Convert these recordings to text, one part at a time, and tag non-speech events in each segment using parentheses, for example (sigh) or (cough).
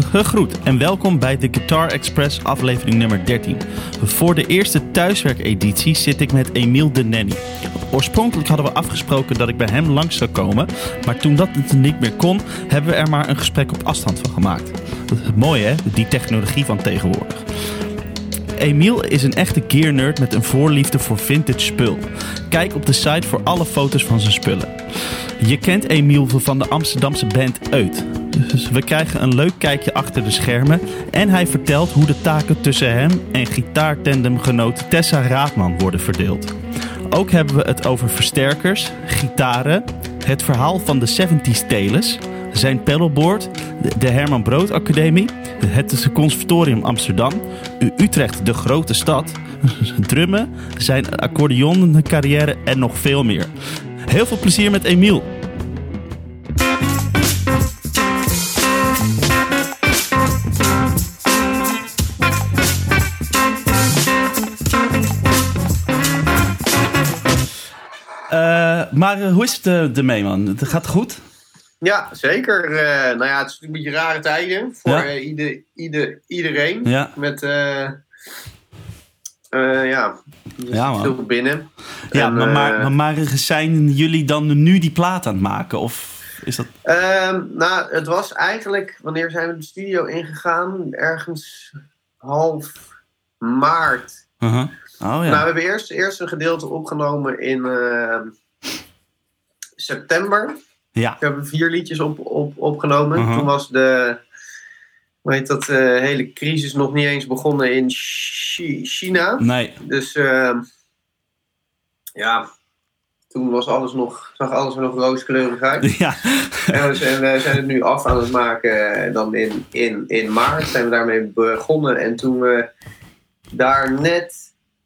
Gegroet en welkom bij de Guitar Express aflevering nummer 13. Voor de eerste thuiswerkeditie zit ik met Emiel de Nenny. Oorspronkelijk hadden we afgesproken dat ik bij hem langs zou komen, maar toen dat niet meer kon, hebben we er maar een gesprek op afstand van gemaakt. Het mooie hè, die technologie van tegenwoordig. Emiel is een echte gear nerd met een voorliefde voor vintage spul. Kijk op de site voor alle foto's van zijn spullen. Je kent Emiel van de Amsterdamse band Uit. Dus we krijgen een leuk kijkje achter de schermen en hij vertelt hoe de taken tussen hem en gitaartandemgenoot Tessa Raadman worden verdeeld. Ook hebben we het over versterkers, gitaren, het verhaal van de 70s Teles, zijn pedalboard, de Herman Brood Academie, het Conservatorium Amsterdam, Utrecht de grote stad, (laughs) drummen, zijn accordeoncarrière en nog veel meer. Heel veel plezier met Emiel. Maar uh, hoe is het uh, ermee, man? Het gaat goed? Ja, zeker. nou ja, het is een beetje rare tijden voor ja? ieder, ieder, iedereen. Ja. Met, ja, ja veel binnen. Ja, en, maar, maar, maar, zijn jullie dan nu die plaat aan het maken? Of is dat... Ehm, nou, het was eigenlijk... Wanneer zijn we de studio ingegaan? Ergens half maart. -huh. Oh, ja. Nou, we hebben eerst, eerst een gedeelte opgenomen in uh, september. Ja. We hebben vier liedjes op, op, opgenomen. Uh -huh. Toen was de hoe heet dat, uh, hele crisis nog niet eens begonnen in Chi China. Nee. Dus uh, ja, toen was alles nog, zag alles er nog rooskleurig uit. Ja. En we zijn, we zijn het nu af aan het maken. Dan in, in, in maart zijn we daarmee begonnen. En toen we daar net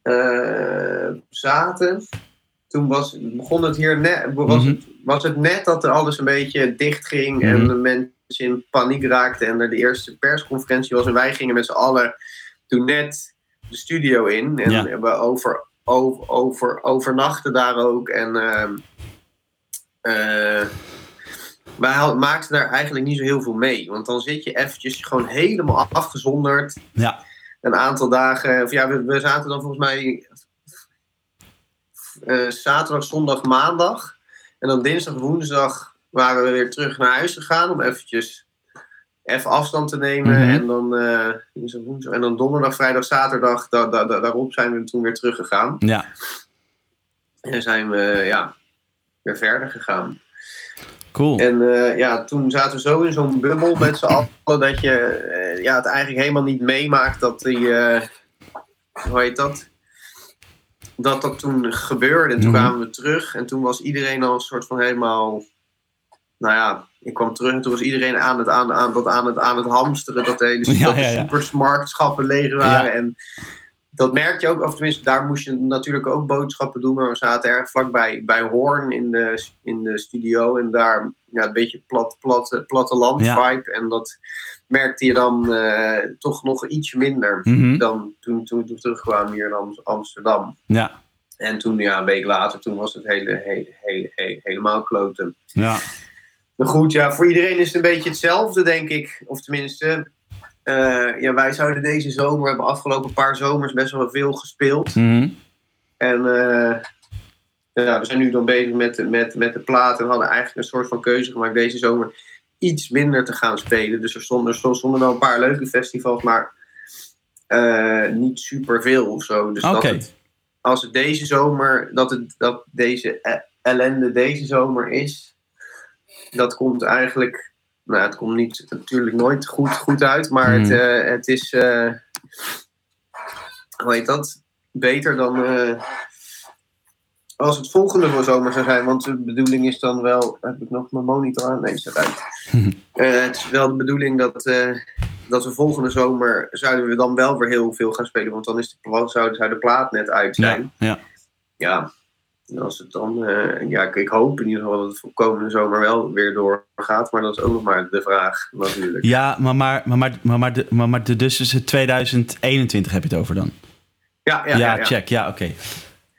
uh, zaten, toen was, begon het hier net, was, Mhm. het, was het net dat er alles een beetje dicht ging Mhm. en de mensen in paniek raakten en er de eerste persconferentie was en wij gingen met z'n allen toen net de studio in en Ja. we over, over, over, overnachten daar ook en eh, wij maakten daar eigenlijk niet zo heel veel mee, want dan zit je eventjes gewoon helemaal afgezonderd Ja. een aantal dagen. Of ja, we, we zaten dan volgens mij eh, zaterdag, zondag, maandag. En dan dinsdag, woensdag waren we weer terug naar huis gegaan om eventjes even afstand te nemen. Mhm. En, dan, eh, dinsdag, woensdag, en dan donderdag, vrijdag, zaterdag, da, da- da- daarop zijn we toen weer teruggegaan. Ja. En zijn we ja, weer verder gegaan. Cool. En eh, ja, toen zaten we zo in zo'n bubbel met z'n allen dat je ja, het eigenlijk helemaal niet meemaakt dat die, hoe heet dat? Dat dat toen gebeurde. En toen Mhm. kwamen we terug en toen was iedereen al een soort van helemaal, nou ja, ik kwam terug en toen was iedereen aan het, aan, aan, dat aan het, aan het hamsteren. Dat de, hele, (laughs) Ja, dat de ja, supermarktschappen leeg waren. En dat merk je ook, of tenminste, daar moest je natuurlijk ook boodschappen doen. Maar we zaten erg vlakbij bij Hoorn in de, in de studio. En daar ja, een beetje plat, plat, platteland vibe. En dat merkte je dan eh, toch nog iets minder Mhm. dan toen, toen we terugkwamen hier in Am- Amsterdam. Ja. En toen, ja, een week later, toen was het hele, hele, hele, hele- helemaal kloten. Ja. Maar goed, ja, voor iedereen is het een beetje hetzelfde, denk ik. Of tenminste, eh, ja, wij zouden deze zomer, hebben afgelopen paar zomers best wel veel gespeeld. Mhm. En eh, ja, we zijn nu dan bezig met, de- met, met de plaat en hadden eigenlijk een soort van keuze gemaakt deze zomer iets minder te gaan spelen. Dus er stonden, er stonden wel een paar leuke festivals, maar eh, niet super veel of zo. Dus dat het, als het deze zomer, dat, het, dat deze e- ellende deze zomer is, dat komt eigenlijk, nou het komt niet, natuurlijk nooit goed, goed uit, maar het, Hmm. eh, het is, eh, hoe heet dat, beter dan als het volgende voor zomer zou zijn. Want de bedoeling is dan wel, heb ik nog mijn monitor aan? Nee, staat uit. (laughs) Eh, het is wel de bedoeling dat, eh, dat we volgende zomer, zouden we dan wel weer heel veel gaan spelen. Want dan is de, zou, zou de plaat net uit zijn. Ja. Ja. Ja, en als het dan, eh, ja, ik, hoop in ieder geval dat het voor komende zomer wel weer doorgaat. Maar dat is ook nog maar de vraag natuurlijk. Ja, maar, maar, maar, maar, maar, maar, de, maar, maar de, dus is het 2021 heb je het over dan? Ja, ja, ja, ja. check. Ja, oké.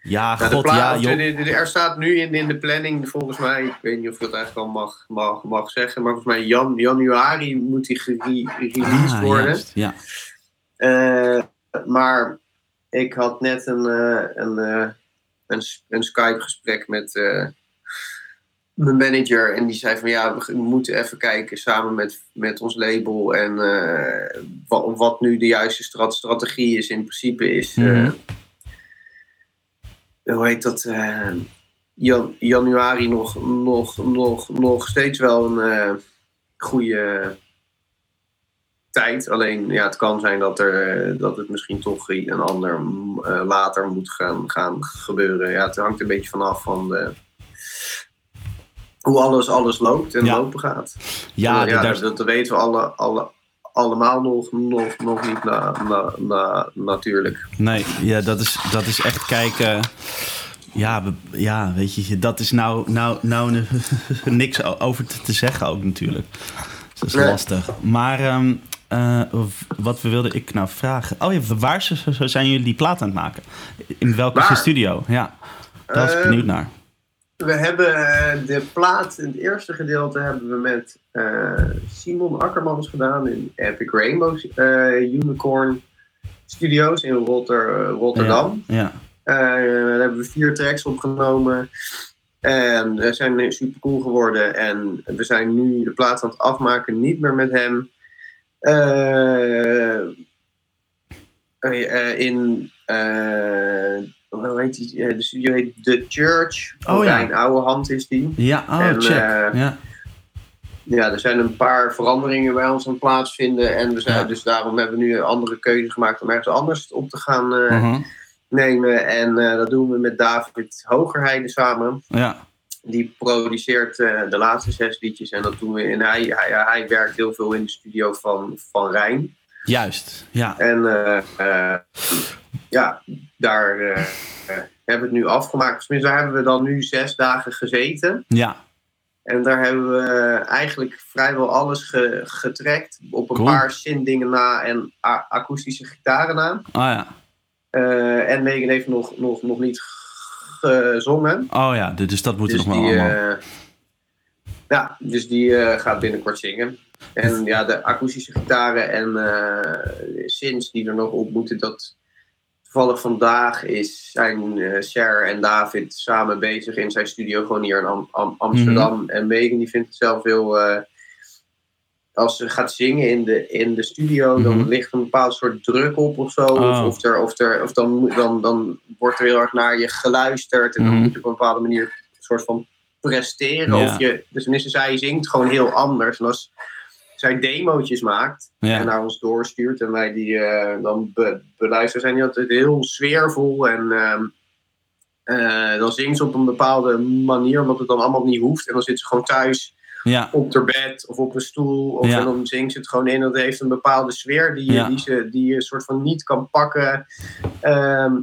Ja, god, ja, de- joh. de- de- er staat nu in, in de planning, volgens mij, ik weet niet of ik dat eigenlijk al mag, mag, mag zeggen, maar volgens mij jan, januari moet die gere- released Ah, worden. juist, Ja. Eh, maar ik had net een, eh, een, eh, een, Skype-gesprek met mijn manager. En die zei van ja, we moeten even kijken samen met, met ons label. En wat, wat nu de juiste strat- strategie is in principe is. Mhm. Hoe heet dat? eh, jan, januari nog, nog, nog, nog steeds wel een eh, goede tijd. Alleen ja, het kan zijn dat, er, eh, dat het misschien toch een ander later moet gaan, gaan gebeuren. Ja, het hangt een beetje vanaf van de, hoe alles, alles loopt en Ja. lopen gaat. Ja, ja, daar- dat, dat weten we alle, alle, allemaal nog, nog, nog niet na, na, na, natuurlijk. Nee, ja, dat is, dat is echt kijken. Ja, ja, weet je, dat is nou, nou, nou (laughs) niks over te, te zeggen ook natuurlijk. Dat is Nee. lastig. Maar eh, w- wat wilde ik nou vragen? Oh ja, waar zijn jullie die plaat aan het maken? In welke Waar? studio? Ja, daar was ik Ehm, benieuwd naar. We hebben eh, de plaat, in het eerste gedeelte hebben we met eh, Simon Akkermans gedaan in Epic Rainbow eh, Unicorn Studios in Rotter, Rotterdam. Ja, Eh, daar hebben we vier tracks opgenomen. En we zijn super cool geworden. En we zijn nu de plaat aan het afmaken, niet meer met hem. In, hoe heet die? Eh, de studio heet The Church. Oh, ja. Een oude hand is die. ja oh, En, check. eh, ja. Ja, er zijn een paar veranderingen bij ons aan het plaatsvinden. En we zijn, Ja. dus daarom hebben we nu een andere keuze gemaakt om ergens anders op te gaan eh, Mhm. nemen. En dat doen we met David Hogerheide samen. ja. Die produceert de laatste zes liedjes. En dat doen we. En hij, hij, hij werkt heel veel in de studio van, van Rijn. Juist, ja. En ja, daar eh, eh, hebben we het nu afgemaakt. Tenminste, daar hebben we dan nu zes dagen gezeten. Ja, En daar hebben we eigenlijk vrijwel alles ge, getrekt. Op een Cool. paar zin-dingen na en akoestische gitaren na. oh ja. Eh, en Megan heeft nog, nog, nog niet gezongen. Oh ja, dus dus dat moet dus nog wel allemaal. ja, dus die gaat binnenkort zingen. En ja, de akoestische gitaren en synths die er nog op moeten, dat toevallig vandaag is, zijn Cher en David samen bezig in zijn studio gewoon hier in Am- Am- Amsterdam. Mhm. En Megan die vindt het zelf heel... eh, als ze gaat zingen in de, in de studio, dan Mhm. ligt een bepaald soort druk op of zo. Oh. Of, of, er, of, er, of dan, dan, dan wordt er heel erg naar je geluisterd. En dan Mhm. moet je op een bepaalde manier een soort van presteren. Ja. Of je, dus tenminste, zij zingt gewoon heel anders. En als zij demootjes maakt en naar ons doorstuurt en wij die eh, dan be- beluisteren, zijn die altijd heel sfeervol. En ehm, eh, dan zingt ze op een bepaalde manier, omdat het dan allemaal niet hoeft. En dan zit ze gewoon thuis ja, op haar bed of op een stoel. Of Ja. en dan zingt ze het gewoon in. Dat heeft een bepaalde sfeer die, je- die, ze, die je soort van niet kan pakken ehm,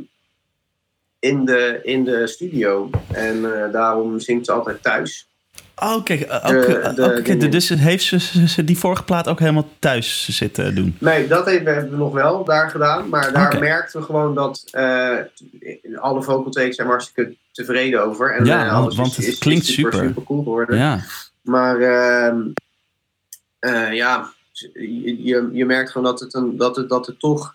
in, de, in de studio. En eh, daarom zingt ze altijd thuis. Oh, kijk, dus heeft ze, die vorige plaat ook helemaal thuis zitten doen? Nee, dat hebben we nog wel daar gedaan. Maar daar Oké. merkten we gewoon dat eh, alle vocal takes zijn hartstikke tevreden over. En, Ja, eh, want- alles want is, het is- is klinkt super, super. super cool geworden. Ja, Maar ehm, eh, ja, je, je, je merkt gewoon dat het, een, dat, het, dat het toch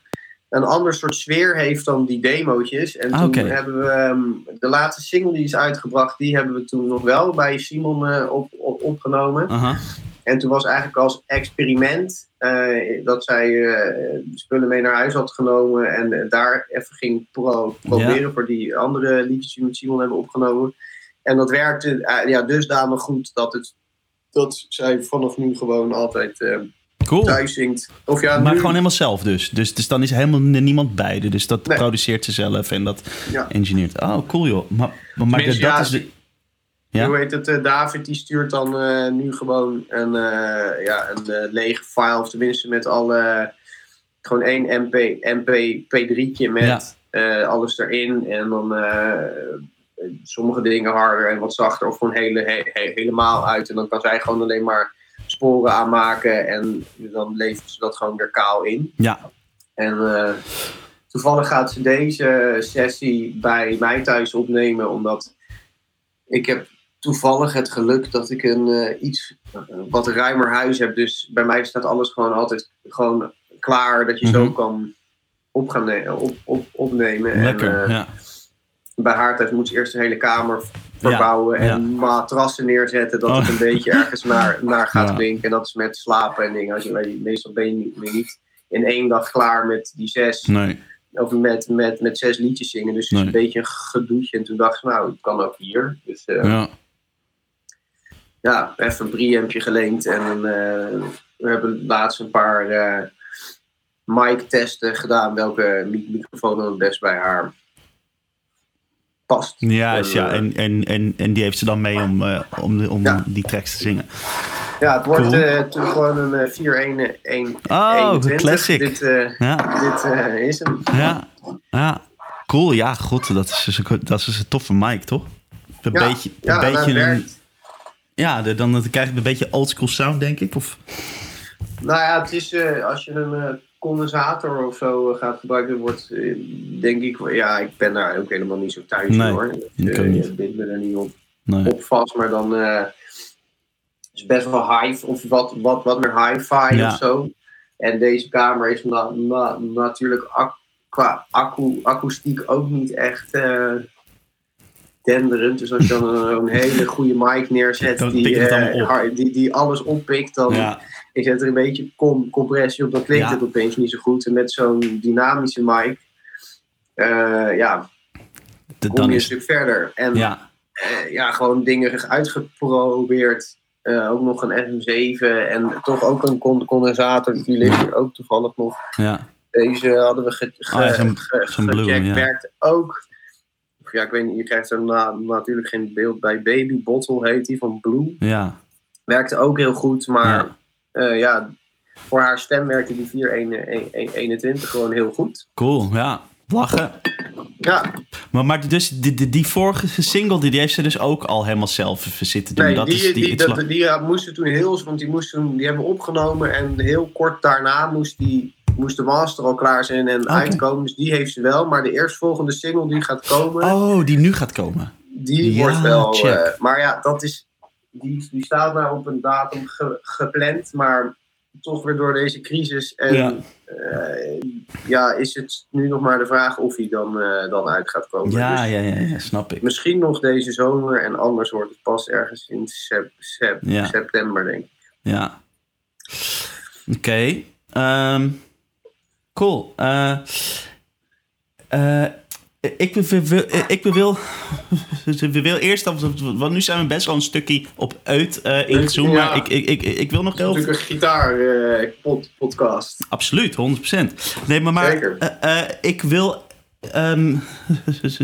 een ander soort sfeer heeft dan die demootjes. En toen hebben we ehm, de laatste single die is uitgebracht, die hebben we toen nog wel bij Simon eh, op, op, opgenomen. En toen was eigenlijk als experiment eh, dat zij eh, spullen mee naar huis had genomen en daar even ging pro proberen voor die andere liedjes die we met Simon hebben opgenomen. En dat werkte ja, dusdanig goed dat, het, dat zij vanaf nu gewoon altijd eh, Cool. thuis zingt. Of ja, Maar nu, gewoon helemaal zelf dus. dus. Dus dan is helemaal niemand bij. Dus dat Nee. produceert ze zelf en dat Ja. engineert. Oh, cool joh. Maar, maar, dat ja, is de... Ja? Hoe heet het? eh, David die stuurt dan eh, nu gewoon een, eh, ja, een lege file, of tenminste met alle. Gewoon één MP, MP P3'tje met Ja. alles erin. En dan sommige dingen harder en wat zachter, of gewoon hele, he- he- helemaal uit. En dan kan zij gewoon alleen maar sporen aanmaken en dan levert ze dat gewoon weer kaal in. Ja. En eh, toevallig gaat ze deze sessie bij mij thuis opnemen, omdat ik heb toevallig het geluk dat ik een eh, iets eh, wat ruimer huis heb. Dus bij mij staat alles gewoon altijd gewoon klaar, dat je zo Mhm. kan op gaan op, op, opnemen. Lekker, En, eh, ja. Bij haar thuis moet ze eerst de hele kamer verbouwen Ja, ja. en matrassen neerzetten, dat het Oh. een beetje ergens naar, naar gaat klinken. En dat is met slapen en dingen. Als je, meestal ben je niet, niet in één dag klaar met die zes, Nee. of met, met, met zes liedjes zingen. Dus het is een beetje een gedoetje. En toen dacht ik, nou, het kan ook hier. Dus eh, ja. Ja. even een preampje geleend. En eh, we hebben laatst een paar eh mic-testen gedaan. Welke mi- microfoon dan het best bij haar past. Ja, ja. eh, En, en, en, en die heeft ze dan mee om, eh, om, om Ja. die tracks te zingen. Ja, het wordt Cool. eh, toen gewoon een eh, 4-1-1. Oh, classic. Dit, Ja, dit is hem. ja, ja. Cool, ja, god, dat is, dus een, dat is dus een toffe mic, toch? Een Ja, beetje, een ja, beetje een, ja, de- dan krijg je een beetje oldschool sound, denk ik. Of, Nou ja, het is als je een condensator of zo eh, gaat gebruiken, wordt eh, denk ik, ja, ik ben daar ook helemaal niet zo thuis Nee, hoor. ik Eh. Je bindt me er niet op, nee. op vast, maar dan eh, is best wel high of wat, wat, wat meer hi-fi Ja. of zo. En deze kamer is na, na- natuurlijk ac- qua accu, akoestiek ook niet echt eh, denderend. Dus als je dan een, een hele goede mic neerzet (laughs) die, eh, die, die alles oppikt, dan Ja, ik zet er een beetje com compressie op, dan klinkt Ja. het opeens niet zo goed. En met zo'n dynamische mic, eh, ja, de- kom je een is stuk verder. En ja, eh, ja, gewoon dingen uitgeprobeerd. Eh, ook nog een FM7 en toch ook een con- condensator. Die ligt hier ook toevallig nog. ja. Deze hadden we ge, ge, Ah, ge- gecheckt. Blue, ja. Werkt ook. Ja, ik weet niet, je krijgt er na- natuurlijk geen beeld bij. Baby Bottle heet die van Blue. ja. Werkte ook heel goed, maar Ja. Ja, ja voor haar stem werkte die 421 gewoon heel goed. Cool, ja. Lachen. Ja, Maar, maar dus die, die, die vorige single, die, die heeft ze dus ook al helemaal zelf zitten doen. nee, dat die, is die, die, dat- ja, moesten toen heel, want die, moesten, die hebben opgenomen en heel kort daarna moest, die, moest de master al klaar zijn en uitkomen. Dus die heeft ze wel, maar de eerstvolgende single die gaat komen, Oh, die nu gaat komen. die ja, wordt wel. eh, maar ja, dat is, die, die staat nou op een datum ge- gepland, maar toch weer door deze crisis. En Ja. ja. ja, is het nu nog maar de vraag of hij dan, eh, dan uit gaat komen. Ja, Dus ja, ja, ja, snap ik. Misschien nog deze zomer en anders wordt het pas ergens in sep- sep- Ja. september, denk ik. Ja. Oké. ehm, cool. Eh, eh, ik, wil, wil, ik wil, we wil eerst, want nu zijn we best wel een stukje op uit eh ingezoomd, Ja. maar ik, ik, ik, ik wil nog heel natuurlijk een gitaar eh. Absoluut, 100%. Nee, maar, maar Zeker. eh, ik wil ehm,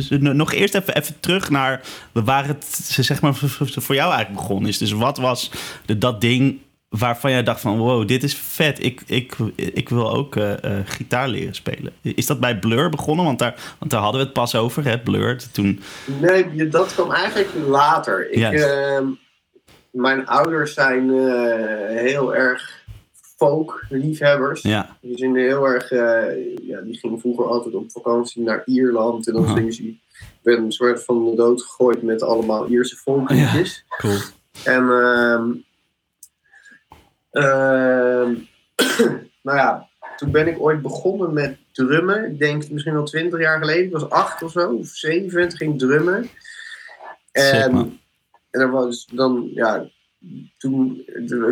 (laughs) nog eerst even, even terug naar waar het zeg maar, voor jou eigenlijk begonnen is. Dus wat was de, dat ding waarvan jij dacht van wow, dit is vet. Ik, ik, ik wil ook eh, eh, gitaar leren spelen. Is dat bij Blur begonnen? Want daar, want daar hadden we het pas over, hè, Blur. Toen, Nee, dat kwam eigenlijk later. Ik, ehm, mijn ouders zijn eh, heel erg folk-liefhebbers. ja, Die zijn heel erg, ja, die gingen vroeger altijd op vakantie naar Ierland. En dan Aha. gingen ze, werden een soort van de dood gegooid met allemaal Ierse folkliedjes. cool. En ehm, (clears throat) nou ja, toen ben ik ooit begonnen met drummen. Ik denk misschien wel twintig jaar geleden. Ik was acht of zo, of zeven. Ging drummen. En, man. en er was dan, ja, toen,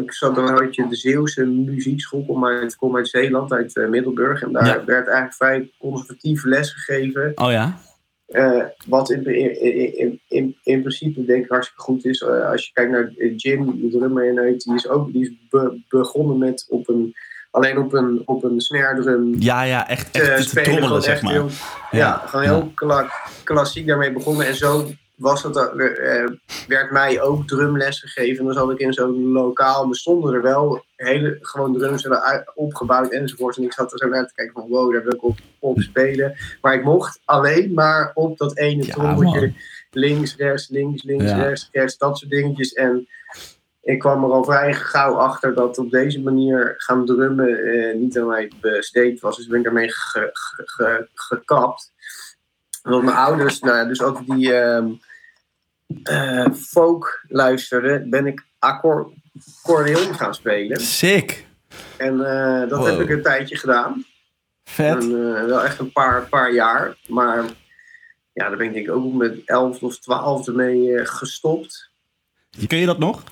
ik zat dan had je de Zeeuwse muziekschool, kom uit, kom uit Zeeland, uit eh, Middelburg. En daar Ja. werd eigenlijk vrij conservatief les gegeven. Oh ja? Eh, wat in, in, in, in, in principe denk ik hartstikke goed is. Eh, als je kijkt naar eh, Jim, de drummer in uit, die is ook die is be- begonnen met op een, alleen op een, op een snare drum Ja, ja, echt, te echt te spelen. trommelen, zeg maar. heel- ja, Ja, gewoon heel kla- klassiek daarmee begonnen. En zo was het, eh, werd mij ook drumles gegeven. En dan zat ik in zo'n lokaal. Er stonden er wel hele gewoon drums opgebouwd enzovoort. En ik zat er zo naar te kijken van wow, daar wil ik op, op spelen. Maar ik mocht alleen maar op dat ene Ja. Links, rechts, links, links, Ja. rechts, rechts. Dat soort dingetjes. En ik kwam er al vrij gauw achter dat op deze manier gaan drummen eh, niet aan mij besteed was. Dus ben ik daarmee ge, ge, ge, gekapt. Want mijn ouders, nou ja, dus ook die ehm, eh, folk luisterden, ben ik accordeon gaan spelen. Sick. En eh, dat Wow. heb ik een tijdje gedaan. Vet. En, eh, wel echt een paar, paar jaar. Maar ja, daar ben ik denk ik ook met 11 of 12 mee gestopt. Kun je dat nog?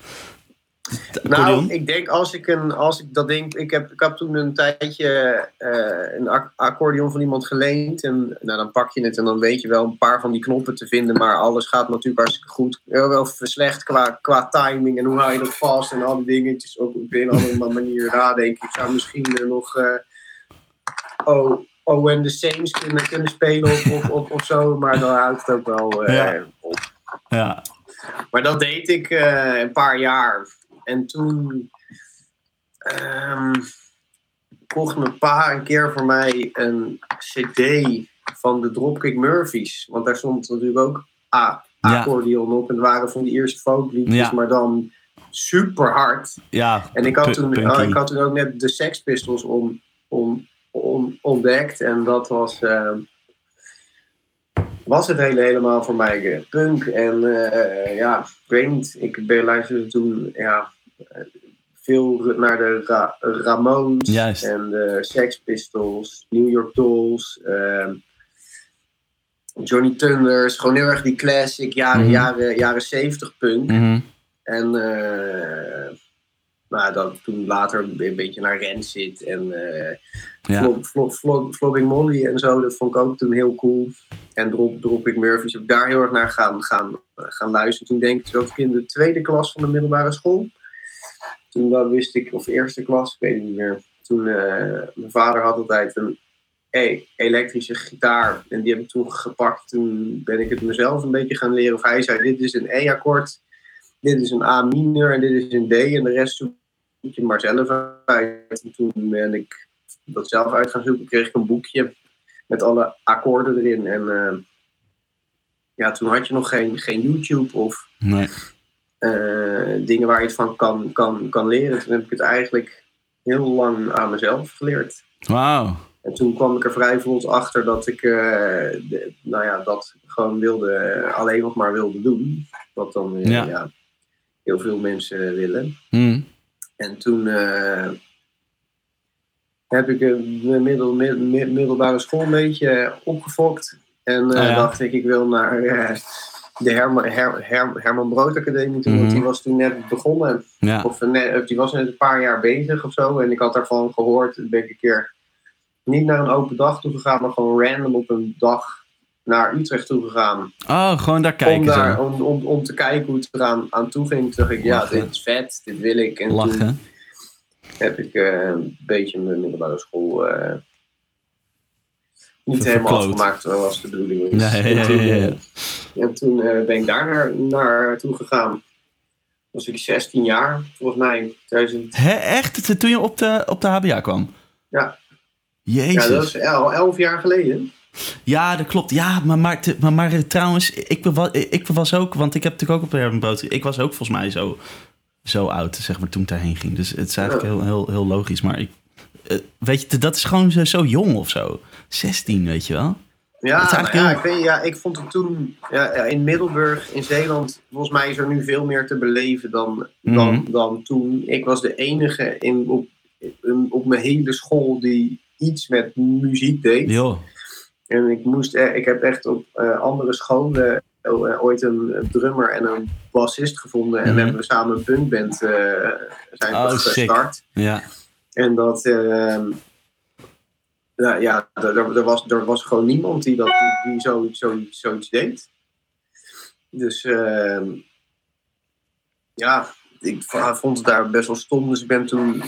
De Nou, ik denk als ik, een, als ik dat denk, ik heb, ik heb toen een tijdje eh, een ac- accordeon van iemand geleend. En nou, dan pak je het en dan weet je wel een paar van die knoppen te vinden. Maar alles gaat natuurlijk hartstikke goed. Heel wel slecht qua, qua timing en hoe hou je dat vast en al die dingetjes. Ook op een andere manier nadenken. Ik zou misschien nog eh oh, oh and the Saints kunnen, kunnen spelen of, of, of, of zo. Maar dan houdt het ook wel eh, Ja. op. Ja. Maar dat deed ik een paar jaar. En toen ehm, kocht mijn pa een keer voor mij een cd van de Dropkick Murphys. Want daar stond natuurlijk ook A, Ja. accordeon op. En het waren van die eerste folkliedjes, Ja. maar dan super hard. Ja. En ik had, toen, oh, ik had toen ook net de Sex Pistols on, on, on- ontdekt. En dat was, ehm, was het hele helemaal voor mij punk. En eh, ja, ik weet niet. Ik ben luisterde toen ja, veel naar de Ra- Ramones Juist. en de Sex Pistols, New York Dolls. ehm, Johnny Thunders, gewoon heel erg die classic jaren, Mhm. jaren, jaren 70 punk. Mhm. En eh nou, dat toen later een beetje naar Rancid en eh Ja. Flog- Flog- Flogging Molly en zo. Dat vond ik ook toen heel cool. En Drop, Dropping Murphys heb ik daar heel erg naar gaan, gaan, gaan luisteren. Toen denk ik, zat ik in de tweede klas van de middelbare school. Toen dat wist ik, of eerste klas, ik weet het niet meer. Toen, eh, mijn vader had altijd een e- elektrische gitaar. En die heb ik toen gepakt. Toen ben ik het mezelf een beetje gaan leren. Of hij zei, dit is een E-akkoord. Dit is een A minor en dit is een D. En de rest zoek je maar zelf uit. En toen ben ik dat zelf uit gaan zoeken. Kreeg ik een boekje met alle akkoorden erin. En eh, ja, toen had je nog geen, geen YouTube of Nee. Eh, dingen waar je het van kan, kan, kan leren. Toen heb ik het eigenlijk heel lang aan mezelf geleerd. Wauw. En toen kwam ik er vrij vlot achter dat ik eh, de- nou ja, dat gewoon wilde, alleen nog maar wilde doen. Wat dan eh, Ja. ja. heel veel mensen willen. Mhm. En toen eh, heb ik een middel, mid- mid- middelbare school een beetje opgefokt. En eh, ja. dacht ik, ik wil naar eh, de Herman, Her, Her- Herman Brood Academie toen. Want Mhm. die was toen net begonnen. Ja. Of net, die was net een paar jaar bezig of zo. En ik had daarvan gehoord. Toen ben ik een keer niet naar een open dag toe gegaan, maar gewoon random op een dag naar Utrecht toe gegaan. Oh, gewoon daar kijken om, daar, om, om, om te kijken hoe het eraan aan toe ging. Toen dacht ik, ja, dit is vet, dit wil ik. En toen Lachen. heb ik eh, een beetje mijn middelbare school eh, niet helemaal afgemaakt zoals de bedoeling. Ja, ja, En toen, ja, ja. eh, En toen eh, ben ik daar naar, naartoe gegaan. Was ik 16 jaar, volgens mij. 2000, Hè, echt? Toen je op de, op de HBA kwam? Ja. Jezus. ja, dat is al 11 jaar geleden. Ja, dat klopt. Ja, maar, maar, maar, maar eh, trouwens, ik was, ik was ook, want ik heb natuurlijk ook op Herman Brood, ik was ook volgens mij zo, zo oud, zeg maar, toen ik daarheen ging. Dus het is eigenlijk heel, heel, heel logisch. Maar ik, eh, weet je, dat is gewoon zo, zo jong of zo. 16, weet je wel? Ja, nou eigenlijk ja, heel- ik, weet, ja, ik vond het toen ja, in Middelburg in Zeeland. Volgens mij is er nu veel meer te beleven dan, dan, Mhm. dan toen. Ik was de enige in, op, in- op mijn hele school die iets met muziek deed. En ik, moest, eh, ik heb echt op eh, andere scholen eh, ooit een, drummer en een bassist gevonden. En Mhm. hebben we samen een punkband eh zijn Oh, gestart. Ja. En dat, ehm, ja, ja er, was, er was gewoon niemand die, dat, die zo, zoiets, zoiets deed. Dus ehm, ja, ik vond het daar best wel stom. Dus ik ben toen,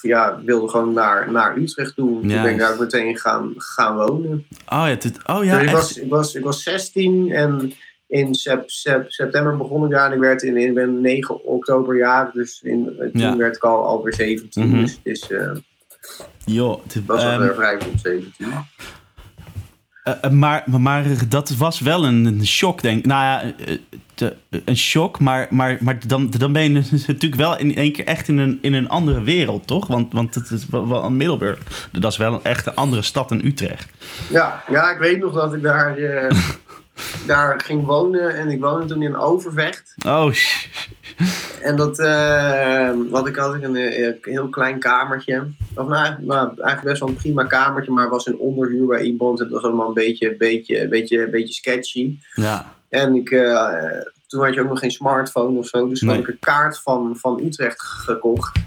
ja, wilde gewoon naar, naar Utrecht toe. Toen Ja, ben ik daar ook meteen gaan, gaan wonen. Oh ja, dit, oh ja, dus ik, echt? was, ik, was, ik was 16 en in sep, sep- september begon ik daar. En ik werd in, ik ben 9 oktober jaar. Dus in, toen Ja. werd ik al alweer 17. Mhm. Dus het is... eh, dit, was ehm, al vrij op 17. Uh, maar, maar dat was wel een, een shock, denk ik. Nou ja, een shock, maar, maar, maar dan, dan ben je (laughs) natuurlijk wel in één keer echt in een, in een andere wereld, toch? Want, want het is wel een Middelburg. Dat is wel een echt een andere stad dan Utrecht. Ja, ja, ik weet nog dat ik daar, uh, (laughs) daar ging wonen en ik woonde toen in Overvecht. Oh, en dat, uh, wat ik had ik een, een, heel klein kamertje. Of nou, nou, eigenlijk best wel een prima kamertje, maar was een onderhuur bij iemand. Het was allemaal een beetje, beetje, beetje, beetje sketchy. Ja. En ik, uh, toen had je ook nog geen smartphone of zo. Dus toen Nee. had ik een kaart van, van Utrecht gekocht.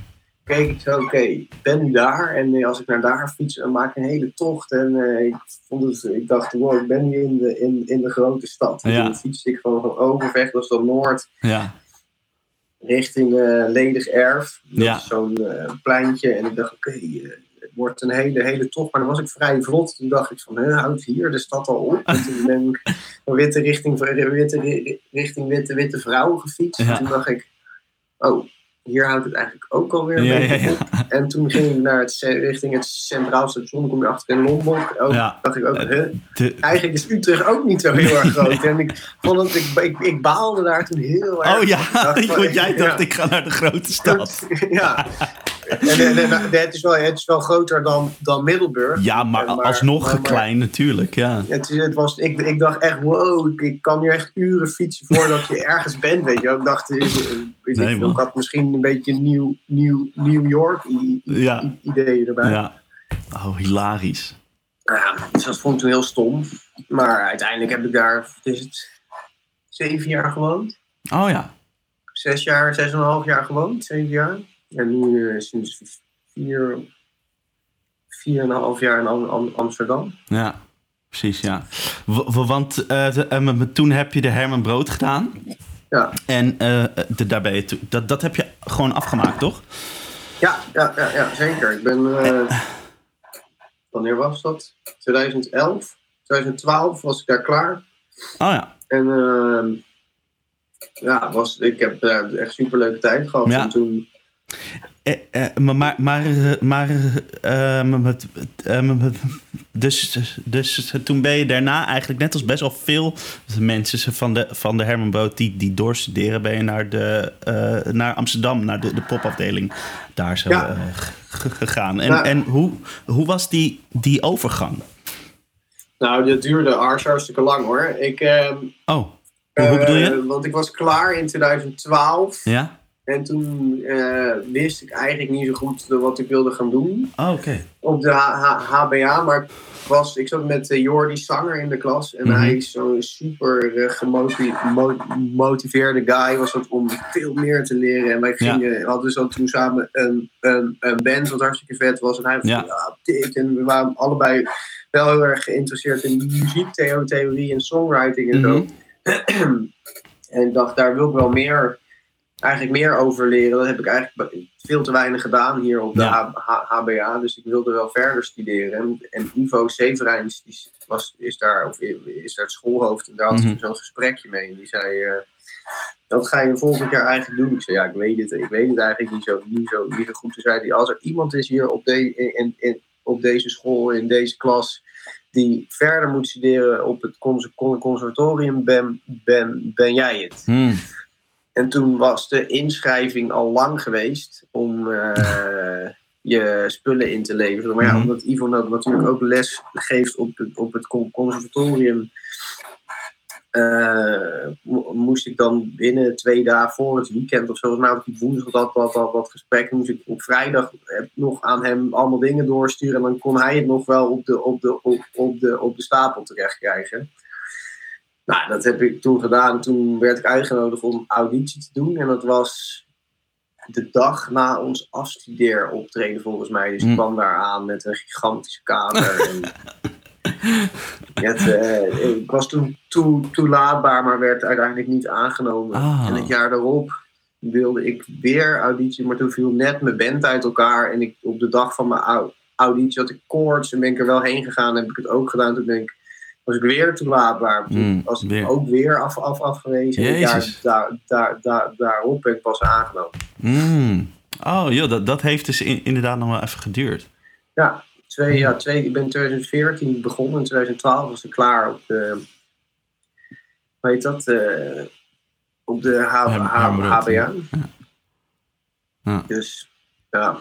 Keek ik zo, oké, ik ben nu daar. En eh, als ik naar daar fiets, dan maak ik een hele tocht. En eh, ik, vond het, ik dacht, wow, ik ben nu in de, in, in de grote stad. En Ja. toen fietste ik van, van Overvecht, dat dan Noord, Ja. richting eh, Ledig Erf. Dat Ja. is zo'n pleintje. En ik dacht, oké, het wordt een hele, hele tocht. Maar dan was ik vrij vlot. Toen dacht ik van, hè, houdt hier de stad al op? En toen ben ik van witte richting, witte, richting witte, witte vrouwen gefietst. Ja. En toen dacht ik, oh, hier houdt het eigenlijk ook alweer een Ja, beetje ja. En toen ging ik naar het, richting het Centraal Station. Dan kom je achter in Lombok. Ook, dacht ik ook, hè, De, eigenlijk is Utrecht ook niet zo heel erg groot. (laughs) En ik, vond het, ik, ik, ik baalde daar toen heel erg oh ja, dacht (laughs) want jij dacht ik ga naar de grote stad. (laughs) ja. En, en, het, is wel, het is wel groter dan, dan Middelburg. Ja, maar, Maar- alsnog maar- klein natuurlijk, ja. Het, het was, ik, ik dacht echt, wow, ik, ik kan nu echt uren fietsen voordat je ergens bent. Weet je. Ik dacht, eh, eh, Nee, ik, had misschien een beetje nieuw, nieuw, New York Ja. ideeën erbij. ja. Oh, hilarisch. Ja, dus dat vond ik toen heel stom. Maar uiteindelijk heb ik daar, is het, zeven jaar gewoond. Oh ja. Zes jaar, zes en een half jaar gewoond, zeven jaar. En nu eh, sinds vier, vier en een half jaar in Am- Am- Amsterdam. Ja, precies, ja. W- want eh, de- eh, toen heb je de Herman Brood gedaan. Ja. En eh, de, daar ben je toe- dat, dat heb je gewoon afgemaakt, toch? Ja, ja, ja, ja zeker. Ik ben. eh, wanneer was dat? 2011, 2012 was ik daar klaar. Oh ja. En ehm, ja, was, ik heb daar echt super leuke tijd gehad. Ja. En toen, Eh, eh, maar, maar, maar, eh, maar eh, m- m- eh, m- m- dus, dus toen ben je daarna eigenlijk net als best wel veel mensen van de, van de Herman Brood die, die doorstuderen, ben je naar, de, eh, naar Amsterdam, naar de, de popafdeling daar zo Ja. eh, gegaan. En, en hoe, hoe was die, die overgang? nou, dat duurde ars hartstikke lang hoor. Ik, ehm, Oh, hoe, bedoel je? eh, want ik was klaar in 2012. Ja? En toen eh, wist ik eigenlijk niet zo goed wat ik wilde gaan doen. Oh, oké. op de HBA, maar ik, was, ik zat met eh, Jordi Sanger in de klas. En Mhm. hij is zo'n super eh, gemotiveerde guy. Was dat om veel meer te leren. En wij Ja. gingen, hadden zo toen samen een, een, een band wat hartstikke vet was. En hij was Ja. dit. En we waren allebei wel heel erg geïnteresseerd in muziektheorie en songwriting en zo. (clears throat) en ik dacht, daar wil ik wel meer, eigenlijk meer over leren. Dat heb ik eigenlijk veel te weinig gedaan hier op de Ja. HBA. Dus ik wilde wel verder studeren. En, Ivo Severijns die was, is, daar, of is daar het schoolhoofd. En daar had Mhm. ik zo'n gesprekje mee. En die zei, eh, dat ga je volgend jaar eigenlijk doen. Ik zei, ja, ik weet het, ik weet het eigenlijk niet zo, niet zo, niet zo goed. Toen zei hij, als er iemand is hier op, de, in, in, op deze school, in deze klas die verder moet studeren op het cons- con- conservatorium, ben, ben, ben jij het. Hmm. En toen was de inschrijving al lang geweest om eh, (laughs) je spullen in te leveren. Maar ja, Mhm. omdat Ivo nou natuurlijk ook les geeft op het, op het con- conservatorium, eh, mo- moest ik dan binnen twee dagen voor het weekend of zo, nou ik woensdag dat, dat, dat, dat gesprek, moest ik op vrijdag eh, nog aan hem allemaal dingen doorsturen. En dan kon hij het nog wel op de, op de, op, op de, op de stapel terecht krijgen. Nou, dat heb ik toen gedaan. Toen werd ik uitgenodigd om auditie te doen. En dat was de dag na ons afstudeeroptreden volgens mij. Dus ik Hmm. kwam daar aan met een gigantische kamer. (laughs) en het, eh, ik was toen toe, toelaatbaar, maar werd uiteindelijk niet aangenomen. Ah. En het jaar daarop wilde ik weer auditie, maar toen viel net mijn band uit elkaar. En ik, op de dag van mijn au- auditie had ik koorts en ben ik er wel heen gegaan. Heb ik het ook gedaan. Toen ben ik, was ik weer toelaatbaar. Toen Mm, was ik weer. ook weer af, af, afgewezen. En Jezus. daar, daar, daar, daarop ben ik pas aangenomen. Hmm. Oh joh, dat, dat heeft dus in- inderdaad nog wel even geduurd. Ja, Twee, ja, twee, ik ben in 2014 begonnen, in 2012 was ik klaar op de, hoe heet dat, eh, op de HBA. Ja. Ja. Dus ja,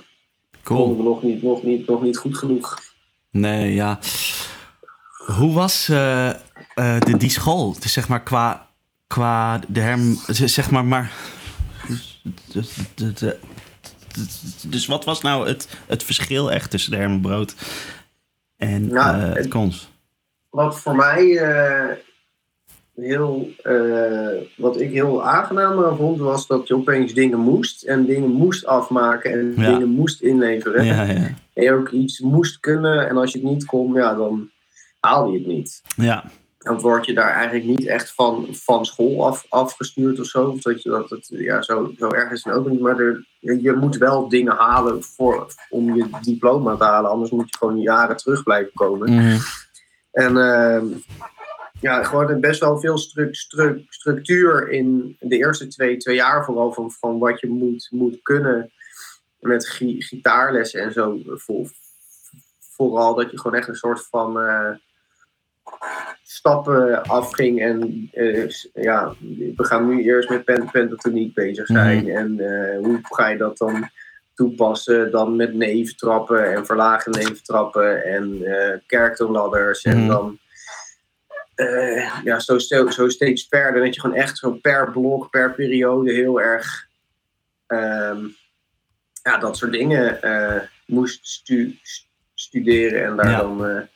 Cool. nog niet, nog, niet, nog niet goed genoeg. Nee, ja. Hoe was eh, eh, de, die school? Dus zeg maar qua, qua de herm... Zeg maar, maar... de- de- de- Dus wat was nou het, het verschil echt tussen de Herman Brood en Ja, eh, het Kons? Wat voor mij heel, wat ik heel aangenaam aan vond, was dat je opeens dingen moest en dingen moest afmaken en Ja. dingen moest inleveren. Ja, ja. En je ook iets moest kunnen en als je het niet kon, ja, dan haalde je het niet. Ja, Dan word je daar eigenlijk niet echt van, van school af, afgestuurd of zo. Of dat je dat het, ja, zo, zo erg is het ook niet. Maar er, je, moet wel dingen halen voor, om je diploma te halen. Anders moet je gewoon jaren terug blijven komen. Mhm. En ehm, ja, gewoon best wel veel stru- stru- structuur in de eerste twee, twee jaar vooral van, van wat je moet, moet kunnen met gi- gitaarlessen en zo. Voor, vooral dat je gewoon echt een soort van eh, stappen afging en eh, ja, we gaan nu eerst met pen, pentatoniek bezig zijn en eh, hoe ga je dat dan toepassen, dan met neventrappen en verlagen neventrappen en eh kerktoonladders en Mhm. dan ja, zo, zo, zo steeds verder. Dat je gewoon echt zo per blok, per periode heel erg ehm, ja, dat soort dingen moest stu- st- studeren en daar Ja. dan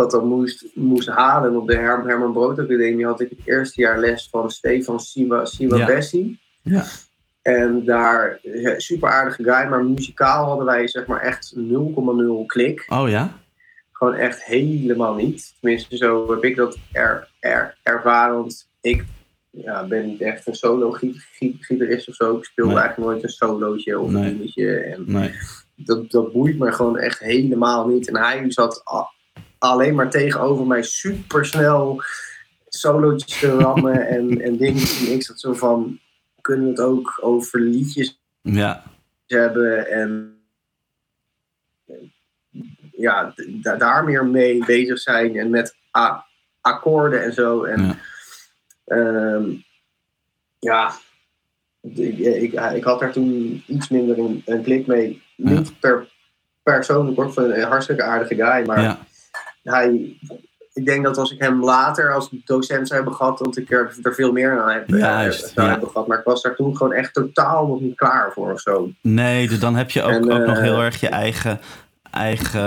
dat dan moest, moest halen. En op de Her- Herman Brood Academie had ik het eerste jaar les van Stefan Siwa, Siwa Ja. Bessie. Ja. En daar, ja, super aardige guy, maar muzikaal hadden wij zeg maar echt 0,0 klik. Oh ja? Gewoon echt helemaal niet. Tenminste, zo heb ik dat er, er, ervaren. Want ik ja, ben niet echt een solo-gitarist of zo. Ik speel Nee. eigenlijk nooit een solootje of Nee. een dingetje. En Nee. dat, dat boeit me gewoon echt helemaal niet. En hij zat alleen maar tegenover mij super snel solootjes te rammen (laughs) en, en dingen. En ik zat zo van, kunnen we het ook over liedjes Ja. hebben en ja, da- daar meer mee bezig zijn en met akkoorden en zo. En Ja. ja, ja ik, ik, ik had daar toen iets minder een, een klik mee. Ja. Niet per persoonlijk hoor, van een hartstikke aardige guy, maar. Hij. Ik denk dat als ik hem later als docent zou hebben gehad, dat ik er, er veel meer aan heb, eh, Juist, zou ja. hebben gehad. Maar ik was daar toen gewoon echt totaal nog niet klaar voor of zo. Nee, dus dan heb je ook, En, ook nog eh, heel erg je eigen. eigen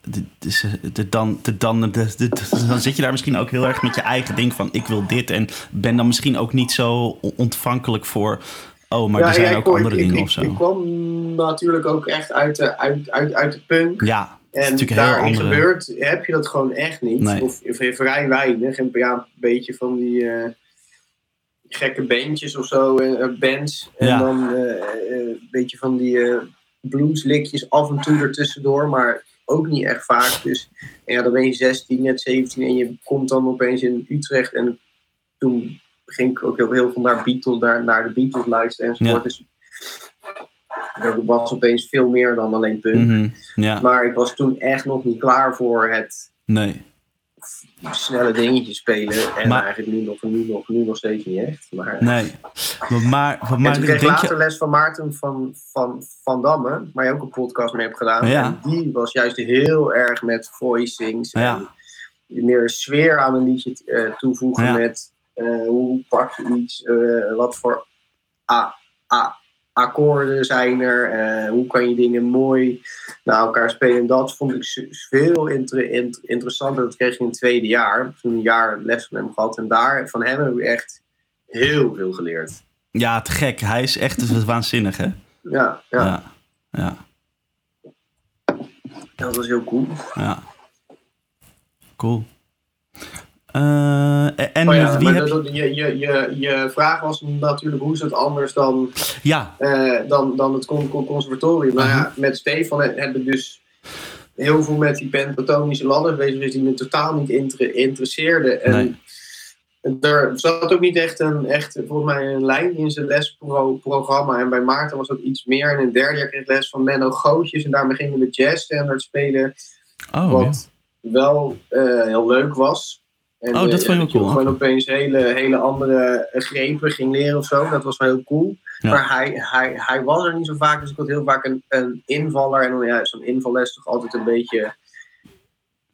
de, de, de, dan, de, dan, de, dan zit je daar misschien ook heel erg met je eigen ding van: ik wil dit. En ben dan misschien ook niet zo ontvankelijk voor. Oh, maar er zijn ja, ook andere ik, dingen ik, of zo. Ik kwam natuurlijk ook echt uit de, uit, uit, uit de punk. ja, En daarin andere- gebeurt, heb je dat gewoon echt niet. Nee. Of, of vrij weinig. En ja, een beetje van die eh, gekke bandjes of zo, eh, bands. En Ja. dan eh, eh, een beetje van die eh, blueslikjes af en toe ertussendoor, maar ook niet echt vaak. Dus en ja, dan ben je 16, net 17 en je komt dan opeens in Utrecht. En toen ging ik ook heel, heel veel naar, Beatles, naar, naar de Beatles luisteren enzovoort. Ja. Dus er was opeens veel meer dan alleen punk. Mhm, ja, Maar ik was toen echt nog niet klaar voor het nee. snelle dingetje spelen. En Maar- eigenlijk nu nog, nu, nog, nu nog steeds niet echt. Maar, Nee. Maar, maar, en maar toen kreeg ik later je. les van Maarten van, van, van Damme, waar je ook een podcast mee hebt gedaan. Ja. En die was juist heel erg met voicings. Ja. En meer sfeer aan een liedje eh, toevoegen Ja. met eh, hoe pak je iets, eh, wat voor a, a, akkoorden zijn er, hoe kan je dingen mooi naar elkaar spelen. En dat vond ik veel inter, int- interessanter. Dat kreeg ik in het tweede jaar. Toen een jaar les van hem gehad. En daar, van hem heb ik echt heel veel geleerd. Ja, te gek. Hij is echt waanzinnig, hè? Ja, ja, Ja. Ja. dat was heel cool. ja. Cool. Eh, en Oh ja, wie maar heb je... dat- je, je, je, je vraag was natuurlijk hoe is het anders dan, Ja, eh, dan, dan het con- con- conservatorium. Nou Mhm. ja, met Stefan heb heb ik dus heel veel met die pentatonische ladders bezig geweest die me totaal niet inter- interesseerden. En Nee. er zat ook niet echt een, echt, volgens mij een lijn in zijn lesprogramma. En bij Maarten was dat iets meer. En in het derde jaar kreeg ik les van Menno Gootjes. En daarmee gingen we jazz standard spelen. Oh, wat wel uh, heel leuk was. En, oh, dat vond je uh, cool. Gewoon opeens hele, hele andere grepen ging leren of zo. Dat was wel heel cool. Ja. Maar hij, hij, hij was er niet zo vaak. Dus ik had heel vaak een, een invaller. En dan ja, zo'n invalles is toch altijd een beetje...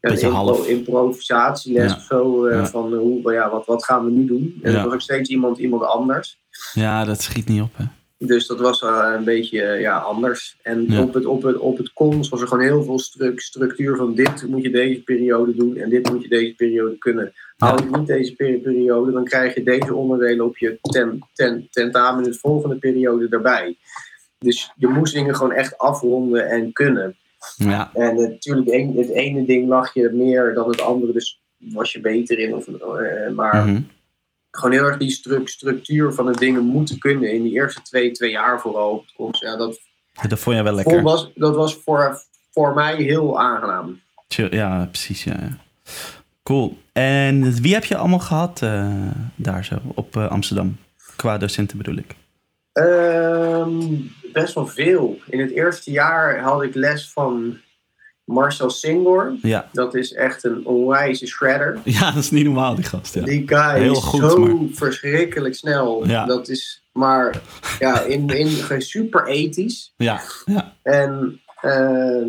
Een Beetje impro- half. improvisatieles Ja. of zo. eh, Ja. Van eh, hoe, ja, wat, wat gaan we nu doen? En dat was ook steeds iemand, iemand anders. Ja, dat schiet niet op, hè? Dus dat was een beetje eh, ja, anders. En Ja. op, het, op, het, op het cons was er gewoon heel veel stru- structuur van dit moet je deze periode doen en dit moet je deze periode kunnen. Haal je niet deze peri- periode, dan krijg je deze onderdelen op je ten, ten, tentamen in de volgende periode erbij. Dus je moest dingen gewoon echt afronden en kunnen. Ja, En natuurlijk, het ene ding lag je meer dan het andere, dus was je beter in. Of, eh, maar mhm. Gewoon heel erg die stru- structuur van de dingen moeten kunnen in die eerste twee, twee jaar vooral. op. Ja, dat, dat vond je wel lekker. was, dat was voor, voor mij heel aangenaam. Chill, Ja, precies, ja. ja. Cool. En wie heb je allemaal gehad eh, daar zo op eh, Amsterdam? Qua docenten bedoel ik. Ehm, best wel veel. In het eerste jaar had ik les van Marcel Singor. Ja. Dat is echt een onwijze shredder. (laughs) ja, dat is niet normaal, die gast. Ja. Die guy Heel is goed, zo maar- verschrikkelijk snel. Ja. Dat is maar ja, in, in, (laughs) super ethisch. Ja, ja. En eh,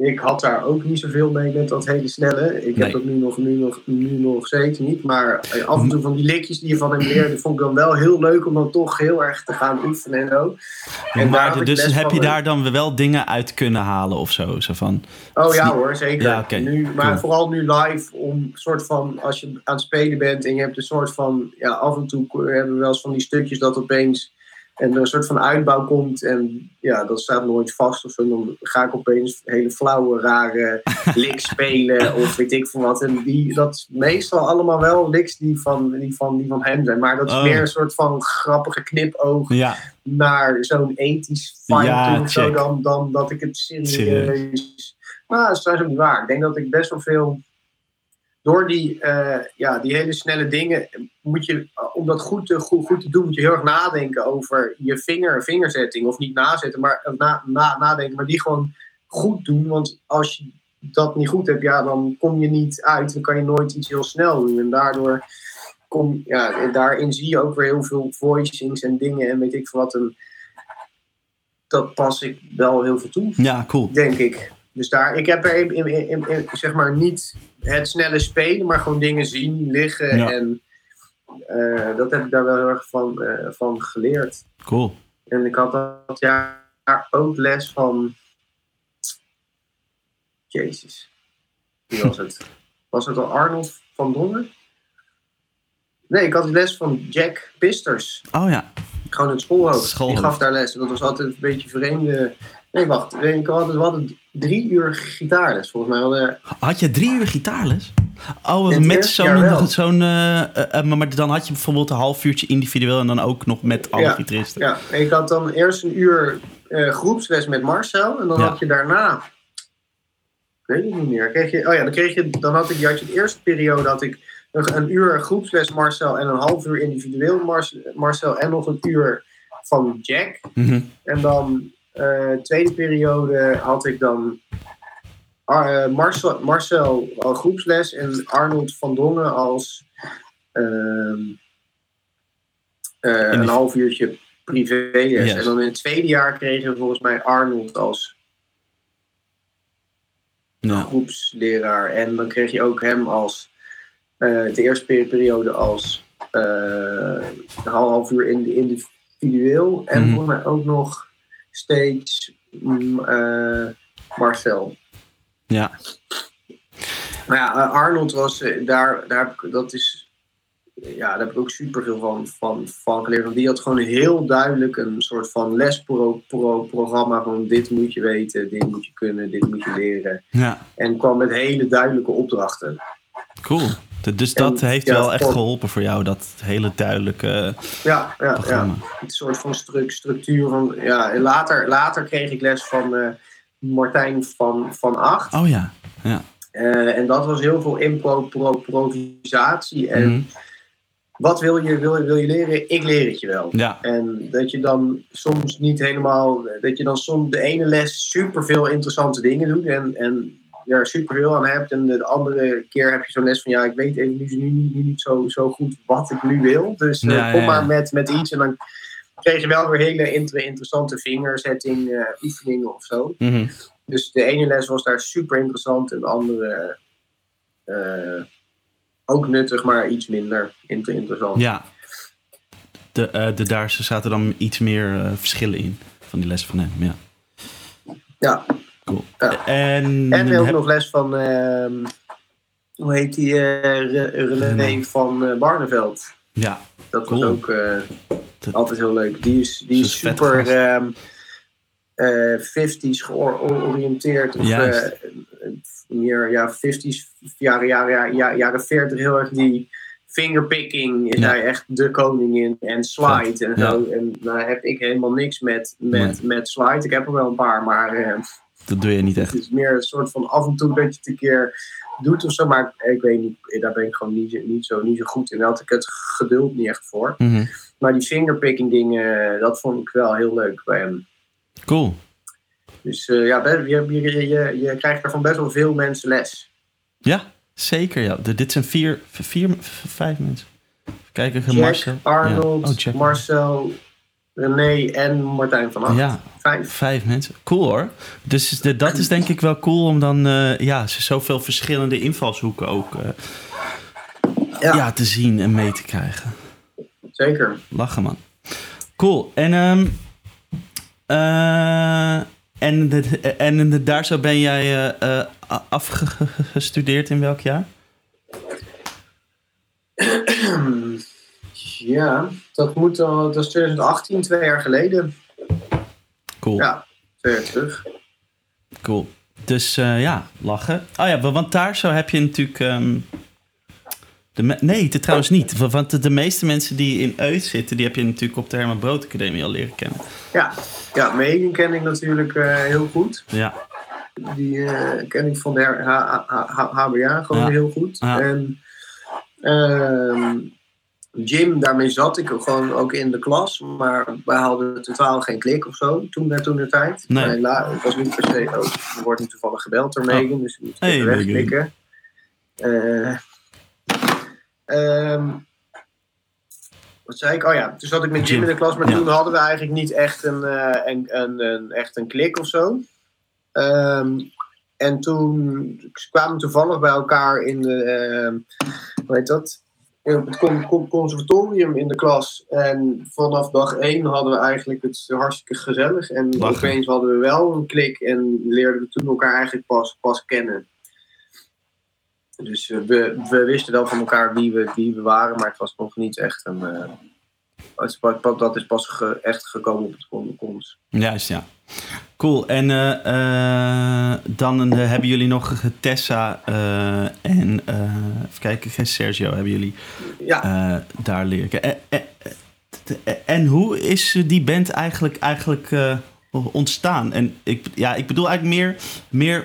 ik had daar ook niet zoveel mee met dat hele snelle. Ik Nee. heb dat nu nog, nu, nog, nu nog steeds niet. Maar eh, af en toe van die likjes die je van hem leerde, vond ik dan wel heel leuk om dan toch heel erg te gaan oefenen en zo. En maar dus heb je daar dan wel dingen uit kunnen halen of zo? zo van, Oh ja hoor, zeker. Ja, nu, maar Cool. vooral nu live, om soort van, als je aan het spelen bent en je hebt een soort van, ja, af en toe hebben we wel eens van die stukjes dat opeens en er een soort van uitbouw komt en ja, dat staat nooit vast of zo. Dan ga ik opeens hele flauwe, rare (laughs) licks spelen of weet ik veel wat. En die, dat is meestal allemaal wel licks die van, die van, die van hem zijn. Maar dat is Oh. meer een soort van grappige knipoog ja, naar zo'n ethisch fine Ja, of zo dan, dan dat ik het. Serieus. Nou, dat is trouwens ook niet waar. Ik denk dat ik best wel veel. Door die, eh, ja, die hele snelle dingen moet je, om dat goed te, goed, goed te doen, moet je heel erg nadenken over je vinger, vingerzetting. Of niet nazetten, maar na, na, nadenken, maar die gewoon goed doen. Want als je dat niet goed hebt, ja, dan kom je niet uit. Dan kan je nooit iets heel snel doen. En daardoor kom, ja, en daarin zie je ook weer heel veel voicings en dingen en weet ik veel wat. En dat pas ik wel heel veel toe, ja, cool. denk ik. Dus daar, ik heb er in, in, in- zeg maar niet het snelle spelen, maar gewoon dingen zien, liggen. Ja. En eh, dat heb ik daar wel heel erg van, eh, van geleerd. Cool. En ik had dat jaar ook les van. Jezus. Wie was het? (laughs) Was het al Arnold van Dongen? Nee, ik had les van Jack Pisters. Oh ja, Gewoon het schoolhoofd. Schoolhoofd. Die gaf daar les. En dat was altijd een beetje vreemde. Nee, wacht. Ik had, we hadden drie uur gitaarles volgens mij. Hadden- had je drie uur gitaarles? Oh, met zo'n... zo'n eh, eh, eh, maar dan had je bijvoorbeeld een half uurtje individueel... en dan ook nog met alle Ja, gitaristen. Ja, ik had dan eerst een uur eh, groepsles met Marcel. En dan Ja. had je daarna. Ik weet het niet meer. Kreeg je, oh ja, dan, kreeg je, dan had ik, je had je de eerste periode had ik een, uur groepsles Marcel en een half uur individueel Marcel, en nog een uur van Jack. Mhm. En dan tweede periode had ik dan eh, Marcel, Marcel als groepsles en Arnold van Dongen als ehm, eh, een half uurtje privéles. Yes. En dan in het tweede jaar kregen we volgens mij Arnold als groepsleraar. En dan kreeg je ook hem als eh, de eerste peri- periode als eh, een half uur in, individueel. En Mhm. volgens mij ook nog steeds mm, eh, Marcel. Ja. Maar ja, eh, Arnold was eh, daar, daar heb ik, dat is. Ja, daar heb ik ook super veel van, van, van geleerd. Want die had gewoon heel duidelijk een soort van lesprogramma van dit moet je weten, dit moet je kunnen, dit moet je leren. ja, En kwam met hele duidelijke opdrachten. cool. Dus dat En, heeft ja, wel echt voor- geholpen voor jou, dat hele duidelijke Ja, ja, ja. programma. Een soort van stru- structuur van. Ja, later, later kreeg ik les van eh, Martijn van, van Acht. Oh ja, En Eh, en dat was heel veel improvisatie. En Mhm. wat wil je, wil, wil je leren? Ik leer het je wel. Ja, En dat je dan soms niet helemaal, dat je dan soms de ene les superveel interessante dingen doet en, en je er superveel aan hebt. En de andere keer heb je zo'n les van ja, ik weet even nu, nu, nu, niet zo, zo goed wat ik nu wil. Dus Ja, kom ja, maar met, met iets en dan kreeg je wel weer hele inter- interessante vingerzetting eh, oefeningen of zo. Mhm. Dus de ene les was daar super interessant en de andere eh, ook nuttig, maar iets minder inter- interessant. ja. De, eh, de, daar zaten dan iets meer verschillen in van die les van hem. Ja, Ja. Cool. Ja. En, En ook heb- nog les van, ehm, hoe heet die, eh, Re- René van eh, Barneveld. ja, Dat Cool. was ook eh, Dat- altijd heel leuk. Die is, die is super gast. ehm eh 50s georiënteerd. Of meer ja, 50s, jaren, jaren, jaren, jaren, jaren 40 heel erg die fingerpicking is hij echt de koning in. En slide en zo. En daar heb ik helemaal niks met, met, met slide. Ik heb er wel een paar, maar... dat doe je niet echt. het is meer een soort van af en toe dat je het een keer doet of zo. Maar ik weet niet, daar ben ik gewoon niet, niet, zo, niet zo goed in. Daar had ik het geduld niet echt voor. Mhm. Maar die fingerpicking dingen, dat vond ik wel heel leuk bij hem. Cool. Dus eh, ja, je, je, je, je krijgt er van best wel veel mensen les. Ja, zeker. Ja. De- dit zijn vier, vier, vijf mensen. Even kijken, Jack, Marcel. Arnold, Ja. Oh. Marcel, René en Martijn van Acht. Ja, Vijf. vijf mensen. Cool hoor. Dus de, dat is denk ik wel cool om dan eh, ja, zoveel verschillende invalshoeken ook eh, Ja, ja, te zien en mee te krijgen. zeker. Lachen man. Cool. En, ehm eh, en, de, en de- daar zo ben jij afgestudeerd in welk jaar? (clears throat) Ja, dat moet al, dat is 2018, twee jaar geleden. Cool. Ja, twee jaar terug. Cool. Dus eh, ja, lachen. Oh ja, wa- want daar zo heb je natuurlijk. ehm, de nee, de, trouwens niet. Wa- Want de, de meeste mensen die in Uit zitten, die heb je natuurlijk op de Herman Brood Academie al leren kennen. Ja, ja Megan ken ik natuurlijk eh, heel goed. Ja, Die eh, ken ik van de HBA gewoon Ja. heel goed. Ja. En ehm, Jim, daarmee zat ik gewoon ook in de klas. Maar wij hadden totaal geen klik of zo toen, toen de tijd. Nee. Maar la- het was niet per se... Oh, er wordt nu toevallig gebeld door Megan, dus we moeten Hey, wegklikken. Eh, ehm, wat zei ik? Oh ja, toen zat ik met Jim in de klas, maar Ja. toen hadden we eigenlijk niet echt een, eh, een, een, een, echt een klik of zo. Ehm, en toen kwamen we toevallig bij elkaar in de, ehm, hoe heet dat? Op het con- con- conservatorium in de klas. En vanaf dag één hadden we eigenlijk het hartstikke gezellig. En Lachen. opeens hadden we wel een klik en leerden we toen elkaar eigenlijk pas, pas kennen. Dus eh, we, we wisten wel van elkaar wie we, wie we waren, maar het was nog niet echt een. Dat is pas ge- echt gekomen op het cons. juist ja. Cool. En eh, eh, dan eh, hebben jullie nog Tessa en even kijken, Sergio hebben jullie Ja, daar leren. En, en, en hoe is die band eigenlijk, eigenlijk ontstaan? En ik, ja, ik bedoel eigenlijk meer, meer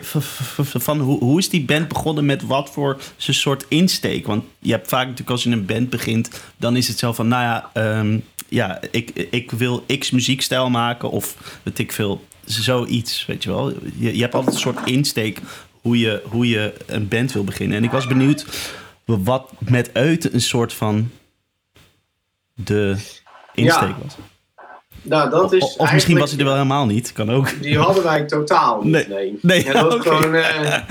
van hoe, hoe is die band begonnen met wat voor soort insteek? Want je hebt vaak natuurlijk als je een band begint, dan is het zo van, nou ja, ehm, ja ik, ik wil x muziekstijl maken of weet ik veel, zoiets, weet je wel. Je, je hebt altijd een soort insteek hoe je, hoe je een band wil beginnen. En ik was benieuwd wat met Euten een soort van de insteek Ja, was. Nou dat is. Of, of misschien was hij er wel helemaal niet, kan ook. Die hadden wij totaal niet. Nee. Nee. Ja, dat (laughs) gewoon. eh, (laughs)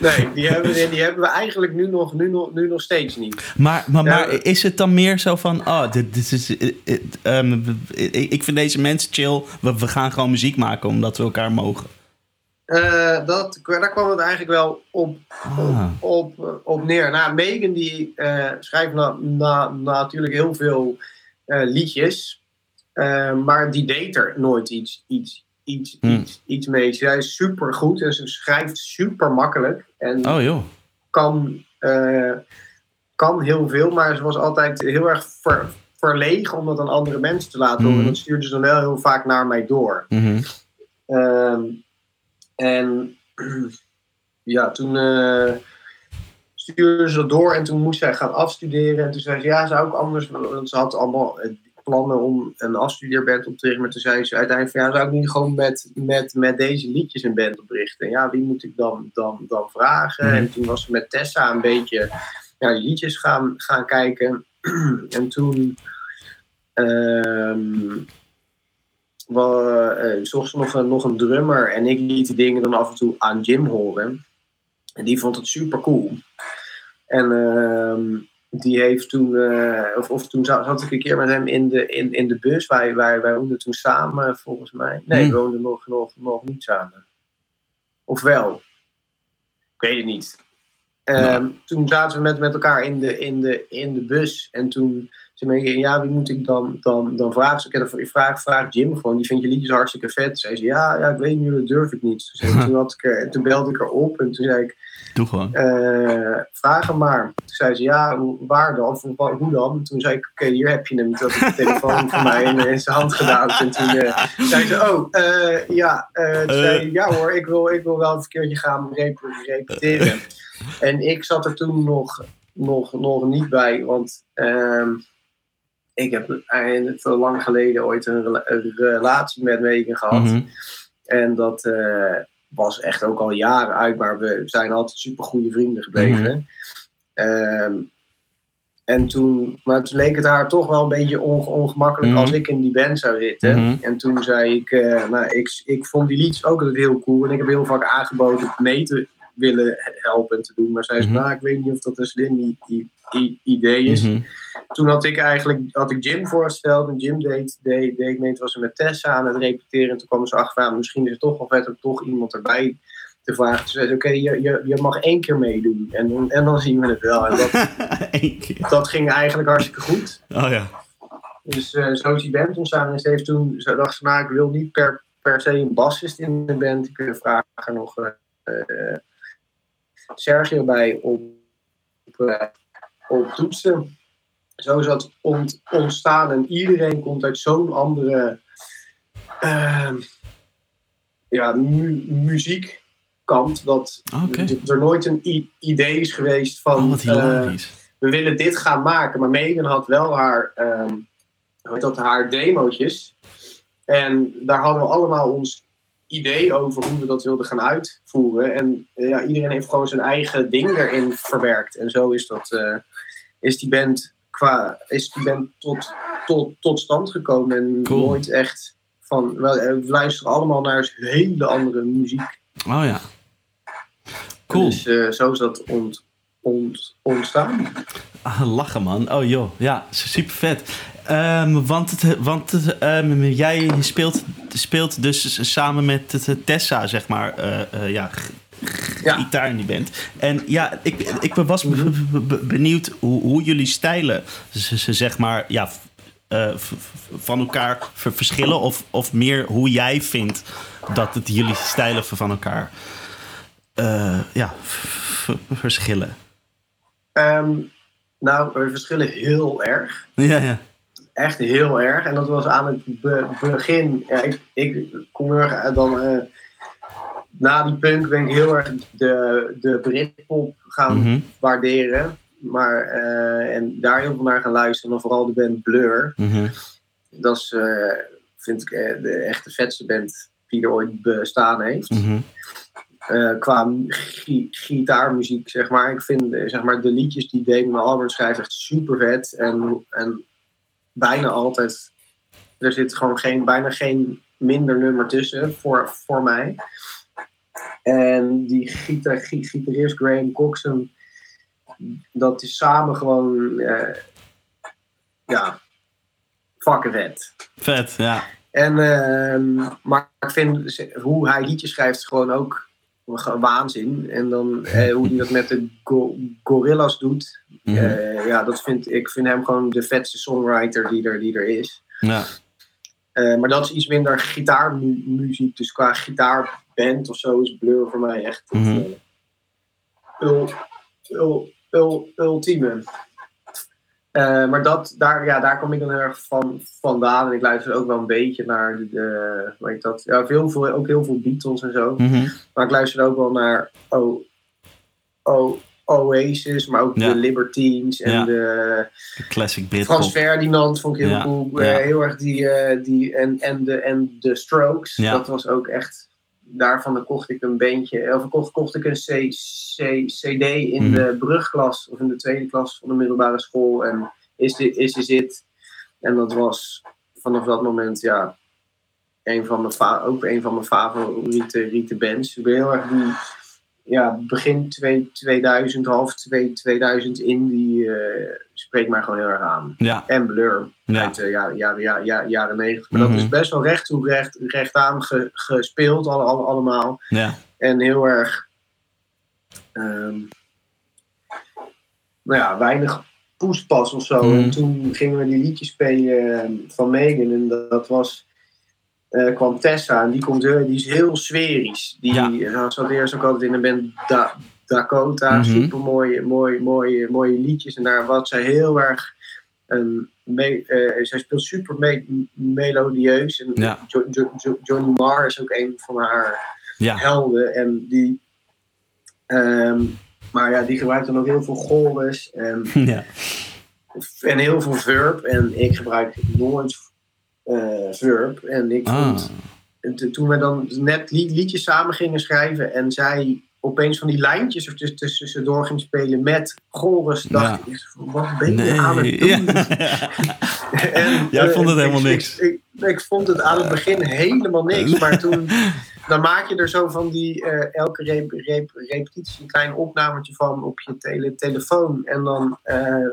nee, die hebben, we- die hebben we eigenlijk nu nog, nu nog, nu nog steeds niet. Maar, maar, Ja, maar is het dan meer zo van, oh, dit, dit is, eh, eh, ehm, ik vind deze mensen chill, we, we gaan gewoon muziek maken omdat we elkaar mogen. Dat, daar kwam het eigenlijk wel op, Ah. op, op, op neer. Nou, Megan die schrijft na, na, natuurlijk heel veel liedjes. Eh, maar die deed er nooit iets, iets, iets, Hmm. iets, iets mee. Zij is super goed en ze schrijft super makkelijk. En Oh joh. kan, eh, kan heel veel, maar ze was altijd heel erg ver, verlegen om dat aan andere mensen te laten horen. Mhm. Dat stuurde ze dan wel heel vaak naar mij door. Mhm. Ehm, en (clears throat) ja, toen eh, stuurde ze dat door en toen moest zij gaan afstuderen. En toen zei ze, ja, zou ik anders... Want ze had allemaal plannen om een afstudeerband op te richten. Maar toen zei ze uiteindelijk van, ja, zou ik niet gewoon met, met, met deze liedjes een band oprichten? En ja, wie moet ik dan, dan, dan vragen? Mhm. En toen was ze met Tessa een beetje naar die liedjes gaan, gaan kijken. (clears throat) en toen... ehm eh, zocht ze nog een, nog een drummer en ik liet die dingen dan af en toe aan Jim horen. En die vond het super cool. En ehm, die heeft toen, eh, of, of toen zat, zat ik een keer met hem in de, in, in de bus. Wij, wij, wij woonden toen samen, volgens mij. Nee, Hmm. we woonden nog, nog, nog niet samen. Of wel? Ik weet het niet. Ehm, Nou. Toen zaten we met, met elkaar in de, in, de, in de bus. En toen zei ik, ja, wie moet ik dan, dan, dan vragen? Dus ik vraag, vraag Jim gewoon, die vindt je liedjes hartstikke vet. Zei ze, ja, ja ik weet niet, dat durf ik niet. Dus (laughs) toen, had ik, toen belde ik haar op en toen zei ik, Doe gewoon. eh, vraag hem maar. Toen zei ze, ja, waar dan? Of hoe dan? Toen zei ik, oké, hier heb je hem. Toen had ik de telefoon van mij in, in zijn hand gedaan. En toen eh, zei ze, oh, eh, ja. toen zei ja hoor, ik wil, ik wil wel een keertje gaan rep- repeteren. En ik zat er toen nog, nog, nog niet bij, want ehm, ik heb eind- lang geleden ooit een, rela- een relatie met Megan gehad. Mhm. En dat eh, was echt ook al jaren uit, maar we zijn altijd super goede vrienden gebleven. Ehm, en toen, maar toen leek het haar toch wel een beetje onge- ongemakkelijk Mhm. als ik in die band zou zitten. Mhm. En toen zei ik, eh, nou, ik, ik vond die liedjes ook altijd heel cool. En ik heb heel vaak aangeboden mee te willen helpen en te doen. Maar zij zei, Mhm. nou, ik weet niet of dat een slim idee is. Mhm. Toen had ik eigenlijk had ik Jim voorgesteld. En Jim deed, deed, deed mee, toen was ze met Tessa aan het repeteren. En toen kwam ze achter aan, misschien is het toch wel vet om toch iemand erbij te vragen. Toen zei ze, oké, je, je, je mag één keer meedoen. En, dan- en dan zien we het wel. En dat, (laughs) keer. dat ging eigenlijk hartstikke goed. Oh ja. Dus zo is die band ontstaan. En ze heeft toen, ze dacht ze, nou, ik wil niet per, per se een bassist in de band. Ik wil vragen nog eh, eh, Sergio bij op, op, eh, op toetsen. Zo is dat ont- ontstaan. En iedereen komt uit zo'n andere eh, ja, mu- muziekkant. Dat er nooit een idee is geweest van... Oh, eh, we willen dit gaan maken. Maar Megan had wel haar, ehm heet dat, haar demootjes. En daar hadden we allemaal ons idee over hoe we dat wilden gaan uitvoeren. En eh, ja, iedereen heeft gewoon zijn eigen ding erin verwerkt. En zo is, dat, eh, is die band, qua, is die band tot, tot, tot stand gekomen. En Cool. nooit echt van... We, eh, we luisteren allemaal naar hele andere muziek. Oh ja. Cool. Dus zo is dat ont, ont, ontstaan. Ah, lachen man. Oh joh, ja, super vet. Ehm, want het, want het, ehm, jij speelt, speelt dus samen met Tessa, zeg maar, eh, eh, ja, Ja. gitaar in die band. En ja, ik, ik was be- be- be- benieuwd hoe, hoe jullie stijlen, ze, ze zeg maar, ja, eh, van elkaar ver- verschillen. Of, of meer hoe jij vindt dat het jullie stijlen van elkaar ja, verschillen. Ehm, nou, we verschillen heel erg. Ja, ja. Echt heel erg. En dat was aan het be- begin. Ja, ik, ik kom heel erg dan. eh, na die punk ben ik heel erg de, de Britpop gaan Mhm, waarderen. Maar, eh, en daar heel veel naar gaan luisteren. En vooral de band Blur. mhm. Dat is, eh, vind ik, eh, de echte vetste band die er ooit bestaan heeft. Eh, qua gi- gitaarmuziek, zeg maar. Ik vind eh, zeg maar, de liedjes die Damon Albarn schrijft echt super vet. En, en bijna altijd, er zit gewoon geen, bijna geen minder nummer tussen voor, voor mij. En die gita- gi- gitarist Graham Coxon, dat is samen gewoon, eh, ja, fucking vet. Vet, ja. En, ehm, maar ik vind hoe hij liedjes schrijft gewoon ook waanzin. En dan eh, hoe hij dat met de go- Gorillas doet. Mhm. eh, ja, dat vind, ik vind hem gewoon de vetste songwriter die er, die er is. ja. Eh, maar dat is iets minder gitaarmuziek. Dus qua gitaarband of zo is Blur voor mij echt het eh, ul- ul- ul- ultieme. Eh, maar dat, daar, ja, daar kom ik dan heel erg van vandaan. En ik luister ook wel een beetje naar de, heet dat? Ja, heel veel, ook heel veel Beatles en zo. Mhm. Maar ik luister ook wel naar oh, O- Oasis, maar ook Ja. de Libertines en Ja. de De classic Britpop. Frans Ferdinand vond ik heel cool. Eh, heel erg die, eh, die en, en, de, en de Strokes. Dat was ook echt. Daarvan kocht ik een beentje, of kocht, kocht ik een C, C, CD in Mhm. de brugklas of in de tweede klas van de middelbare school. En is dit is is it. En dat was vanaf dat moment ja, een van mijn ook een van mijn favoriete riete bands. Ik ben heel erg die ja, begin twee- 2000, half twee- 2000 in, die eh, spreekt mij gewoon heel erg aan. Ja, En Blur ja. uit de jaren, jaren, jaren, jaren, jaren 90. Maar Mhm. dat is best wel recht toe, recht, recht aan ge- gespeeld, alle, alle- allemaal. ja. En heel erg, ehm, nou ja, weinig poespas of zo. Mhm. En toen gingen we die liedjes spelen eh, van Megan. En dat, was, eh, kwam Tessa en die, komt heel, die is heel sferisch. Die Ja. ja. zat eerst ook altijd in een band Da- Dakota. Mhm. Super mooie, mooie, mooie, mooie liedjes. En daar was zij heel erg. Me, eh, zij speelt super me- melodieus. En Ja. Jo- Jo- Jo- Johnny Marr is ook een van haar Ja, helden. En die, ehm, maar ja, die gebruikt dan ook heel veel chorus en, (laughs) ja. en heel veel verb. En ik gebruik nooit eh, verb. En ik Ah. vond, toen we dan net li- liedjes samen gingen schrijven en zij opeens van die lijntjes er tussen- tussendoor ging spelen met chorus, dacht Ja. ik, wat ben je aan het doen? Ja. (laughs) En, Jij eh, vond het helemaal ik- niks. Ik, ik, vond het aan het begin helemaal niks. (laughs) Maar toen dan maak je er zo van die eh, elke rep, rep- repetitie een klein opnametje van op je tele, telefoon. En dan eh,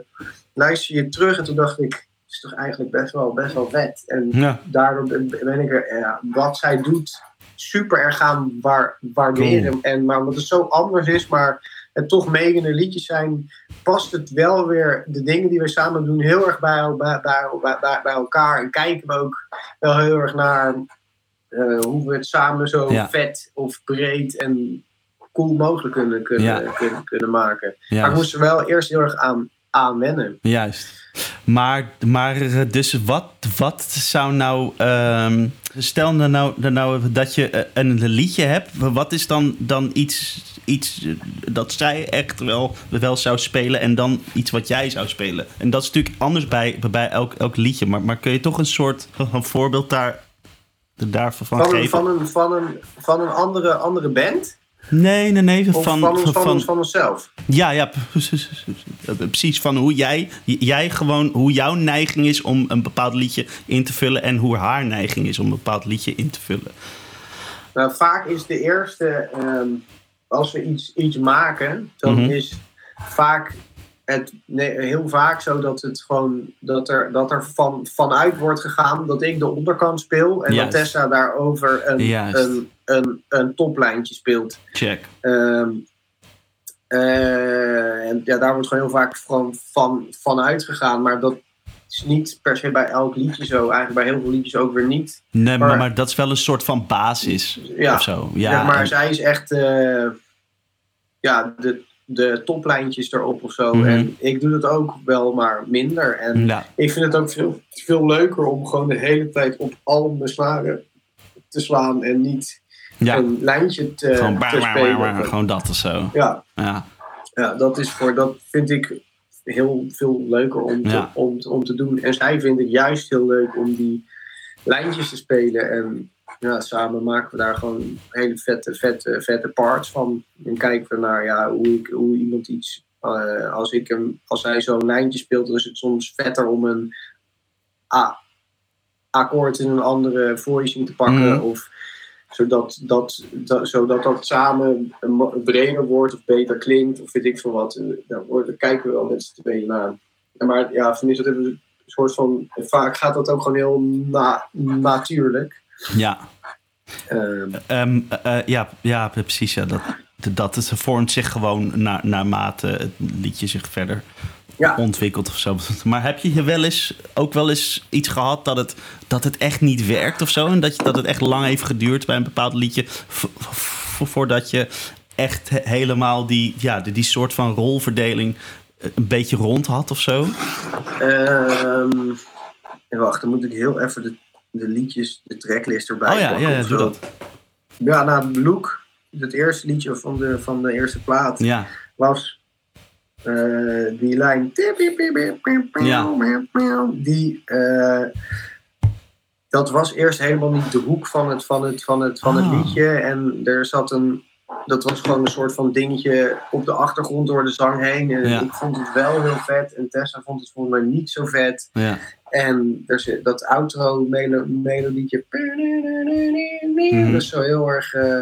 luister je terug en toen dacht ik, is toch eigenlijk best wel, best wel vet. En Ja. daardoor ben, ben ik er, ja, wat zij doet, super erg gaan waar, waarderen. En, maar omdat het zo anders is, maar het toch megende liedjes zijn, past het wel weer de dingen die we samen doen heel erg bij, bij, bij, bij, bij elkaar. En kijken we ook wel heel erg naar eh, hoe we het samen zo Ja. vet of breed en cool mogelijk kunnen, kunnen, Ja. kunnen, kunnen maken. Maar ik moest er wel eerst heel erg aan, aan wennen. Juist. Maar, maar eh, dus wat, wat zou nou. ehm, stel nou, nou, nou dat je eh, een liedje hebt. Wat is dan, dan iets, iets eh, dat zij echt wel, wel zou spelen. En dan iets wat jij zou spelen? En dat is natuurlijk anders bij, bij elk, elk liedje. Maar, maar kun je toch een soort (laughs) een voorbeeld daar, daarvan Van, een, geven? van, een, van, een, van een andere, andere band? Nee, nee, nee. Van, van, ons, van, van, ons, van onszelf? Ja, ja, precies. Precies van hoe jij, jij gewoon, hoe jouw neiging is om een bepaald liedje in te vullen en hoe haar neiging is om een bepaald liedje in te vullen. Nou, vaak is de eerste, ehm, als we iets, iets maken, dan Mhm. is vaak het nee, heel vaak zo dat het gewoon dat er, dat er van, vanuit wordt gegaan dat ik de onderkant speel en Juist. dat Tessa daarover een, Juist. een, een, een toplijntje speelt. Check. Ehm, eh, en ja, daar wordt gewoon heel vaak van, van, vanuit gegaan, maar dat is niet per se bij elk liedje zo. Eigenlijk bij heel veel liedjes ook weer niet. Nee, maar, Maar- maar dat is wel een soort van basis Ja, of zo. Ja, zeg maar en- zij is echt eh, ja, de, de toplijntjes erop of zo. Mhm. En ik doe dat ook wel, maar minder. En ja, ik vind het ook veel, veel leuker om gewoon de hele tijd op al mijn snaren te slaan en niet ja. een lijntje te, gewoon, te bah, spelen. bah, bah, gewoon dat of zo. Ja, Ja, ja, dat is voor dat vind ik heel veel leuker om te, om, om te doen. En zij vindt het juist heel leuk om die lijntjes te spelen. En ja, samen maken we daar gewoon hele vette, vette, vette parts van. En kijken we naar ja, hoe, ik, hoe iemand iets. eh, als, ik hem, als hij zo'n lijntje speelt, dan is het soms vetter om een A, akkoord in een andere voicing te pakken. Mhm. Of zodat dat, dat, zodat dat samen breder wordt of beter klinkt of weet ik veel wat. En Daar, kijken we wel met z'n tweeën naar. En maar ja, voor mij is dat een soort van. Vaak gaat dat ook gewoon heel na, natuurlijk. Ja. Ehm, Ehm, eh, eh, ja, ja, precies. Ja, dat, dat het vormt zich gewoon na, naarmate het liedje zich verder Ja. ontwikkelt of zo. Maar heb je wel eens ook wel eens iets gehad dat het, dat het echt niet werkt of zo? En dat, je, dat het echt lang heeft geduurd bij een bepaald liedje vo- vo- voordat je echt he- helemaal die, ja, die, die soort van rolverdeling eh, een beetje rond had of zo? en wacht, dan moet ik heel even de, de liedjes, de tracklist erbij Oh ja, ja, ja doe dat. Ja, nou, Look, het eerste liedje van de, van de eerste plaat. Ja, was eh, die lijn. Die, eh, dat was eerst helemaal niet de hoek van het, van het, van het, van het Ah. liedje. En er zat een. Dat was gewoon een soort van dingetje op de achtergrond door de zang heen. En Ja. ik vond het wel heel vet. En Tessa vond het volgens mij niet zo vet. Ja. En er zit dat outro melo melodietje. Mhm. Dat is zo heel erg eh,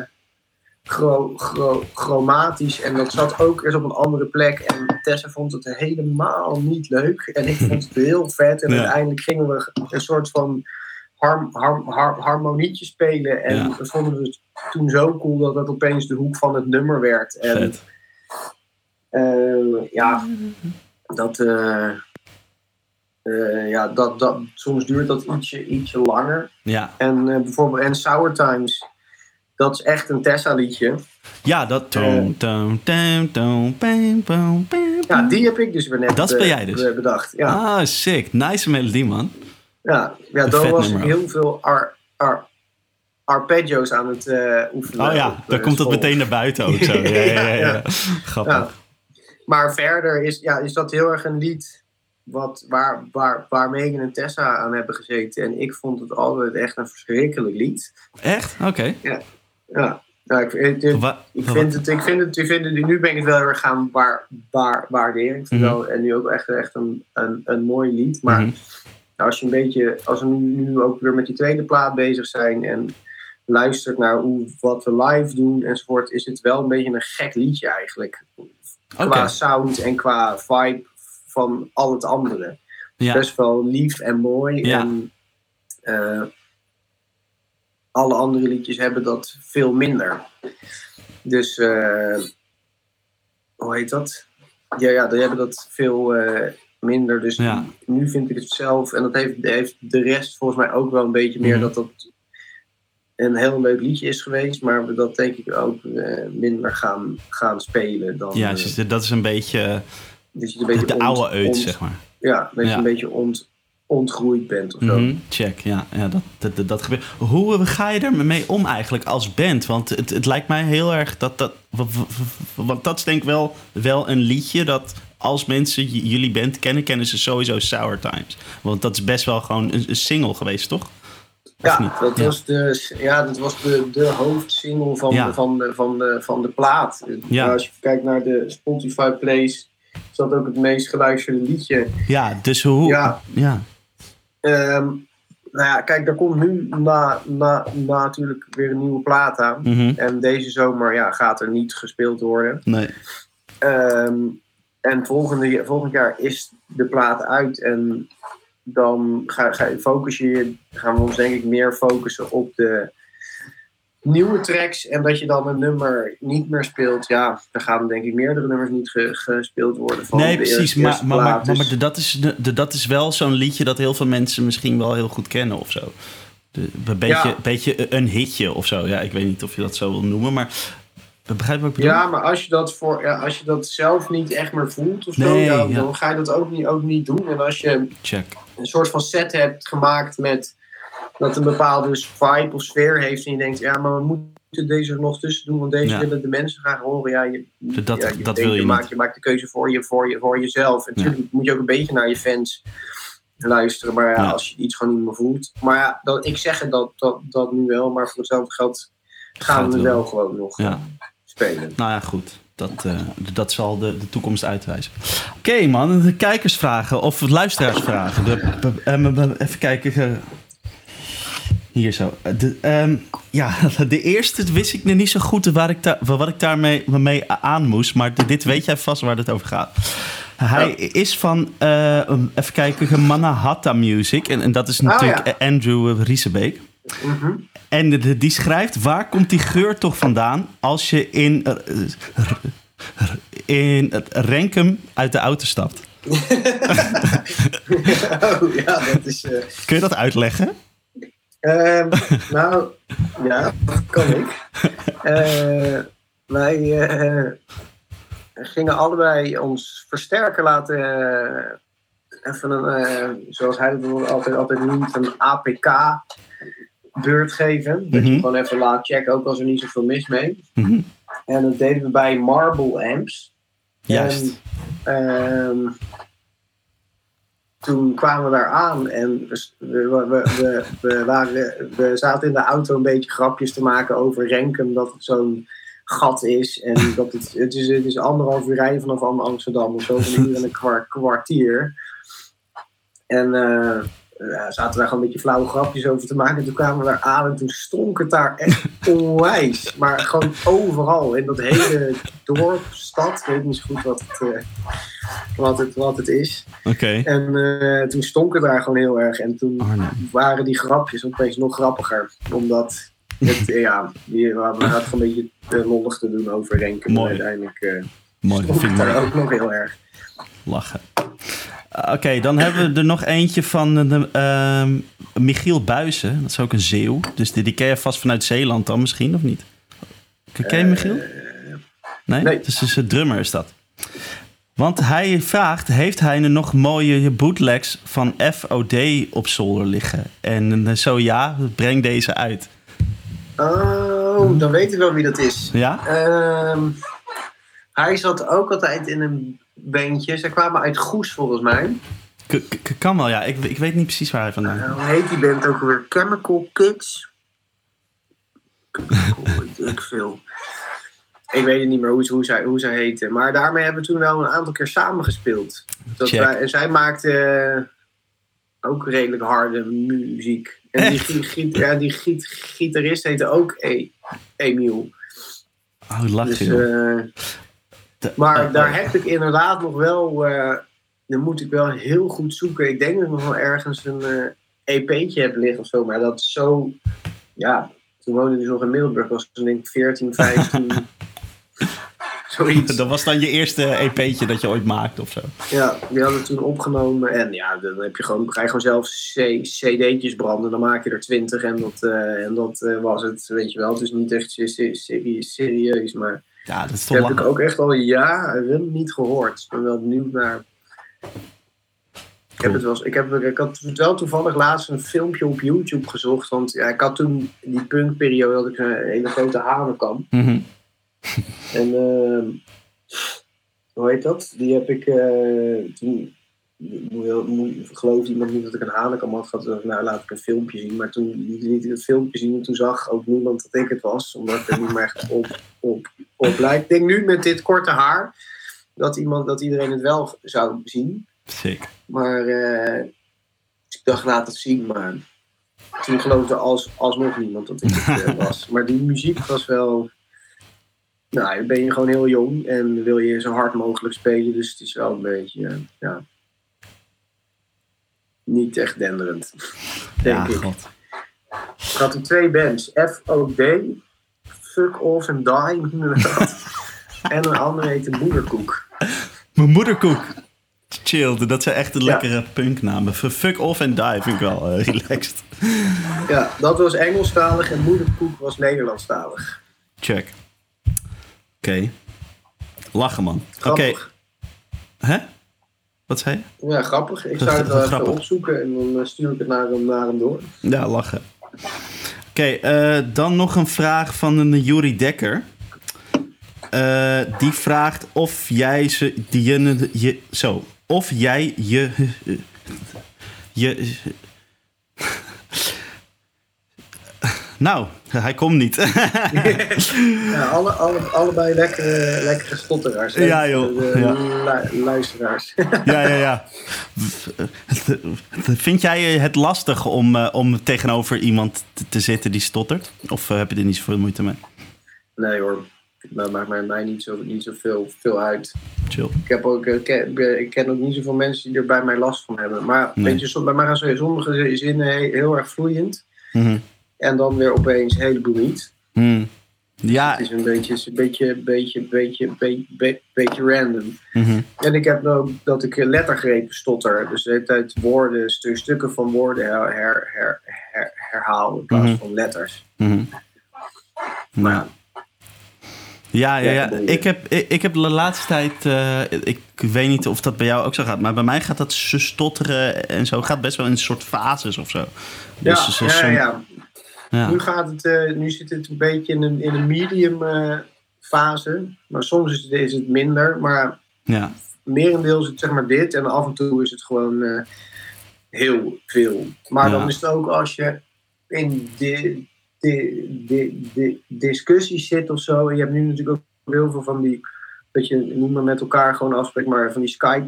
gro, gro, chromatisch. En dat zat ook eens op een andere plek. En Tessa vond het helemaal niet leuk. En ik vond het heel vet. En Ja. uiteindelijk gingen we een soort van harm, harm, har- harmonietje spelen. En Ja. we vonden het toen zo cool dat dat opeens de hoek van het nummer werd. En eh, ja, dat, eh, eh, ja dat, dat, soms duurt dat ietsje, ietsje langer. Ja. En bijvoorbeeld en Sour Times, dat is echt een Tessa-liedje. Ja, dat... Ja, die heb ik dus weer net Dat speel jij dus? be- bedacht. Ja, Ah, sick. Nice melodie, man. Ja, ja daar was heel veel ar, ar, arpeggios aan het eh, oefenen. Oh ja, op, dan eh, komt dat school. meteen naar buiten ook zo. (laughs) Ja, ja, ja. ja. Ja, Grappig. Ja. Maar verder is, ja, is dat heel erg een lied wat, waar, waar, waar Megan en Tessa aan hebben gezeten. En ik vond het altijd echt een verschrikkelijk lied. Echt? Oké. Ja, nou, ik, ik, vind het, ik vind het, ik vind het, nu ben ik het wel heel erg gaan waar, waar, waarderen. Wel, en nu ook echt, echt een, een, een mooi lied. Maar Mhm. Nou, als je een beetje, als we nu, nu ook weer met die tweede plaat bezig zijn en luistert naar hoe, wat we live doen enzovoort, is het wel een beetje een gek liedje eigenlijk. Qua sound en qua vibe van al het andere. Ja. Best wel lief en mooi. Ja. En eh, alle andere liedjes hebben dat veel minder. Dus, eh, hoe heet dat? Ja, ja, die hebben dat veel eh, minder. Dus Ja. nu vind ik het zelf, en dat heeft, heeft de rest volgens mij ook wel een beetje meer, Mhm. dat dat een heel leuk liedje is geweest, maar we dat denk ik ook eh, minder gaan, gaan spelen dan. Ja, eh, dus dat is een beetje je een beetje de ont- oude uit, zeg maar. Ja, dat je Ja. een beetje ont, ontgroeid bent of zo. Mhm, Check, ja, ja dat, dat, gebeurt. Hoe eh, ga je er mee om eigenlijk als band? Want het, het lijkt mij heel erg dat dat. Want dat is denk ik wel, wel een liedje dat als mensen jullie band kennen, kennen ze sowieso Sour Times. Want dat is best wel gewoon een, een single geweest, toch? Ja, dat Ja. was de, ja, dat was de, de hoofdsingle van, Ja. de, van, de, van, de, van de plaat. Ja. Als je kijkt naar de Spotify plays, is dat ook het meest geluisterde liedje. Ja, dus hoe. Ja. ja. Ehm, nou ja, kijk, er komt nu na, na, na natuurlijk weer een nieuwe plaat aan. mhm, En deze zomer ja, gaat er niet gespeeld worden. Nee. Ehm, en volgende, volgend jaar is de plaat uit. En dan ga, ga, focus je, gaan we ons denk ik meer focussen op de nieuwe tracks. En dat je dan een nummer niet meer speelt. Ja, dan gaan denk ik meerdere nummers niet ge- gespeeld worden. Van Nee, de precies. Maar, maar, maar, Dus- maar dat, is, de- de- dat is wel zo'n liedje dat heel veel mensen misschien wel heel goed kennen of zo. De, een beetje, Ja. beetje een hitje of zo. Ja, ik weet niet of je dat zo wil noemen, maar begrijp je wat ik bedoel? Ja, maar als je, dat voor, ja, als je dat zelf niet echt meer voelt of zo, ja, dan ga je dat ook niet, ook niet doen. En als je Check. een soort van set hebt gemaakt met dat een bepaalde vibe of sfeer heeft en je denkt, ja, maar we moeten deze er nog tussen doen, want deze Ja. willen de mensen graag horen. Ja, je, Dat- ja, dat wil je maakt, niet. je maakt de keuze voor, je, voor, je, voor jezelf. En natuurlijk moet je ook een beetje naar je fans luisteren, maar ja, als je iets gewoon niet meer voelt. Maar ja, dat, ik zeg het dat, dat, dat nu wel, maar voor hetzelfde geld gaan we wel. wel gewoon nog Ja. Spelen. Nou ja, goed. Dat, eh, dat zal de, de toekomst uitwijzen. Oké, man. De kijkersvragen of luisteraarsvragen. De, de- eh, even kijken. hier zo. Eh, De, ehm, ja, (laughs) de eerste wist ik nog niet zo goed waar ik daar, wat ik daarmee mee aan moest. Maar dit weet jij vast waar het over gaat. Hij is van, even kijken, Manhattan Music. En, en dat is natuurlijk ja. Andrew Riesebeek. Mhm. En de- die schrijft: Waar komt die geur toch vandaan als je in, eh, in het Renkum uit de auto stapt? (laughs) oh, ja, dat is... eh, Kun je dat uitleggen? Ehm, nou, ja, dat kan ik. Eh, wij gingen allebei ons versterker laten. even een, eh, zoals hij dat dan altijd, altijd noemt, een APK-beurt geven. Dat je Mhm. gewoon even laat checken, ook als er niet zoveel mis mee. Mhm. En dat deden we bij Marble Amps. Juist. En, ehm, toen kwamen we daar aan en we, we, we, we, waren, we zaten in de auto een beetje grapjes te maken over Renkum, dat het zo'n gat is. En (laughs) dat het, het, is, het is anderhalf uur rijden vanaf Amsterdam of zo, een uur en een kwart, kwartier. En uh, ja, zaten daar gewoon een beetje flauwe grapjes over te maken. En toen kwamen we daar aan en toen stonk het daar echt (laughs) onwijs. Maar gewoon overal. In dat hele dorp, stad. Ik weet niet zo goed wat het, uh, wat het, wat het is. Oké. En uh, toen stonk het daar gewoon heel erg. En toen Oh, nee. waren die grapjes opeens nog grappiger. Omdat het, (laughs) ja, we hadden gewoon een beetje te lollig te doen over Renken. Mooi. uiteindelijk uh, Mooi, vind het ik daar ook nog heel erg. Lachen. Uh, Oké, dan hebben we er nog eentje van de, ehm, Michiel Buizen. Dat is ook een zeeuw. Dus die, die ken je vast vanuit Zeeland dan misschien, of niet? Ken je Michiel? Nee? nee. Dus, dus een drummer is dat. Want hij vraagt, heeft hij er nog mooie bootlegs van FOD op zolder liggen? En zo ja, breng deze uit. Oh, dan weet ik wel wie dat is. Ja? Ehm, hij zat ook altijd in een bandje. Ze kwamen uit Goes volgens mij. K kan wel, ja. Ik, ik weet niet precies waar hij vandaan Uh, hoe heet die band ook weer? Chemical Kids? ik veel. Ik weet het niet meer hoe, hoe, zij, hoe zij heette. Maar daarmee hebben we toen wel een aantal keer. Dat Check. wij, en zij maakte uh, ook redelijk harde muziek. En die, gi giet, ja, die giet, gitarist heette ook e Emiel. Oh, lach Dus, uh, maar uh, daar heb ik inderdaad nog wel. Uh, dan moet ik wel heel goed zoeken. Ik denk dat ik nog wel ergens een uh, EP'tje heb liggen of zo. Maar dat is zo. Ja, toen woonde ik dus nog in Middelburg. Was toen denk ik 14, 15. (laughs) Zoiets. Dat was dan je eerste EP'tje dat je ooit maakte of zo? Ja, die hadden we toen opgenomen. En ja, dan heb je gewoon, ga je gewoon zelf CD'tjes branden. Dan maak je er 20 en dat, uh, en dat uh, was het. Weet je wel. Het is niet echt serieus, serieus maar. Ja, dat is toch heb ik ook echt al jaren niet gehoord. Ik ben wel benieuwd naar. Ik heb, het wel, ik, heb, ik had wel toevallig laatst een filmpje op YouTube gezocht. Want ja, ik had toen die punkperiode had ik een hele grote hanenkam. Mm -hmm. En uh, hoe heet dat? Die heb ik uh, toen. Geloof iemand niet dat ik een hanenkam had gehad? Nou, laat ik een filmpje zien. Maar toen liet ik het filmpje zien en toen zag ook niemand dat ik het was. Omdat ik er niet meer echt op, op, op lijkt. Ik denk nu met dit korte haar dat, iemand, dat iedereen het wel zou zien. Zeker. Maar uh, ik dacht, laat het zien. Maar toen geloofde als, alsnog niemand dat ik het uh, (laughs) was. Maar die muziek was wel. Nou, dan ben je gewoon heel jong en wil je zo hard mogelijk spelen. Dus het is wel een beetje, uh, ja. Niet echt denderend. (laughs) Denk ja, ik. God. Ik had er twee bands: FOD, Fuck Off and Die, (laughs) en een andere heette Moederkoek. Mijn moederkoek. Chill, dat zijn echt een lekkere ja. punknamen. Fuck off and die vind ik wel uh, relaxed. Ja, dat was Engelstalig en Moederkoek was Nederlandstalig. Check. Oké. Okay. Lachen, man. Oké. Okay. Hè? Wat zei je? Ja, grappig. Ik zou het wel even opzoeken en dan stuur ik het naar hem, naar hem door. Ja, lachen. Oké, okay, uh, dan nog een vraag van een Jury Dekker. Uh, die vraagt of jij ze. Die, je, je, zo. Of jij je. Je. Nou, (laughs) hij komt niet. (laughs) ja, alle, alle, allebei lekkere, lekkere stotteraars. Hè? Ja, joh. De, ja. Lu luisteraars. (laughs) ja, ja, ja. Vind jij het lastig om, uh, om tegenover iemand te, te zitten die stottert? Of uh, heb je er niet zoveel moeite mee? Nee hoor. Dat maakt mij, mij niet, zo, niet zoveel veel uit. Chill. Ik, heb ook, ik, ken, ik ken ook niet zoveel mensen die er bij mij last van hebben. Maar nee. weet je, bij mij gaan sommige zinnen heel erg vloeiend. Mm -hmm. En dan weer opeens een heleboel niet. Mm. Ja. Het is een beetje, een beetje, beetje, beetje, beetje, beetje random. Mm -hmm. En ik heb ook dat ik lettergrepen stotter. Dus de hele tijd woorden, stukken van woorden her, her, her, her, herhaal in plaats Mhm. van letters. -hmm. Maar ja, Ja, ja, Ik, heb, ik, ik heb de laatste tijd, uh, ik weet niet of dat bij jou ook zo gaat, maar bij mij gaat dat stotteren en zo gaat best wel in een soort fases of zo. ja, Dus, ja, dus, ja. Ja. Nu, gaat het, uh, nu zit het een beetje in een, in een medium uh, fase. Maar soms is het, is het minder. Maar Ja. Merendeel is het zeg maar dit en af en toe is het gewoon eh, heel veel. Maar Ja. dan is het ook als je in de, de, de, de discussies zit of zo. En je hebt nu natuurlijk ook heel veel van die, dat je niet meer met elkaar gewoon afspreekt, maar van die Skype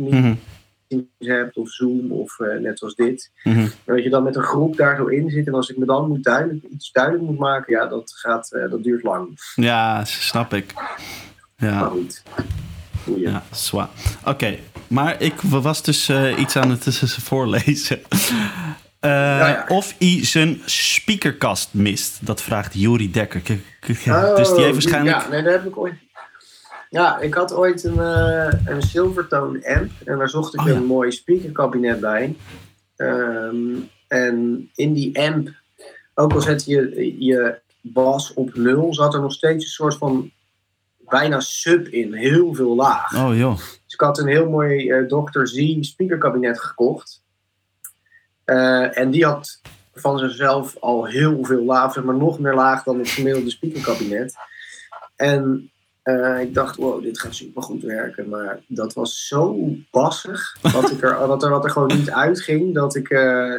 meetings hebt of Zoom of eh, net zoals dit. Mhm. En dat je dan met een groep daar zo in zit en als ik me dan moet duidelijk, iets duidelijk moet maken, ja, dat, gaat, eh, dat duurt lang. Ja, snap ik. Maar Ja, goed. Goeie. ja zwaar. Oké, maar ik was dus eh, iets aan het (laughs) voorlezen. Ja. Of hij zijn speakerkast mist. Dat vraagt Juri Dekker. K- dus die Oh, heeft waarschijnlijk... Ja, nee, dat heb ik ooit. Ja, ik had ooit een, eh een Silvertone amp en daar zocht ik Oh, ja. een mooi speakerkabinet bij. Ehm, en in die amp, ook al zet je je bas op nul, zat er nog steeds een soort van bijna sub in, heel veel laag. Oh joh. Dus ik had een heel mooi eh, Dr. Z speakerkabinet gekocht. Eh, en die had van zichzelf al heel veel laag, maar nog meer laag dan het gemiddelde speakerkabinet. En eh, ik dacht, wow, dit gaat supergoed werken. Maar dat was zo bassig dat, ik er, (laughs) dat er, wat er gewoon niet uitging. Dat ik eh,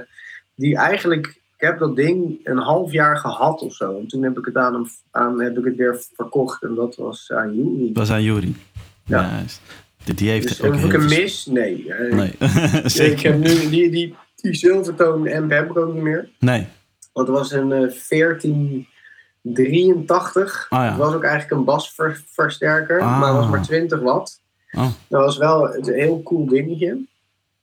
die eigenlijk... Ik heb dat ding een half jaar gehad of zo. En toen heb ik het, aan hem, aan, heb ik het weer verkocht. En dat was aan Juri. Dat was aan Juri. Ja. Die, heeft dus ook heb ik hem mis? Nee. nee. (laughs) Zeker. Ik heb nu die, die, zilvertoon en Bembro niet meer. Nee. Want het was een eh, uh, 14 83. Dat ah, was ook eigenlijk een basversterker, ah. maar was maar 20 watt. Oh. Dat was wel een heel cool dingetje.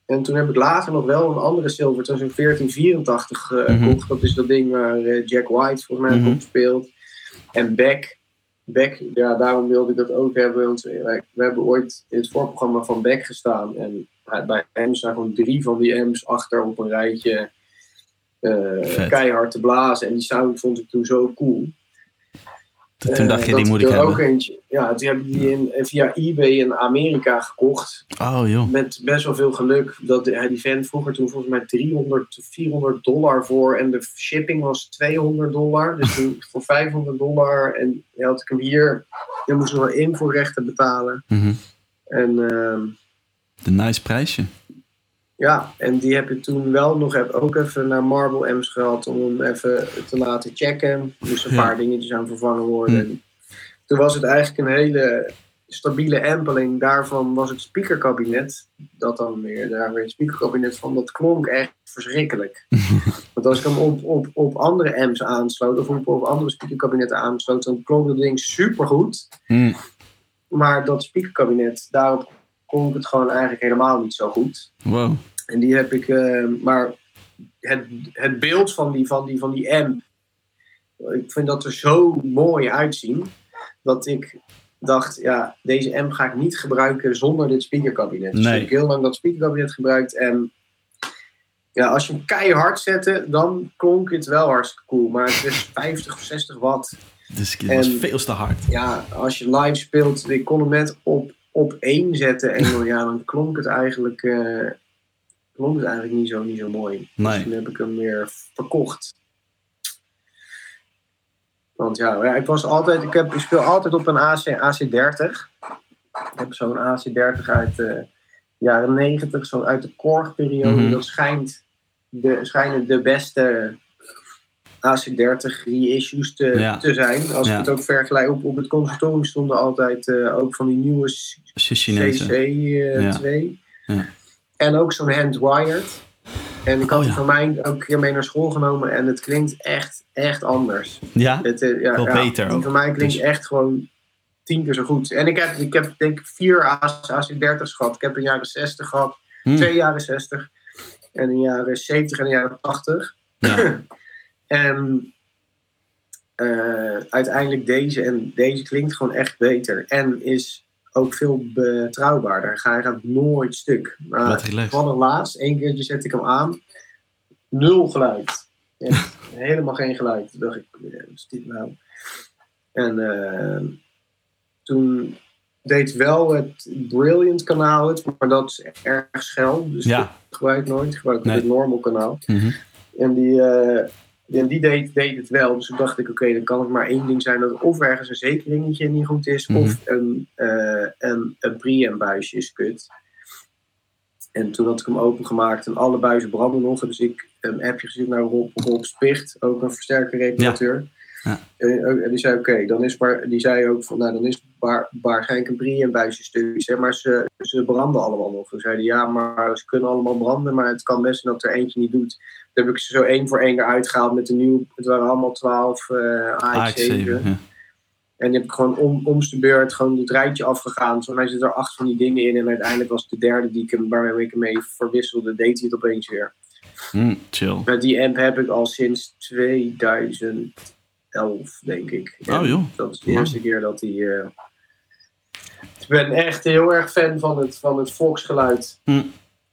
En toen heb ik later nog wel een andere Silverton, een 1484 uh, gekocht. Dat is dat ding waar eh, Jack White voor mij mhm. op speelt. En Beck. Beck, ja, daarom wilde ik dat ook hebben. We hebben ooit in het voorprogramma van Beck gestaan. En bij hem staan gewoon drie van die M's achter op een rijtje eh, keihard te blazen. En die sound vond ik toen zo cool. Toen Eh, dacht je, dat die moet ik er ook hebben. eentje. Ja, toen heb ik die in, eh, via eBay in Amerika gekocht. Oh joh. Met best wel veel geluk. Dat die vent vroeger toen volgens mij 300 of 400 dollar voor. En de shipping was 200 dollar. Dus toen (laughs) voor 500 dollar. En ja, had ik hem hier. Je moest nog wel invoerrechten betalen. Mhm. En ehm, De nice prijsje. Ja, en die heb ik toen wel nog heb ook even naar Marble M's gehad. Om hem even te laten checken. Moesten een Ja. paar dingetjes aan vervangen worden. Hm. En Toen was het eigenlijk een hele stabiele ampeling. Daarvan was het speakerkabinet. Dat dan weer, daar weer het speakerkabinet van. Dat klonk echt verschrikkelijk. (laughs) Want als ik hem op, op, op andere amps aansloot. Of op, op andere speakerkabinetten aansloot. Dan klonk dat ding supergoed. Mm. Maar dat speakerkabinet, daarop klonk het gewoon eigenlijk helemaal niet zo goed. Wow. En die heb ik, eh, maar het, het beeld van die, van, die, van die M, ik vind dat er zo mooi uitzien, dat ik dacht, ja, deze M ga ik niet gebruiken zonder dit speakerkabinet. Dus Nee. ik heb heel lang dat speakerkabinet gebruikt en ja, als je hem keihard zette, dan klonk het wel hartstikke cool. Maar het is (laughs) 50 of 60 watt. Dus het was En- veel te hard. Ja, als je live speelt, ik kon hem net op, op één zetten en (laughs) dan, ja, dan klonk het eigenlijk, eh, klonk het eigenlijk niet, zo, niet zo mooi. Dus Nee. toen heb ik hem weer verkocht. Want ja, ik was altijd, ik, heb, ik speel altijd op een AC, AC30. Ik heb zo'n AC30 uit de jaren 90, zo uit de Korg-periode. Mhm. Dat schijnt de, schijnen de beste AC30 reissues te, Ja. te zijn. Als Ja. ik het ook vergelijk, op, op het conservatorium stonden altijd eh, ook van die nieuwe Chinese. CC2. Ja. En ook zo'n hand-wired. En ik had Oh, ja. van mij ook een keer mee naar school genomen en het klinkt echt, echt anders. Ja? Het, eh, ja, Wel ja, beter ook. van mij klinkt Dus- echt gewoon tien keer zo goed. En ik heb, ik heb denk ik vier AC30's gehad. Ik heb een jaren 60 gehad, Hm. twee jaren 60 en een jaren 70 en een jaren 80. Ja. (clears throat) En eh, uiteindelijk deze. En deze klinkt gewoon echt beter. En is ook veel betrouwbaarder. Hij gaat nooit stuk. Maar toevallig laatst, één keertje zet ik hem aan. Nul geluid. (laughs) Helemaal geen geluid. Toen dacht ik, eh, wat is dit nou? En eh, toen deed wel het Brilliant kanaal het, maar dat is erg schel. Dus Ja. dat gebruik ik nooit. Ik gebruik Nee. het normal kanaal. Mhm. En die, eh, En die deed, deed het wel. Dus toen dacht ik, oké, dan kan het maar één ding zijn. Dat of ergens een zekeringetje niet goed is. Mhm. Of een, eh een, een is kut. En toen had ik hem opengemaakt en alle buizen brandden nog. Dus ik een appje gestuurd naar Rob, Rob Spicht, ook een versterkerreparateur. Ja. En, en die zei, oké, dan is maar, die zei ook van, nou, dan is waar, waarschijnlijk een preamp buisje stuk. Zeg maar ze, ze branden allemaal nog. Toen zeiden ja, maar ze kunnen allemaal branden, maar het kan best zijn dat er eentje niet doet. Toen heb ik ze zo één voor één eruit gehaald met de nieuwe, het waren allemaal 12 eh AX7. AX7. Ja. En die heb ik gewoon om, om de beurt gewoon het rijtje afgegaan. Zo mij zitten er acht van die dingen in. En uiteindelijk was het de derde die ik hem, waarmee ik hem mee verwisselde, deed hij het opeens weer. Hm, chill. Maar die amp heb ik al sinds 2011, denk ik. Oh, joh. Dat is de eerste keer dat hij... eh, Ik ben echt heel erg fan van het, van het volksgeluid. Hm.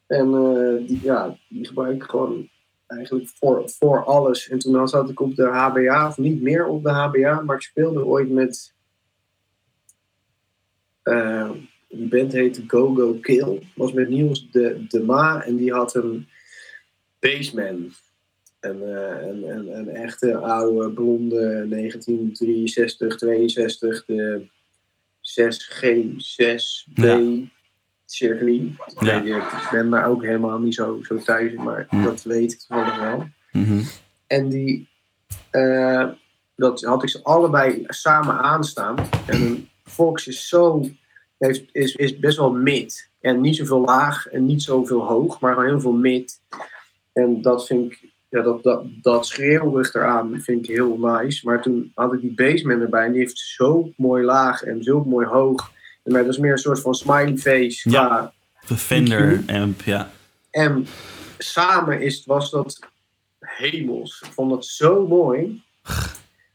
En eh, die, ja, die gebruik ik gewoon eigenlijk voor, voor alles. En toen zat ik op de HBA, of niet meer op de HBA, maar ik speelde ooit met. eh, die band heette Go Go Kill. Was met Niels de, de Ma en die had een Bassman. Eh, een, een, een echte oude blonde 1963, 62, de 6G6B Ja. Ik Ja. ben daar ook helemaal niet zo, zo thuis in, maar Hm. dat weet ik toevallig wel. Mhm. En die, eh, dat had ik ze allebei samen aanstaan. En een Fox is zo, heeft, is, is best wel mid. En niet zoveel laag en niet zoveel hoog, maar gewoon heel veel mid. En dat vind ik, ja, dat, dat, dat schreeuwig eraan vind ik heel nice. Maar toen had ik die bassman erbij en die heeft zo mooi laag en zo mooi hoog. En maar dat is meer een soort van smiley face Ja. De Fender amp, ja. en samen is, was dat hemels. Ik vond dat zo mooi.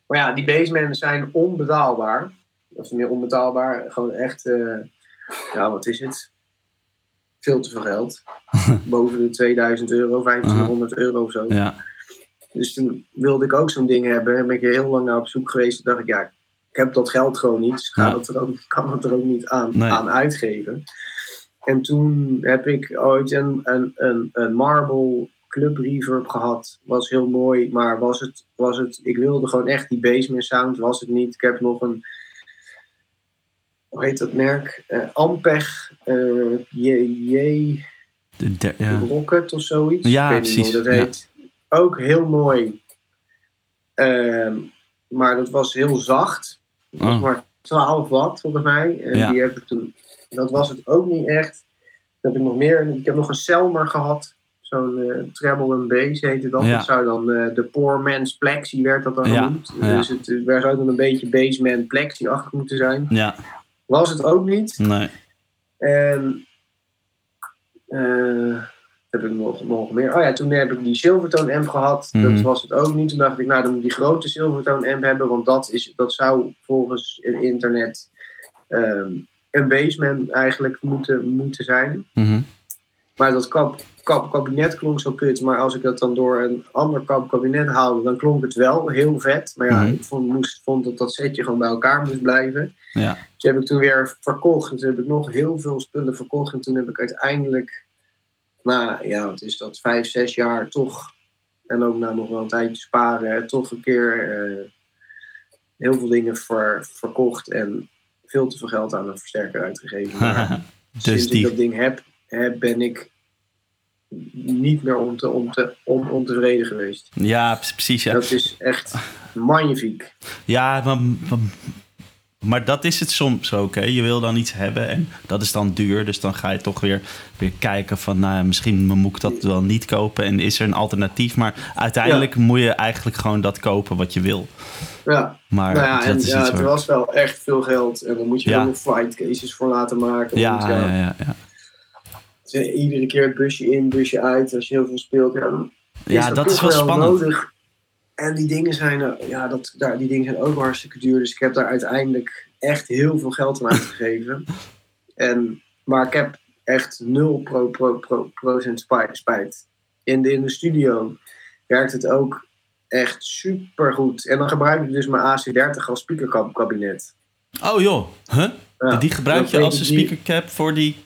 Maar ja, die basemans zijn onbetaalbaar. Of meer onbetaalbaar. Gewoon echt, eh, ja, wat is het? Veel te veel geld. (laughs) Boven de 2000 euro, 2500 euro of zo. Ja, Dus toen wilde ik ook zo'n ding hebben. En ben ik er heel lang naar op zoek geweest. Toen dacht ik, ja, ik heb dat geld gewoon niet. Dus ga Ja. dat er ook, kan het er ook niet aan, Nee. aan uitgeven. En toen heb ik ooit een, een, een, een Marble Club Reverb gehad. Was heel mooi, maar was het, was het... Ik wilde gewoon echt die basement sound, was het niet. Ik heb nog een... Hoe heet dat merk? Eh Ampeg eh, J, J de der- ja. Rocket of zoiets. Ja, ik weet niet precies, hoe dat heet. Ook heel mooi. Ehm, maar dat was heel zacht. Dat Oh. maar 12 watt volgens mij. En Ja. die heb ik toen, dat was het ook niet echt. Heb ik nog meer. Ik heb nog een Selmer gehad. Zo'n eh, treble and bass heette dat. Dat zou dan eh, de Poor Man's Plexi werd dat dan genoemd. Dus het eh, zou dan een beetje Bassman Plexi-achtig moeten zijn. ja, Was het ook niet. nee. En eh, heb ik nog, nog meer. Oh ja, toen heb ik die Silvertone amp gehad. Mhm. Dat was het ook niet. Toen dacht ik, nou dan moet die grote Silvertone amp hebben. Want dat, is, dat zou volgens het internet ehm, een bassman eigenlijk moeten, moeten zijn. Mhm. Maar dat kap, kap, kabinet klonk zo kut. Maar als ik dat dan door een ander kap kabinet haalde, dan klonk het wel heel vet. Maar ja, Mhm. ik vond, moest, vond dat dat setje gewoon bij elkaar moest blijven. Ja, Dus heb ik toen weer verkocht. En toen heb ik nog heel veel spullen verkocht. En toen heb ik uiteindelijk, na, ja, wat is dat, vijf, zes jaar toch, en ook na nog wel een tijdje sparen, toch een keer eh, heel veel dingen ver, verkocht. En veel te veel geld aan een versterker uitgegeven. Maar (laughs) dus sinds ik die, dat ding heb, ben ik niet meer on te, on, ontevreden geweest. ja, pre- precies. Ja, Dat is echt magnifiek. ja maar, maar, maar dat is het soms ook. Hè. Je wil dan iets hebben en dat is dan duur. Dus dan ga je toch weer, weer kijken van... Nou, misschien moet ik dat wel niet kopen en is er een alternatief. Maar uiteindelijk moet je eigenlijk gewoon dat kopen wat je wil. Ja. Maar Nou ja, dat en is ja, het waar- was wel echt veel geld. En dan moet je Ja. er nog fight cases voor laten maken. Ja, ja, ja. Is Iedere keer busje in, busje uit. Als je heel veel speelt, ja, dan Ja, dat dat is wel spannend. nodig. En die dingen zijn, eh, ja, dat, daar, die dingen zijn ook hartstikke duur. Dus ik heb daar uiteindelijk echt heel veel geld aan uitgegeven. (laughs) en, maar ik heb echt 0 pro, pro, pro, procent spijt, spijt. In de, in de studio werkt het ook echt super goed. En dan gebruik ik dus mijn AC30 als speakerkabinet. Oh joh, huh? Ja, die gebruik je als een speakercap voor die...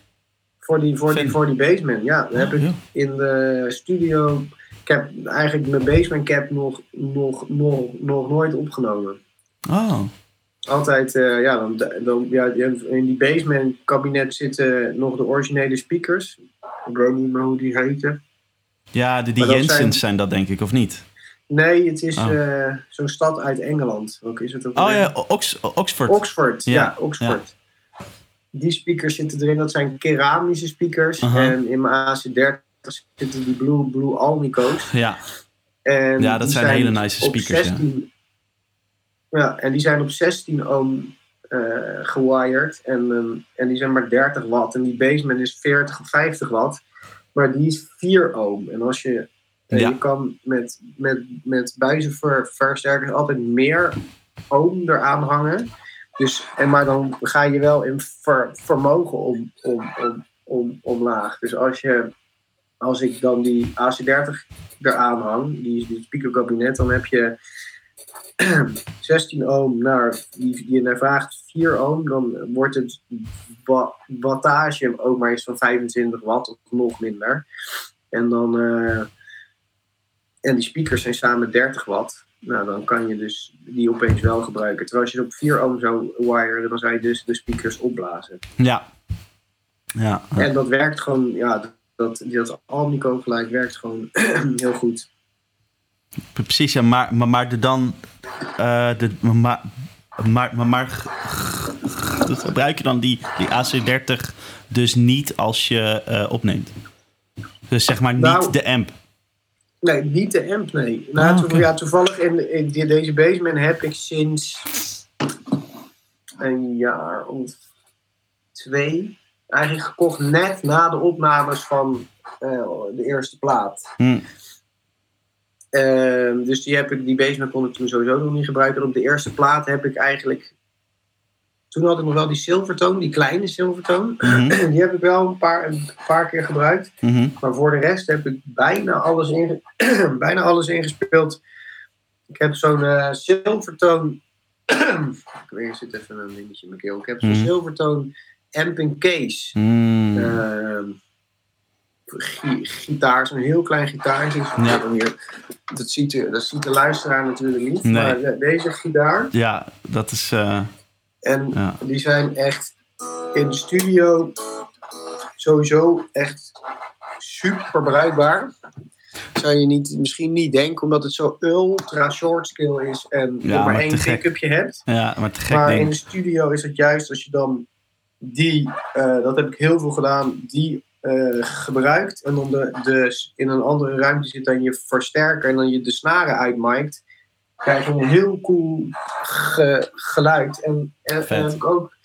Voor die, voor die, voor die basement, ja. Dan heb ik in de studio Ik heb eigenlijk mijn basement cap nog, nog, nog, nog nooit opgenomen. Oh, Altijd, eh, ja, dan, dan, ja, in die basement kabinet zitten nog de originele speakers. Ik weet niet meer hoe die heten. ja, de, die Jensens zijn... zijn- dat denk ik, of niet? Nee, het is Oh. eh, zo'n stad uit Engeland. Welke is het ook? Oh ja, Ox, Oxford. Oxford, ja, Ja, Oxford. Die speakers zitten erin, dat zijn keramische speakers. En in mijn AC30 zitten die Blue, Blue Alnico's. Ja, En Ja, dat zijn hele nice speakers, ja. 16, ja. en die zijn op 16 ohm eh gewired. En, ehm, en die zijn maar 30 watt. En die basement is 40 of 50 watt. Maar die is 4 ohm. En als je, eh, Ja. je kan met, met, met buizenversterkers altijd meer ohm eraan hangen. Dus, en maar dan ga je wel in ver- vermogen om, om, om, om, omlaag. Dus als, je, als ik dan die AC30 eraan hang, die, die speakerkabinet, dan heb je (clears throat) 16 ohm naar, die, die naar vraagt 4 ohm, dan wordt het wa- wattage ook maar eens van 25 watt of nog minder. En dan eh, en die speakers zijn samen 30 watt. Nou, dan kan je dus die opeens wel gebruiken. Terwijl als je het op 4 ohm zou wiren, dan zou je dus de speakers opblazen. ja. Ja, En dat werkt gewoon, ja, dat, dat Alnico gelijk werkt gewoon (clears throat) heel goed. precies. Ja, maar, maar, maar de dan... eh, de, maar, maar, maar, maar gebruik je dan die, die AC30 dus niet als je eh, opneemt? Dus zeg maar niet Nou, de amp. Nee, niet de amp, nee. Nou, Ah, oké. ja, toevallig in, in deze basement heb ik sinds een jaar of twee eigenlijk gekocht net na de opnames van eh, de eerste plaat. Hm. Ehm, dus die, heb ik, die basement kon ik toen sowieso nog niet gebruiken. En op de eerste plaat heb ik eigenlijk... Toen had ik nog wel die Silvertone, die kleine Silvertone. Mhm, (clears throat) Die heb ik wel een paar, een paar keer gebruikt. mhm. Maar voor de rest heb ik bijna alles, inge (clears throat) bijna alles ingespeeld. Ik heb zo'n eh Silvertone... (clears throat) ik weet, zit even een dingetje in mijn keel. Ik heb zo'n Mhm. Silvertone Amping Case. Mm. Ehm, gi- gitaar, zo'n heel klein gitaartje. Ja. Hier. Dat, ziet de, dat ziet de luisteraar natuurlijk niet. Nee. Maar de- deze gitaar. Ja, dat is... eh, En ja. die zijn echt in de studio sowieso echt super bruikbaar. Zou je niet, misschien niet denken, omdat het zo ultra short skill is en Ja, maar één pick-upje hebt. ja, maar te gek Maar in de studio is het juist als je dan die, eh, dat heb ik heel veel gedaan, die eh, gebruikt. En dan de, de, in een andere ruimte zit dan je versterker en dan je de snaren uitmaakt. Krijg je een heel cool ge- geluid. En, en, heb ik ook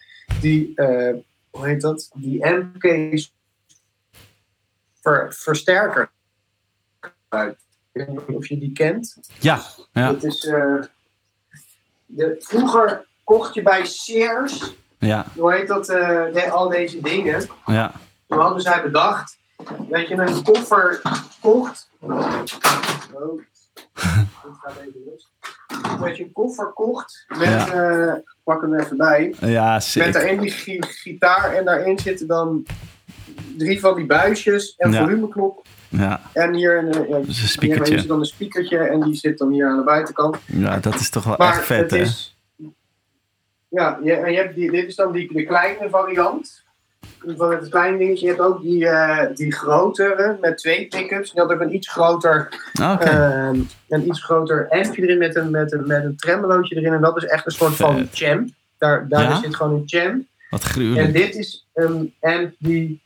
die, eh, hoe heet dat? Die M-case ver, versterker. Ik weet niet of je die kent. Ja, ja, Dat is, eh, de, vroeger kocht je bij Sears, ja, hoe heet dat, eh, de- al deze dingen. ja. Toen hadden zij bedacht dat je een koffer kocht. Oh, (laughs) Dat je een koffer kocht met, eh, pak hem even bij, Ja, met sick. daarin die gi- gitaar en daarin zitten dan drie van die buisjes, een Ja. volumeknop Ja, en hier een, eh, ja, een speakertje. is dan een speakertje en die zit dan hier aan de buitenkant. Ja, dat is toch wel Maar echt vet, het hè? is. Ja, je, en je hebt die, dit is dan die, de kleine variant. Van het kleine dingetje. Je hebt ook die, eh, die grotere met twee pick-ups. Die had ook een iets groter, Ah, Oké. ehm, een iets groter ampje erin met een, met een, met een tremolootje erin. En dat is echt een soort van Vet. champ. Daar, daar Ja? zit gewoon een champ. Wat En gruwelijk. dit is een amp die.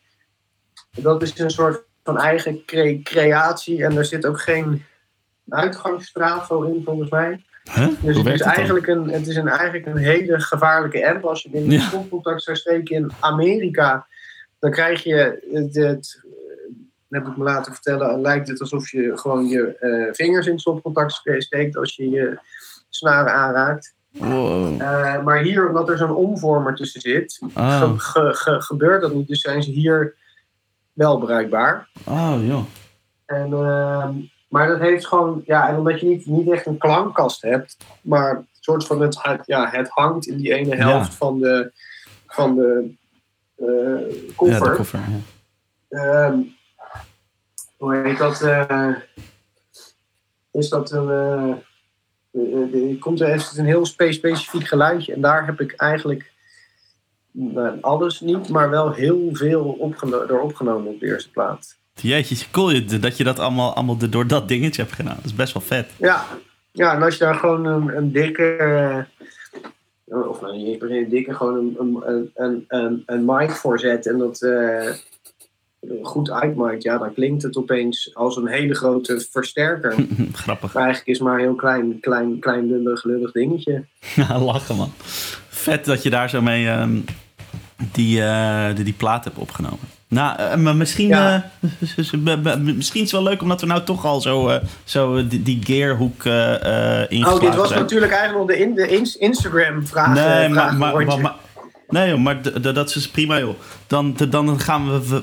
Dat is een soort van eigen cre- creatie. En er zit ook geen uitgangsstraat voor in, volgens mij. Huh? Dus het is, dan? eigenlijk een, het is een, eigenlijk een hele gevaarlijke amp. Als je in Ja. stopcontact zou steken in Amerika, dan krijg je het, het heb ik me laten vertellen, lijkt het alsof je gewoon je eh, vingers in stopcontact ste- steekt als je je snaren aanraakt. Wow. Eh, maar hier, omdat er zo'n omvormer tussen zit, ge- ge- ge- gebeurt dat niet. Dus zijn ze hier wel bruikbaar. oh joh. En, ehm, maar dat heeft gewoon, ja, en omdat je niet, niet echt een klankkast hebt, maar een soort van het, ja, het hangt in die ene helft van de, van de eh, koffer. Ja, de koffer. Ja. Ehm, hoe heet dat? eh, is dat een, er komt er een heel spe- specifiek geluidje. En daar heb ik eigenlijk alles niet, maar wel heel veel opgeno door opgenomen op de eerste plaat. Jeetje, cool dat je dat allemaal, allemaal door dat dingetje hebt gedaan. Dat is best wel vet. Ja, ja en als je daar gewoon een, een dikke, eh, of nou, niet een dikke, gewoon een, een, een, een, een mic voor zet en dat eh, goed uitmaakt, ja, dan klinkt het opeens als een hele grote versterker. (laughs) Grappig. Maar eigenlijk is het maar een heel klein, klein, klein lullig, lullig dingetje. (laughs) Ja, lachen man. Vet dat je daar zo mee ehm, die, eh, die, die plaat hebt opgenomen. Nou, eh, maar misschien, Ja. eh, misschien is het wel leuk omdat we nou toch al zo, eh, zo die, die gearhoek eh eh ingeslagen Oh, dit was zijn. natuurlijk eigenlijk de, in, de ins- Instagram-vraag. Nee, eh, maar, maar, vragenrondje. maar, maar- nee joh, maar dat is prima joh. Dan, dan gaan we... we,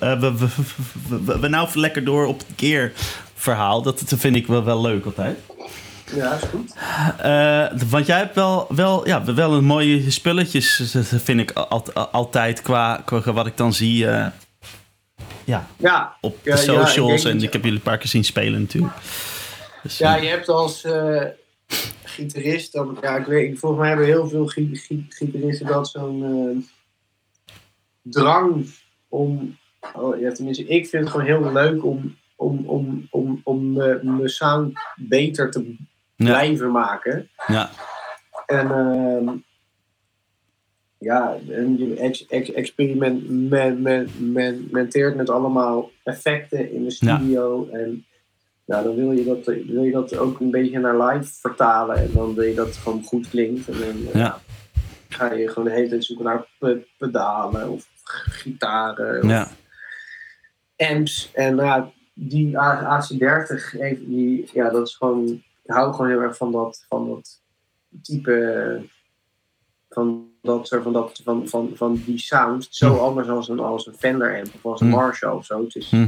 we, we, we, we, we- we nou lekker door op het gear verhaal. Dat, dat vind ik wel, wel leuk altijd. Ja, is goed. Eh, want jij hebt wel, wel, ja, wel een mooie spulletjes, dat vind ik al- al- altijd qua, qua wat ik dan zie eh, ja, Ja, op Ja, de ja, ik denk socials. en ik heb jullie een paar keer zien spelen natuurlijk. Dus, ja, eh, je hebt als gitarist, dan, ja, ik weet, volgens mij hebben heel veel gi- gi- gitaristen dat zo'n drang om, oh, ja, tenminste, ik vind het gewoon heel leuk om, om, om, om, om mijn sound beter te ja, blijven maken. ja, En ehm, ja, en je ex, ex, experimenteert met allemaal effecten in de studio. En nou, dan wil je, dat, wil je dat ook een beetje naar live vertalen. En dan wil je dat het gewoon goed klinkt. En dan eh, Ja. ga je gewoon de hele tijd zoeken naar pe- pedalen of gitaren of ja, amps. En nou ja, die A- AC30, heeft die, ja, dat is gewoon. Ik hou gewoon heel erg van dat, van dat type. Van dat soort van, dat, van, van, van die sound. Zo Hm. anders als een, als een Fender amp of als een Hm. Marshall of zo. Het is, Hm.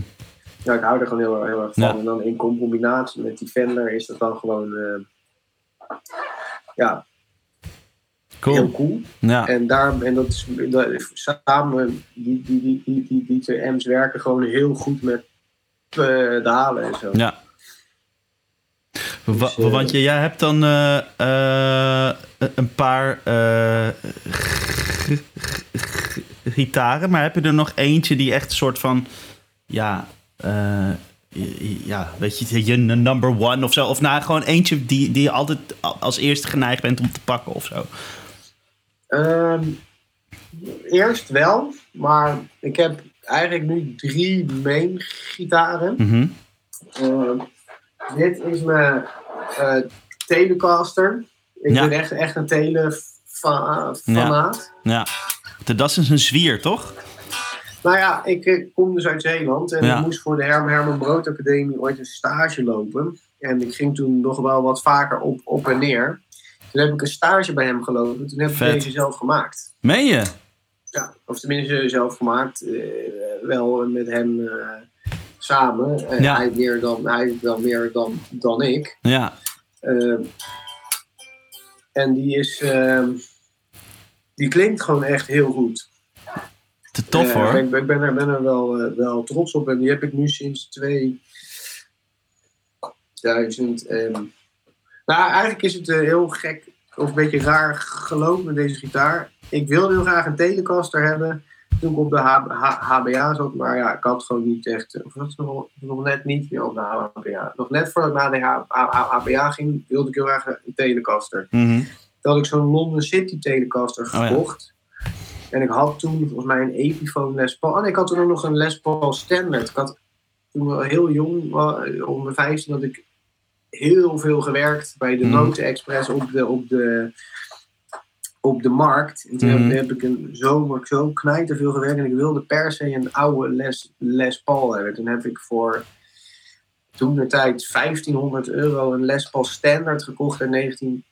ja, ik hou er gewoon heel, heel erg van. Ja. En dan in combinatie met die Fender is dat dan gewoon. eh, ja, heel cool. cool. Ja, En, daar, en dat is dat, samen, die, die, die, die, die, die twee amps werken gewoon heel goed met pedalen en zo. ja. Dus, eh, want je- jij hebt dan eh, eh, een paar gitaren, maar heb je er nog eentje die echt een soort van, ja, ja, weet je, je number one of zo? Of nou, gewoon eentje die, die je altijd als eerste geneigd bent om te pakken of zo? Ehm, eerst wel, maar ik heb eigenlijk nu drie main gitaren. Ehm, dit is mijn eh, Telecaster. Ik Ja. ben echt, echt een tele-fanaat. Ja, De- dat is een zwier, toch? Nou ja, ik eh, kom dus uit Zeeland en Ja. ik moest voor de Herman Herman Brood Academie ooit een stage lopen. En ik ging toen nog wel wat vaker op, op en neer. Toen heb ik een stage bij hem gelopen. Toen heb ik deze zelf gemaakt. Meen je? Ja, of tenminste zelf gemaakt. eh, wel met hem samen. Eh, Ja. Hij meer dan, hij wel meer dan, dan ik. Ja. Ehm, en die is... ehm, die klinkt gewoon echt heel goed. Te tof Eh, hoor. Ik, ben- ik ben er, ben er wel, eh, wel trots op. En die heb ik nu sinds 2000. En... Nou, eigenlijk is het heel gek of een beetje raar gelopen met deze gitaar. Ik wilde heel graag een Telecaster hebben toen ik op de H- H- HBA zat. Maar ja, ik had gewoon niet echt. eh, Of was nog, nog net niet? Ja, op de HBA. Nog net voordat ik naar de H- HBA ging, wilde ik heel graag een Telecaster. Mhm. Toen had ik zo'n London City Telecaster Oh ja. gekocht. En ik had toen volgens mij een Epiphone Les Paul. En ik had toen ook nog een Les Paul Standard. Ik had toen heel jong, wel, om mijn 15, had ik heel veel gewerkt bij de. Noten Express op de, op de, op de markt. En toen heb- Mhm. heb, ik een zomer zo knijter veel gewerkt. En ik wilde per se een oude Les, Les Paul hebben. Toen heb ik voor toen de tijd 1500 euro een Les Paul Standard gekocht in 19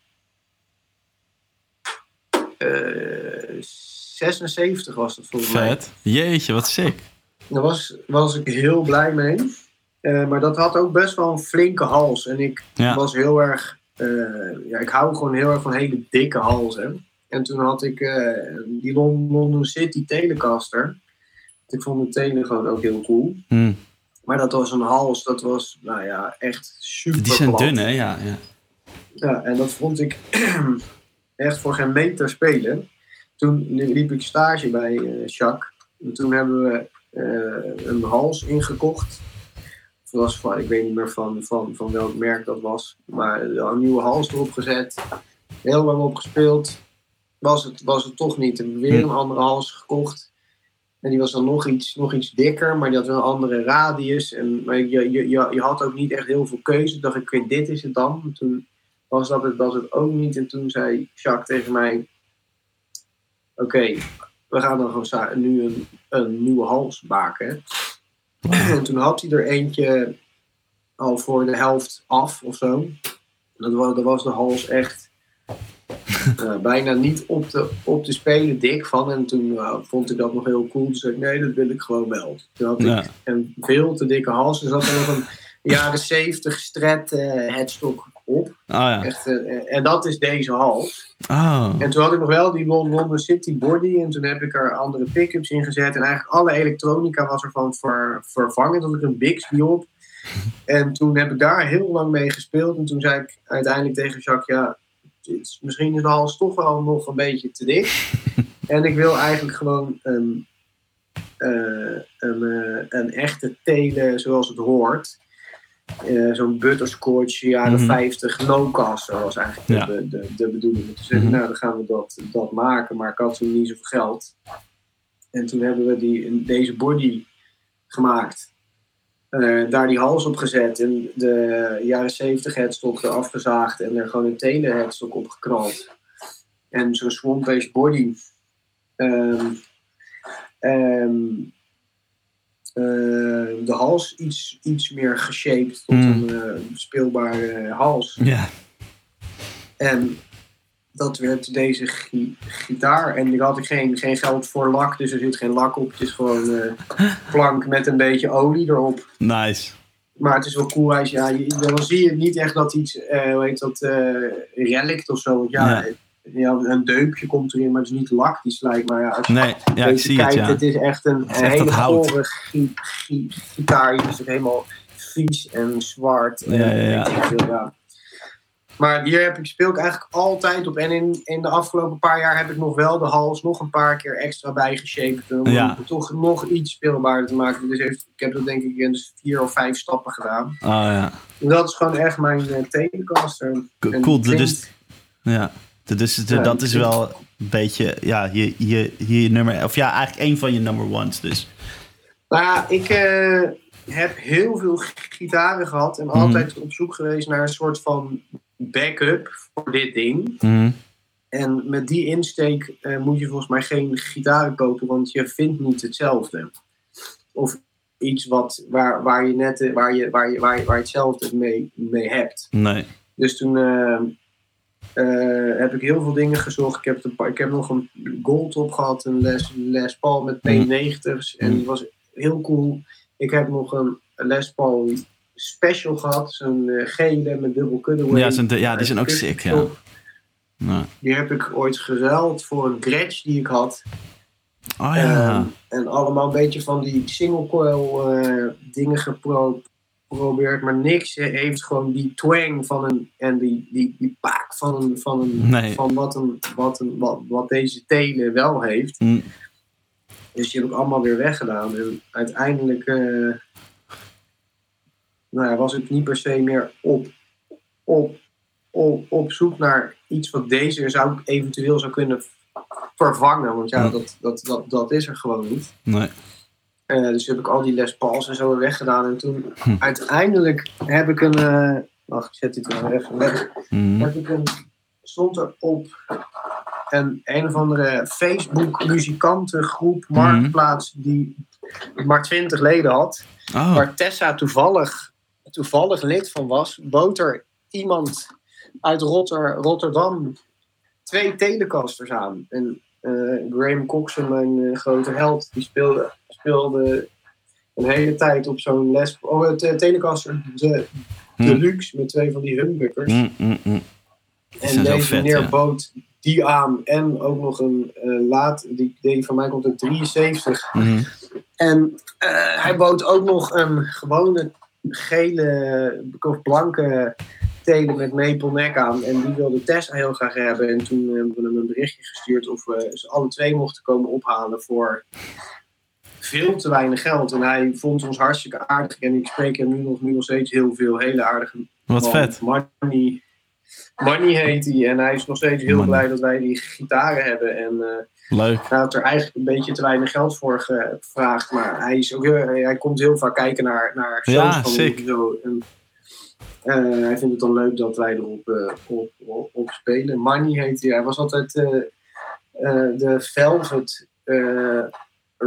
eh, 76 was dat volgens mij. Vet. Jeetje, wat sick. Daar was, was ik heel blij mee. Eh, maar dat had ook best wel een flinke hals. En ik Ja. was heel erg. eh, ja, ik hou gewoon heel erg van hele dikke halzen. En toen had ik eh, die Lon- London City Telecaster. Ik vond de tele gewoon ook heel cool. Hm. Maar dat was een hals, dat was, nou ja, echt super Die zijn dun, hè? Ja, ja. Ja, en dat vond ik (clears throat) echt voor geen meter spelen. Toen liep ik stage bij eh Jacques. En toen hebben we eh, een hals ingekocht. Het was van, ik weet niet meer van, van, van welk merk dat was. Maar een nieuwe hals erop gezet. Heel lang opgespeeld. Was het, was het toch niet. En weer een andere hals gekocht. En die was dan nog iets, nog iets dikker, maar die had wel een andere radius. En, maar je, je, je, je had ook niet echt heel veel keuze. Dacht ik, dit is het dan. En toen was dat het, was het ook niet. En toen zei Jacques tegen mij: Oké, we gaan dan gewoon nu een, een nieuwe hals maken. En toen had hij er eentje al voor de helft af of zo. Dat was, dat was de hals echt eh, bijna niet op te, op te spelen dik van. En toen eh, vond ik dat nog heel cool. Toen zei ik, nee, dat wil ik gewoon wel. Toen had Ja. ik een veel te dikke hals. Er zat er nog een jaren 70 stret eh headstock op. Oh ja. Echt, en dat is deze hals. Oh. En toen had ik nog wel die Lon- London City body. En toen heb ik er andere pick-ups in gezet. En eigenlijk alle elektronica was ervan ver, vervangen. Toen had ik een Bixby op. (laughs) En toen heb ik daar heel lang mee gespeeld. En toen zei ik uiteindelijk tegen Jacques... Ja, is- misschien is de hals toch wel nog een beetje te dik. (laughs) en ik wil eigenlijk gewoon een, eh, een, eh, een echte telen zoals het hoort. Eh, Zo'n butterscotch jaren Mhm. 50 no-caster was eigenlijk Ja. de, de, de bedoeling. Toen zei ik, Mhm. nou dan gaan we dat, dat maken. Maar ik had toen niet zoveel geld. En toen hebben we die, deze body gemaakt. Eh, daar die hals op gezet en de jaren 70 headstock eraf gezaagd en er gewoon een telen headstock op geknald. En zo'n swamp-based body. Eh, de hals iets, iets meer geshaped tot Mm. een eh, speelbare hals. Ja. En dat werd deze gi- gitaar. En daar had ik geen, geen geld voor lak, dus er zit geen lak op. Het is gewoon eh, (laughs) plank met een beetje olie erop. Nice. Maar het is wel cool als ja, je, dan zie je niet echt dat iets, eh hoe heet dat, eh relict of zo. Want ja, Ja. ja, een deukje komt erin, maar het is niet lak die slijt. Maar ja, als je Nee, ja, ik zie het, kijkt, ja. het is echt een, is een echt hele gore gi- gi- gitaar. Die is helemaal vies en zwart. En Ja, ja, ja. weet ik veel, ja. Maar hier heb ik, speel ik eigenlijk altijd op. En in, in de afgelopen paar jaar heb ik nog wel de hals nog een paar keer extra bijgeshaped. Om Ja. het toch nog iets speelbaarder te maken. Dus heeft, ik heb dat denk ik in vier of vijf stappen gedaan. Oh ja. En dat is gewoon echt mijn uh, telecaster. Co- En Cool. Dus, ja. Dus de- Ja, dat is wel een beetje, ja, je, je, je nummer, of ja, eigenlijk één van je number ones. Dus. Nou ja, ik eh, heb heel veel gitaren gehad en Mhm. altijd op zoek geweest naar een soort van backup voor dit ding. Mhm. En met die insteek eh, moet je volgens mij geen gitaren kopen, want je vindt niet hetzelfde. Of iets wat, waar, waar, je net, eh, waar, je, waar, je, waar, je, waar je hetzelfde mee, mee hebt. Nee. Dus toen eh, heb ik heel veel dingen gezocht. Ik heb, een ik heb nog een gold op gehad, een Les, Les Paul met P90's. En die was heel cool. Ik heb nog een Les Paul special gehad, zo'n eh, gele met dubbel cutaway. Ja, zijn de- ja, die zijn ook sick, ja. Die heb ik ooit geruild voor een Gretsch die ik had. Oh ja. Ehm, en allemaal een beetje van die single coil eh, dingen gepro- geprobeerd. Maar niks heeft gewoon die twang van een. En die, die, die paak van, een, van, een, Nee. van wat, een, wat, een, wat, wat deze telen wel heeft. Mm. Dus die heb ik allemaal weer weggedaan. En uiteindelijk eh, nou ja, was ik niet per se meer op, op, op, op zoek naar iets wat deze zou eventueel zou kunnen vervangen. Want ja, dat, dat, dat, dat is er gewoon niet. Nee. Eh, dus heb ik al die Les Pauls en zo weer weggedaan. En toen Hm. uiteindelijk heb ik een. eh, wacht, ik zet dit er even weg. Mhm. Heb ik een, stond er op een, een of andere Facebook muzikantengroep, Mhm. marktplaats, die maar 20 leden had. Oh. Waar Tessa toevallig, toevallig lid van was, bood er iemand uit Rotter, Rotterdam twee telecasters aan. En eh, Graham Coxon, mijn eh, grote held, die speelde, speelde een hele tijd op zo'n les. Oh, het telecaster de, deluxe met twee van die humbuckers. Mm, mm, mm. En deze meneer ja. bood die aan en ook nog een eh, laat, die, die van mij komt uit 73, Mhm. En hij bood ook nog een gewone gele of blanke telen met maple nek aan. En die wilde Tessa heel graag hebben. En toen hebben we hem een berichtje gestuurd of we ze alle twee mochten komen ophalen voor veel te weinig geld. En hij vond ons hartstikke aardig. En ik spreek hem nu nog, nu nog steeds heel veel. Hele aardige Wat man. vet. Money, Money heet hij. En hij is nog steeds heel Money. blij dat wij die gitaren hebben. En eh, Leuk. hij had er eigenlijk een beetje te weinig geld voor gevraagd. Maar hij, is ook, heel- hij komt heel vaak kijken naar, naar shows Ja, van sick. Zo. En, eh, hij vindt het dan leuk dat wij erop eh, op, op, op spelen. Money heet hij. Hij was altijd eh, de Velvet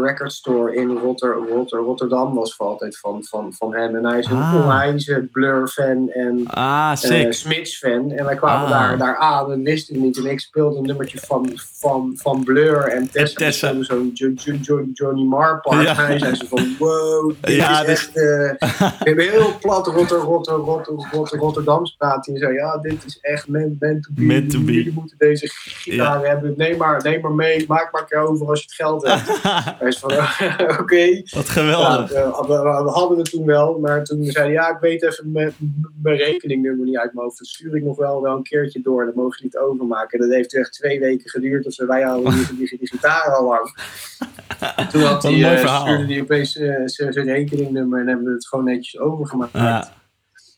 Record Store in Rotter, Rotter, Rotterdam was voor altijd van, van, van hem. En hij is een Ah. onwijze Blur-fan en Ah, eh. Smits-fan. En wij kwamen Ah. daar, daar aan en wisten niet. En ik speelde een nummertje van, van, van Blur en Tessa. Tessa. speelde zo'n Jo- Jo- Jo- Johnny Marr part. Ja. En hij zei ze van, wow, (laughs) dit Ja, is echt... eh, (laughs) we hebben heel plat Rotter, Rotter, Rotter, Rotter, Rotterdams praten. En zei, ja, dit is echt meant, meant to be. Meant to be. Jullie moeten deze gitaar hebben. Neem maar, neem maar mee. Maak maar een keer over als je het geld hebt. (laughs) hij is van, (laughs) oké. Wat Ja, geweldig. eh, we, hadden het toen wel, maar toen zei hij, ja, ik weet even mijn, mijn rekeningnummer niet uit mijn hoofd. Dat stuur ik nog wel, wel een keertje door, dat mogen jullie het overmaken. Dat heeft echt twee weken geduurd, dus wij hadden (laughs) die, die, gitaar al lang. Toen had hij, verhaal. stuurde hij opeens eh, zijn zijn rekeningnummer en hebben we het gewoon netjes overgemaakt. Ja,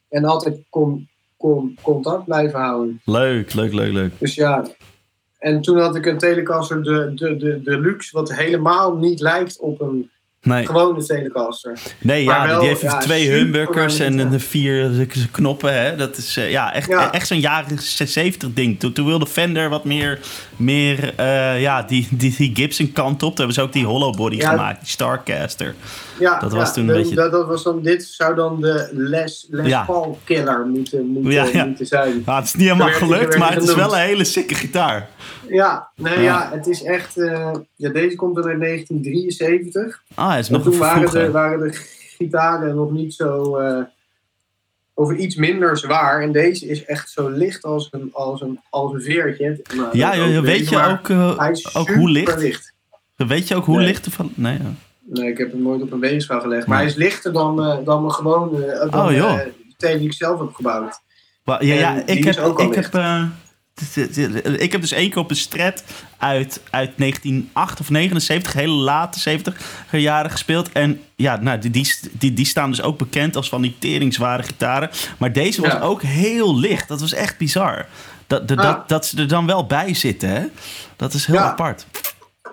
En altijd con, contact blijven houden. leuk, leuk, leuk, leuk. Dus ja, en toen had ik een Telecaster de, de, de, de luxe, wat helemaal niet lijkt op een Nee, gewone Telecaster. nee maar ja, wel, die heeft ja, twee humbuckers en de vier knoppen. Hè? Dat is eh, ja, echt, Ja. echt zo'n jaren 70 ding. Toen, toen wilde Fender wat meer, meer eh, ja, die, die, die Gibson kant op. Toen hebben ze ook die hollow body Ja. gemaakt, die Starcaster. Ja, Dat was ja, toen een de- beetje- Dat, dat was dan, dit zou dan de Les, Les Ja. Paul killer moeten, moeten, zijn. Nou, het is niet helemaal werd- gelukt, maar het is wel een hele sikke gitaar. Ja, nee, Ja. het is echt... eh, ja, deze komt dan uit 1973. Ah, het is En nog toen een waren de, waren de gitaren nog niet zo... eh over iets minder zwaar. En deze is echt zo licht als een, als een, als een veertje. Nou, Ja, weet je ook, eh, ook hoe licht. Weet je ook hoe Nee. licht ervan? Nee, ja. Nee, ik heb hem nooit op een weegschaal gelegd. Maar hij is lichter dan, eh, dan mijn gewone... eh, dan Oh, joh. eh, die ik zelf heb gebouwd. Ja, ja ik, heb, ik, heb, licht. ik heb dus één keer op een stret uit, uit 1908 of 79, hele late 70 jaren gespeeld. En ja, nou, die, die, die, staan dus ook bekend als van die teringzware gitaren. Maar deze was Ja. ook heel licht. Dat was echt bizar. Dat, dat, Ah. dat, dat ze er dan wel bij zitten, hè? Dat is heel Ja. apart.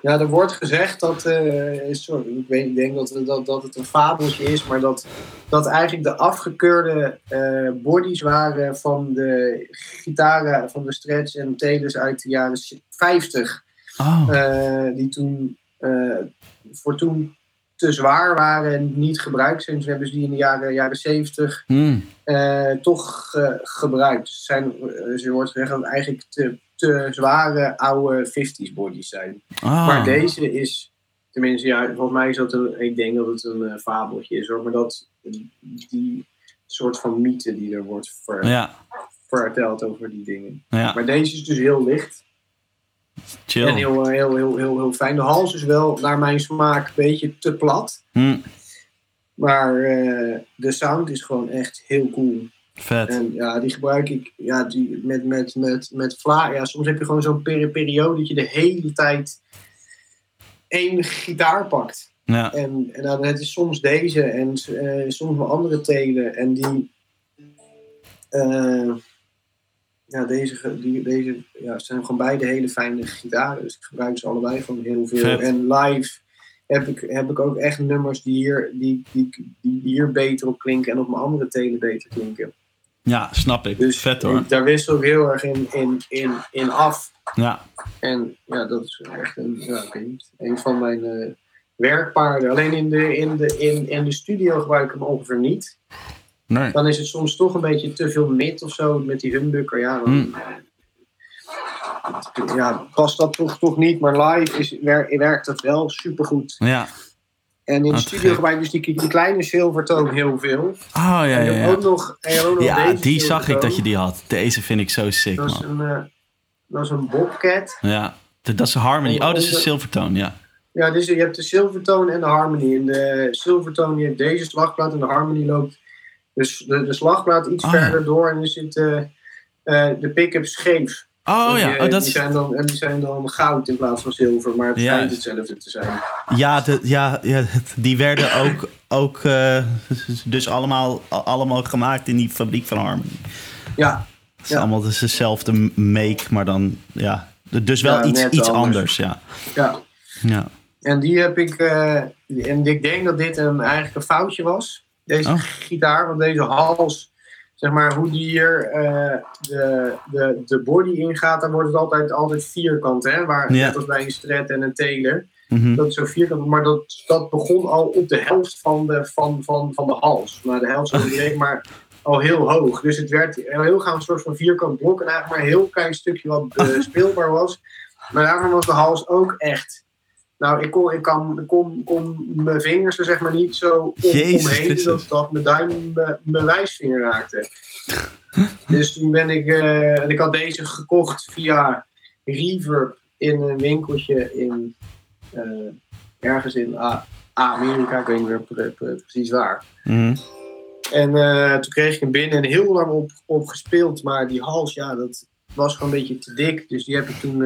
Ja, er wordt gezegd dat, eh, sorry, ik, weet, ik denk dat, dat, dat het een fabeltje is, maar dat, dat eigenlijk de afgekeurde eh, bodies waren van de gitaren van de Stretch en Telers uit de jaren 50. Oh, eh, die toen voor toen te zwaar waren en niet gebruikt zijn. Dus hebben ze die in de jaren, jaren 70 hmm. toch gebruikt. Zijn, ze wordt gezegd dat eigenlijk te, te zware oude 50s bodies zijn. Ah. Maar deze is, tenminste, ja, volgens mij is dat een, ik denk dat het een eh, fabeltje is hoor, maar dat die soort van mythe die er wordt ver- Ja, verteld over die dingen. ja, Maar deze is dus heel licht chill. en heel, eh, heel, heel, heel, heel fijn. De hals is wel, naar mijn smaak, een beetje te plat. Hmm, Maar eh, de sound is gewoon echt heel cool. Vet. En ja, die gebruik ik ja, die, met, met, met, met Vla. Ja, soms heb je gewoon zo'n peri- periode dat je de hele tijd één gitaar pakt. Ja, En, en dan, het is soms deze en eh, soms wel andere telen. En die. eh, ja, deze, die, deze ja, zijn gewoon beide hele fijne gitaren. Dus ik gebruik ze allebei gewoon heel veel. Vet. En live heb ik, heb ik ook echt nummers die hier, die, die, die hier beter op klinken en op mijn andere telen beter klinken. Ja, snap ik. Dus vet hoor. daar wissel ik heel erg in, in, in, in af. Ja, En ja, dat is echt een, ja, een van mijn eh, werkpaarden. Alleen in de, in, de, in, in de studio gebruik ik hem ongeveer niet. nee. Dan is het soms toch een beetje te veel mid of zo met die humbucker. Ja, dan, Hmm. ja past dat toch, toch niet. Maar live is, wer, werkt dat wel supergoed. Ja. En in de Wat studio gebruik ik dus die, die kleine silvertoon heel veel. Oh, ja, ja, dan ja. ook nog, ook Ja, die zag ik dat je die had. Deze vind ik zo sick, Dat is man. een, eh, dat is een Bobcat. Ja, de- dat is Harmony. Oh, dat is een Onder- Silvertone, ja. Ja, dus je hebt de Silvertone en de Harmony. En de die heeft deze slagplaat en de Harmony loopt dus de, de slagplaat iets Oh, ja. verder door en er zit eh, eh, de pick-up scheef. Oh En ja, die, oh, dat die, zijn dan, en die zijn dan goud in plaats van zilver, maar het Ja. schijnt hetzelfde te zijn. ja, de, ja, ja, die werden ook, ook eh, dus allemaal, allemaal gemaakt in die fabriek van Harmony. Ja, Het is Ja. allemaal dus dezelfde make, maar dan ja, dus wel Ja, iets, iets anders. anders. ja. ja. ja. En die heb ik. eh, en ik denk dat dit een, eigenlijk een foutje was. Deze Oh. gitaar, want deze hals, zeg maar, hoe die hier eh, de, de, de body ingaat, dan wordt het altijd, altijd vierkant. Hè? Waar, Ja. Net als bij een Strat en een Taylor. Mhm. Dat is zo vierkant. Maar dat, dat begon al op de helft van de, van, van, van de hals. Maar de helft was (laughs) direct maar al heel hoog. Dus het werd heel gaan een soort van vierkant blok. En eigenlijk maar een heel klein stukje wat eh, (laughs) speelbaar was. Maar daarvan was de hals ook echt. Nou, ik kon, ik kan, ik kon, kon mijn vingers er zeg maar niet zo om, omheen dat, dat mijn duim mijn- wijsvinger raakte. dus toen ben ik, eh, en ik had deze gekocht via Reverb in een winkeltje in eh, ergens in Amerika, ik weet niet meer pre- pre- precies waar. Mhm. En eh, toen kreeg ik hem binnen en heel lang op, op gespeeld, maar die hals, ja, dat was gewoon een beetje te dik. Dus die heb ik toen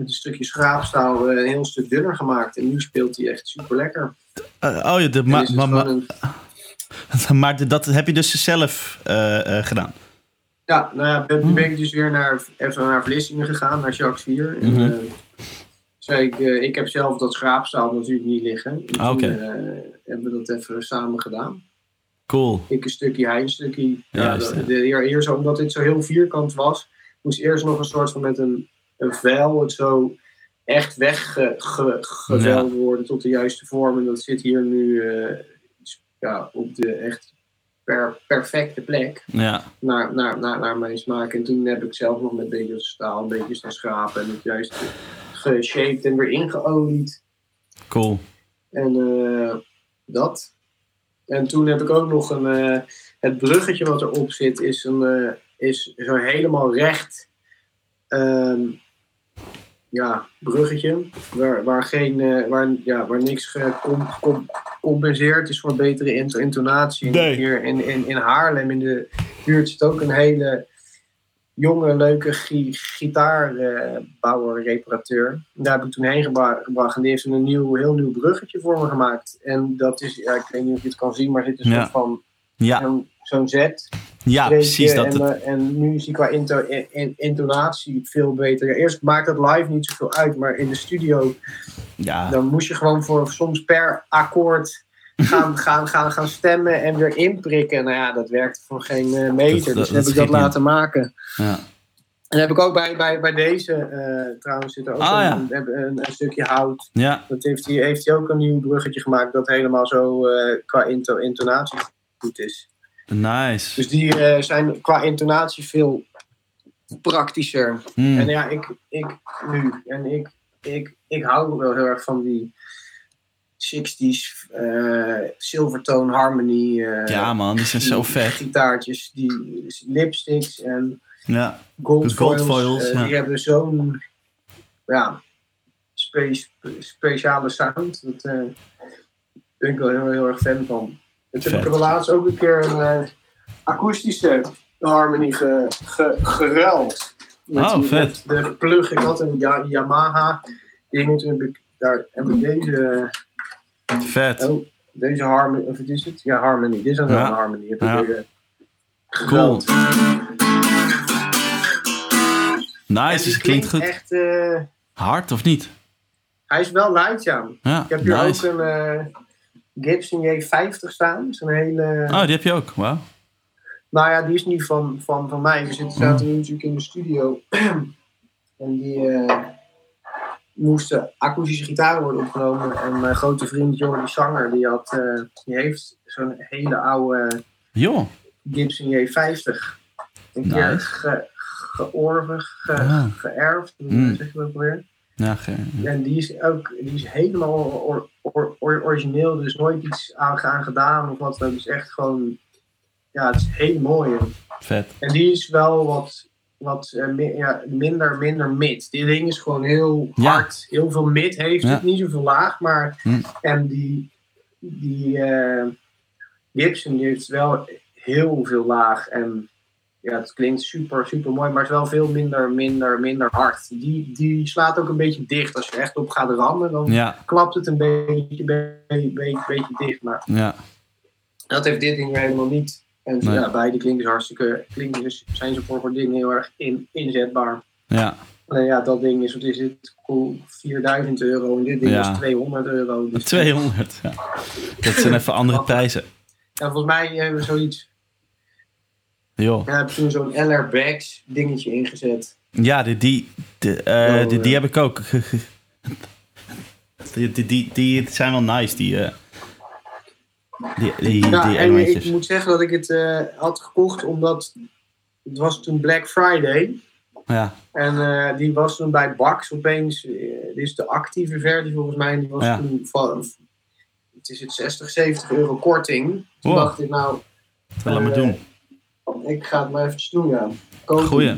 met een stukje schraapstaal eh, een heel stuk dunner gemaakt. En nu speelt hij echt super lekker. Eh, oh ja, de, ma- ma- ma- (laughs) maar dat heb je dus zelf eh, gedaan. ja, nou ja, ben, Hmm. ben ik dus weer naar, even naar Vlissingen gegaan, naar Jacques 4. En, Mhm. zei ik, ik heb zelf dat schraapstaal natuurlijk niet liggen. Ah, oké. eh, hebben we dat even samen gedaan. Cool. Ik een stukje, hij een stukje. Ja, ja. de, eerst, omdat dit zo heel vierkant was, moest eerst nog een soort van met een, een vel het zo echt weggeveld worden tot de juiste vorm. En dat zit hier nu eh, ja, op de echt per, perfecte plek Ja, naar, naar, naar, naar mijn smaak. En toen heb ik zelf nog met beetje staal een beetje staan schrapen en het juist geshaped en weer ingeolied. cool. En eh, dat. En toen heb ik ook nog een. eh, het bruggetje wat erop zit, is, een, is zo helemaal recht. ehm, ja, bruggetje. Waar, waar, geen, eh, waar, ja, waar niks gecompenseerd is voor betere int- intonatie. Nee. Hier in, in, in Haarlem in de buurt zit ook een hele jonge, leuke gi gitaarbouwer, reparateur. Daar heb ik toen heen gebra- gebracht en die heeft een nieuw, heel nieuw bruggetje voor me gemaakt. En dat is, ja, ik weet niet of je het kan zien, maar zit een Ja. soort van Ja, zo'n zet. ja precies. Dat, en, het- eh, en nu is die qua into, in- in- intonatie veel beter. Eerst maakt het live niet zoveel uit, maar in de studio ja, dan moest je gewoon voor soms per akkoord (laughs) gaan, gaan, gaan, gaan stemmen en weer inprikken. Nou ja, dat werkt voor geen eh, meter. Dat- dat- dus dat heb ik dat niet. laten maken. ja. En heb ik ook bij, bij, bij deze, eh, trouwens, zit er ook Ah, een, ja. een, een, een stukje hout. ja, Dat heeft hij, heeft hij ook een nieuw bruggetje gemaakt dat helemaal zo qua into, intonatie goed is. Nice. Dus die eh, zijn qua intonatie veel praktischer. Hmm. En ja, ik, ik nu, en ik, ik, ik hou wel heel erg van die 60s eh Silvertone Harmony eh, Ja man, die zijn zo die vet. gitaartjes, die lipsticks en Ja, gold Gold foils, foils, eh, ja. Die hebben zo'n ja, spe- speciale sound. Dat eh, ben ik wel heel, heel erg fan van. Dus heb Vet. ik er laatst ook een keer een eh, akoestische harmony ge, ge, geruild. Met Oh, vet. met De plug, ik had een Ja- Yamaha ding, toen heb ik, daar heb ik deze, vet. oh, deze harmony, of wat is het? Ja, harmony, dit is een Ja. harmony. Heb Ja. ik weer, eh, Cool. En Nice, dus klinkt goed. echt, eh, Hard of niet? hij is wel luid, ja. Ja, Ik heb hier nice. ook een eh, Gibson J50 staan. Zo'n hele... Oh, die heb je ook. Wauw. Nou ja, die is niet van, van, van mij. We zitten, zaten nu natuurlijk in de studio. (clears throat) en die eh, moesten akoestische gitaren worden opgenomen. En mijn grote vriend Jordi Zanger, die, had, eh, die heeft zo'n hele oude Joh. Gibson J50. Een keer Nice. ge, georven, ge, Ah. geërfd. Mm. zeg je dat weer? Ja, En die is ook die is helemaal or- or- or- origineel. Is nooit iets aan, aan gedaan of wat. Het is echt gewoon. Ja, het is heel mooi. vet. En die is wel wat wat eh, mi- ja, minder, minder mid. Dit ding is gewoon heel Ja. hard. Heel veel mid heeft Ja. het, niet zoveel laag. Maar, Hm. En die, die eh, Gibson die heeft wel heel veel laag. En ja, het klinkt super, super mooi, maar het is wel veel minder, minder, minder hard. Die, die slaat ook een beetje dicht. Als je echt op gaat rammen, dan Ja, klapt het een beetje, beetje, beetje, beetje dicht. Maar ja, dat heeft dit ding helemaal niet. En Nee. ja, beide klinken hartstikke, klinken, zijn ze voor voor dingen heel erg in, inzetbaar. ja. Alleen ja, dat ding is, wat is het, cool, 4000 euro en dit ding Ja. is 200 euro. Dus, 200. Ja. Dat zijn even andere prijzen. Ja, volgens mij hebben we zoiets, Joh. ja, heb ik toen zo'n LR Bags dingetje ingezet. Ja, die, die, de, eh, Oh, die, heb ik ook. (laughs) Die, die, die, die zijn wel nice, die, eh, die, die, en ik moet zeggen dat ik het eh, had gekocht omdat het was toen Black Friday. Ja, En die was toen bij Bax opeens, dit is de actieve versie volgens mij, die was Ja. toen van, het is het 60, 70 euro korting. Toen Wow. dacht ik nou, laat maar doen. Ik ga het maar eventjes doen, ja. Goeie.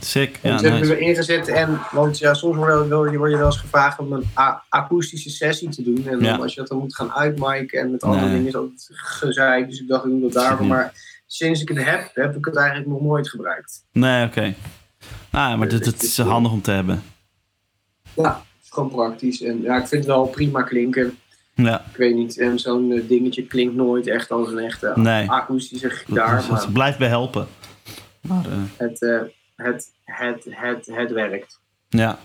Sick. Ja, hebben nice. we ingezet en, want ja, soms word je, word wel eens gevraagd om een akoestische sessie te doen. En dan, Ja. als je dat dan moet gaan uitmiken en met andere Nee. dingen is dat gezeik. Dus ik dacht, ik doe dat daarvoor. Maar sinds ik het heb, heb ik het eigenlijk nog nooit gebruikt. Nee, oké. Nou, maar dat, dat is handig om te hebben. Ja, het is gewoon praktisch. En ja, ik vind het wel prima klinken. Ja, Ik weet niet, en zo'n eh, dingetje klinkt nooit echt als een echte Nee. akoestische gitaar. Maar het blijft bij helpen. Maar, eh, het, eh, het, het, het, het werkt. ja.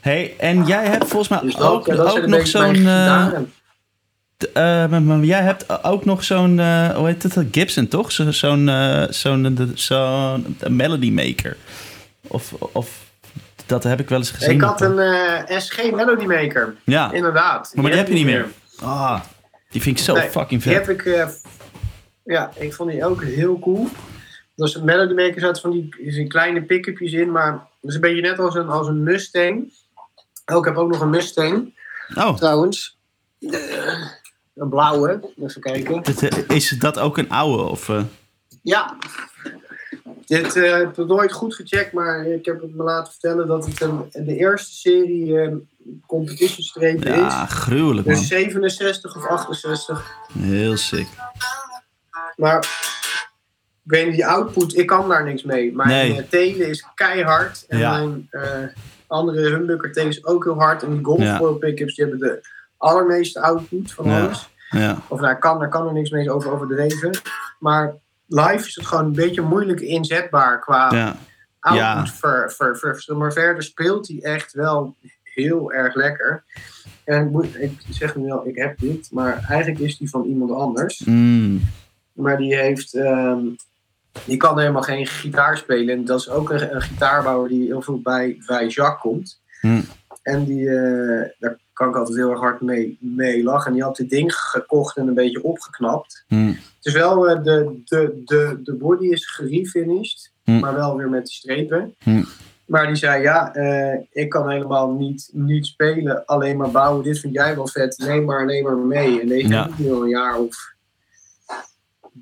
hey, en jij hebt volgens mij Dus ook, ja, ook nog zo'n... eh, eh, maar jij hebt ook nog zo'n... eh, hoe heet het? Gibson, toch? Zo- Zo'n eh, zo'n zo'n Melody Maker. Of, of... Dat heb ik wel eens gezien. Ik had een eh, SG Melody Maker, Ja, inderdaad. maar die heb je niet meer. Ah, die vind ik zo Nee, fucking Die vet. heb ik, eh, ja, ik vond die ook heel cool. Dat is een Melody Maker zat van die, zitten kleine pick-upjes in, maar is een beetje net als een, als een Mustang. Oh, ik heb ook nog een Mustang, Oh, trouwens. Een blauwe, even kijken. eh, is dat ook een oude? Of, Ja. Dit heb ik nooit goed gecheckt, maar ik heb het me laten vertellen dat het een, de eerste serie eh competition strepen ja, is. gruwelijk man. Dus 67 of 68. Heel sick. Maar ik weet niet, die output, ik kan daar niks mee. Mijn Nee. eh, tele is keihard. En Ja. mijn eh, andere humbucker tele is ook heel hard. En die golf Ja. pickups die hebben de allermeeste output van Ja. alles. Ja, Of daar kan, daar kan er niks mee over overdreven. Maar live is het gewoon een beetje moeilijk inzetbaar qua ja. output. Ja. Ver, ver, ver- maar verder speelt hij echt wel heel erg lekker. En ik, moet, ik zeg nu wel, ik heb dit, maar eigenlijk is die van iemand anders. Mm, Maar die heeft. ehm, die kan helemaal geen gitaar spelen. En dat is ook een, een gitaarbouwer die heel veel bij, bij Jacques komt. Hmm. En die, eh, daar kan ik altijd heel erg hard mee, mee lachen. En die had dit ding gekocht en een beetje opgeknapt. mm, Het is wel, eh, de, de, de, de body is gerefinished, Hmm. maar wel weer met die strepen. Hmm. Maar die zei, ja, eh, ik kan helemaal niet, niet spelen, alleen maar bouwen. Dit vind jij wel vet, neem maar, neem maar mee. En deze Ja. heb ik nu al een jaar of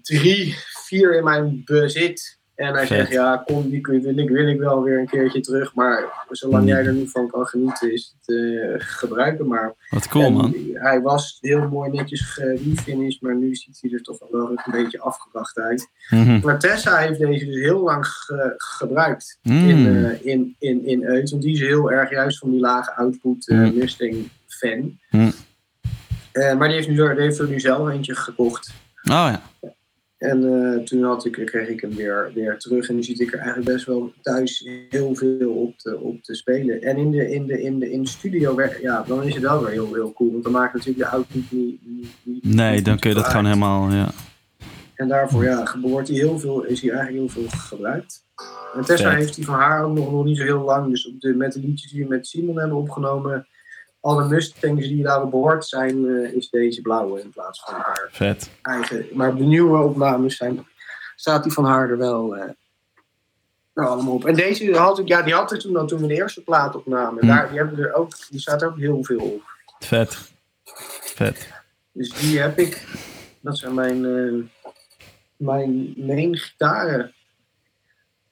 drie, vier in mijn bezit. En hij Vet. zegt, ja, kom, die wil ik, wil ik wel weer een keertje terug. Maar zolang Hmm. jij er nu van kan genieten, is het eh, gebruiken maar. wat cool En man. Hij was heel mooi netjes gerefinished, maar nu ziet hij er toch wel een beetje afgebracht uit. Mhm. Maar Tessa heeft deze dus heel lang ge- gebruikt Mm. in, eh in, in, in Uit. Want die is heel erg juist van die lage output Mm. Mustang fan. Maar die heeft, nu, die heeft er nu zelf eentje gekocht. Oh ja. En eh, toen had ik, kreeg ik hem weer, weer terug. En nu zit ik er eigenlijk best wel thuis heel veel op te, op te spelen. En in de, in de, in de, in de studio, ja, dan is het wel weer heel, heel cool. Want dan maakt natuurlijk de output niet... niet, niet Nee, dan kun je dat uit. gewoon helemaal, ja. En daarvoor ja, wordt hij heel veel, is hij eigenlijk heel veel gebruikt. En Tessa Vet. heeft hij van haar ook nog, nog niet zo heel lang. Dus op de, met de liedjes die we met Simon hebben opgenomen, alle Mustangs die daarop behoort zijn, eh, is deze blauwe in plaats van haar Vet. eigen. Maar de nieuwe opnames zijn, staat die van haar er wel eh, allemaal op. En deze had ik, ja, die had ik toen al toen we de eerste plaat opnamen. Hmm. Daar, die, hebben er ook, die staat er ook heel veel op. Vet. Vet. Dus die heb ik. Dat zijn mijn, eh, mijn main gitaren.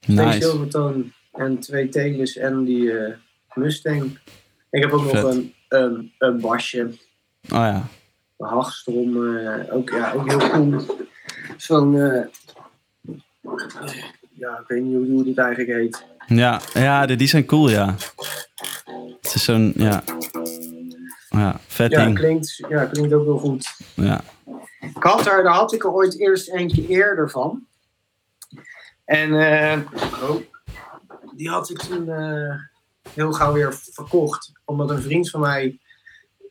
Twee Nice. Silvertone en twee Teles en die Mustang. Ik heb ook Vet. nog een, een, een basje, Oh ja. een Hagstrom, eh, ook, ja, ook heel cool. Zo'n, eh, ja, ik weet niet hoe, hoe dit eigenlijk heet. Ja, ja die, die zijn cool, ja. Het is zo'n, ja. Ja, vet Ja, ding. klinkt, ja, klinkt ook wel goed. Ja. Ik had er, daar had ik er ooit eerst eentje eerder van. En eh, oh, die had ik toen eh, heel gauw weer verkocht. Omdat een vriend van mij,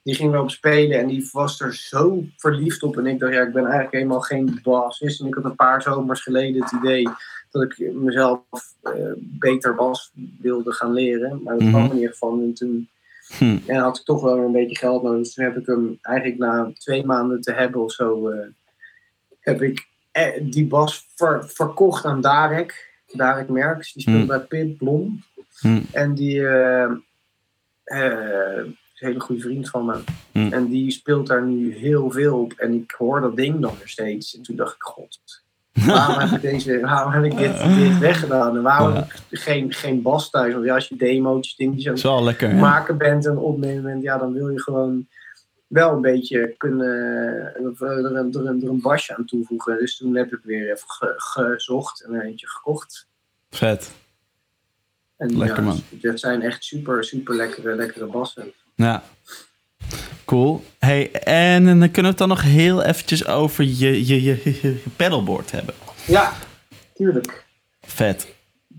die ging erop spelen en die was er zo verliefd op. En ik dacht, ja, ik ben eigenlijk helemaal geen bassist. En ik had een paar zomers geleden het idee dat ik mezelf eh, beter bas wilde gaan leren. Maar dat Mhm. kwam er niet van. En toen Hm. en had ik toch wel een beetje geld nodig. Dus toen heb ik hem eigenlijk na twee maanden te hebben of zo, eh, heb ik eh, die bas ver- verkocht aan Darek. Darek Merks, die speelt Hmm. bij Pip Blom. Hm. En die eh, eh, is een hele goede vriend van me. Hmm. En die speelt daar nu heel veel op. En ik hoor dat ding dan weer steeds. En toen dacht ik, god, waarom heb ik, deze, (laughs) waarom heb ik dit, dit weggedaan? En waarom Ja. heb ik geen, geen bas thuis? Want ja, als je demo's, dingetjes aan hè? maken bent en opnemen bent, ja, dan wil je gewoon wel een beetje kunnen eh, er, een, er, een, er een basje aan toevoegen. Dus toen heb ik weer even ge- gezocht en er eentje gekocht. Vet. En Lekker, ja, man. Dat zijn echt super, super lekkere, lekkere bassen. Ja. Cool. Hey, en dan kunnen we het dan nog heel eventjes over je, je, je, je, pedalboard hebben. Ja, tuurlijk. Vet.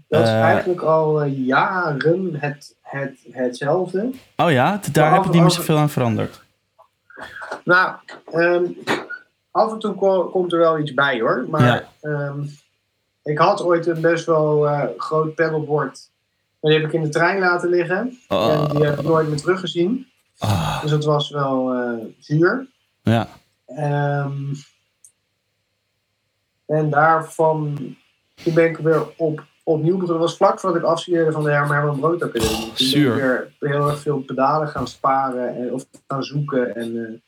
Dat is Eh. eigenlijk al eh, jaren het, het, hetzelfde. Oh ja, daar heb je niet meer zoveel aan veranderd. Nou, ehm, af en toe ko- komt er wel iets bij hoor. Maar Ja. ehm, ik had ooit een best wel eh, groot pedalboard. En die heb ik in de trein laten liggen. En Oh, die heb ik nooit meer teruggezien. ah, Dus dat was wel eh, zuur. ja. Ehm, en daarvan toen ben ik weer op, opnieuw begonnen. Dat was vlak voordat ik afstudeerde van de Herman Herman Brood Academie. Toen Zuur. ben ik weer heel erg veel pedalen gaan sparen en, of gaan zoeken. En, eh,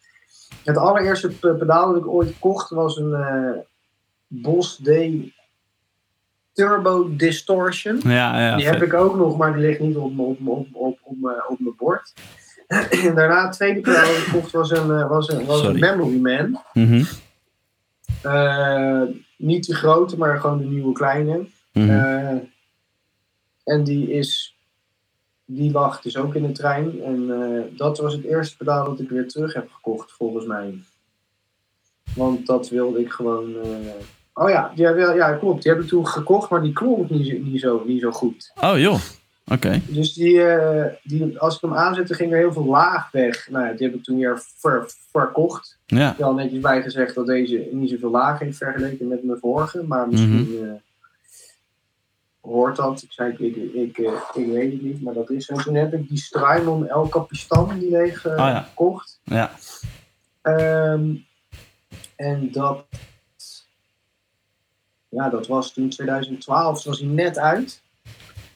het allereerste pe- pedaal dat ik ooit kocht was een eh Boss D Turbo Distortion. Ja, ja. Die vet. heb ik ook nog, maar die ligt niet op, op, op, op, op, mijn- op mijn bord. En (clears throat) daarna het tweede pedaal dat ik kocht was een, eh, was een, was een. Memory Man. Mhm, Eh, niet de grote, maar gewoon de nieuwe kleine. Eh, en die is. Die lag dus ook in de trein. En eh, dat was het eerste pedaal dat ik weer terug heb gekocht, volgens mij. Want dat wilde ik gewoon. eh, Oh ja, ja, ja, ja, klopt. Die heb ik toen gekocht, maar die klonk niet, zo- niet, zo, niet zo goed. Oh joh. Oké. Dus die, eh, die, als ik hem aanzette, ging er heel veel laag weg. Nou ja, die heb ik toen weer ver, verkocht. Ja. wel netjes bij gezegd dat deze niet zoveel laag heeft vergeleken met mijn vorige. Maar misschien eh, hoort dat. Ik zei, ik, ik, ik, eh, ik weet het niet, maar dat is zo. Toen heb ik die Strymon El Capistan die leeg eh, Ah, ja. gekocht. Ja. Ehm, en dat... Ja, dat was toen 2012. Dus was hij net uit.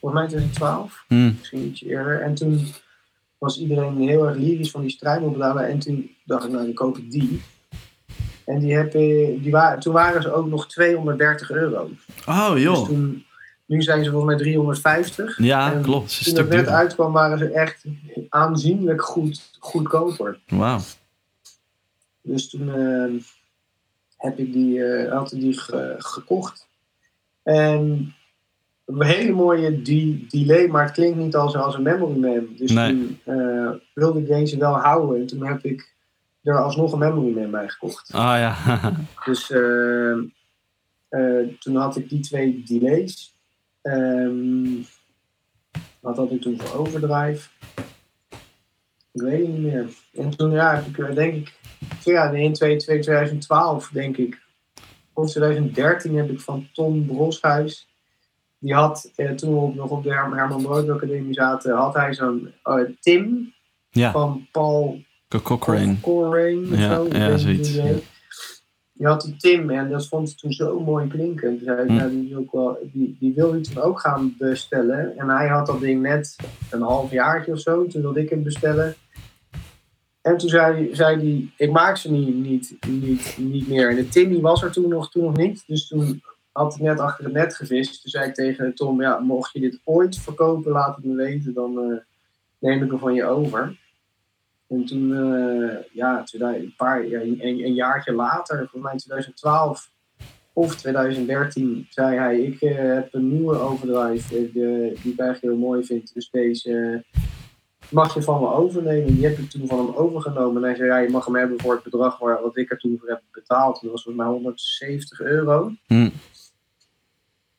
Volgens mij 2012 Hm. misschien ietsje eerder. En toen was iedereen heel erg lyrisch van die strijdopbedalen. En toen dacht ik, nou, dan koop ik die. En die heb, die wa toen waren ze ook nog 230 euro. Oh Dus joh. toen, nu zijn ze volgens mij 350. Ja, en klopt. Toen stuk het net uitkwam, waren ze echt aanzienlijk goed, goedkoper. Wauw. Dus toen eh, heb ik die, eh, had ik die ge- gekocht. En een hele mooie de- delay, maar het klinkt niet als, als een memory man. Dus Nee. toen eh, wilde ik deze wel houden. En toen heb ik er alsnog een memory man bij gekocht. Ah ja. (laughs) Dus eh, eh, toen had ik die twee delays. Ehm, wat had ik toen voor overdrive? Ik weet het niet meer. En toen ja, heb ik eh, denk ik, ja, in 2, 2012 denk ik, of 2013 heb ik van Tom Broshuis, die had, eh, toen we nog op de Herman Brood Academie zaten, had hij zo'n eh, Tim Ja. van Paul Cochrane. Cochrane of Ja, zo. ja, zoiets, ja. Die had die Tim en dat vond ik toen zo mooi klinken. Toen zei ik, Hm. nou, die, is ook wel, die, die wil je toen ook gaan bestellen. En hij had dat ding net een half jaartje of zo. Toen wilde ik hem bestellen. En toen zei, zei hij, ik maak ze niet, niet, niet, niet meer. En de Timmy was er toen nog, toen nog niet. Dus toen had ik net achter het net gevist. Toen zei ik tegen Tom, ja, mocht je dit ooit verkopen, laat het me weten. Dan eh, neem ik hem van je over. En toen, eh, ja, een, paar, ja, een, een jaartje later, volgens mij 2012 of 2013, zei hij: Ik uh, heb een nieuwe overdrive uh, die ik eigenlijk heel mooi vind. Dus deze mag je van me overnemen. Die heb ik toen van hem overgenomen. En hij zei: Ja, je mag hem hebben voor het bedrag waar, wat ik er toen voor heb betaald. Dat was volgens mij 170 euro. Hm.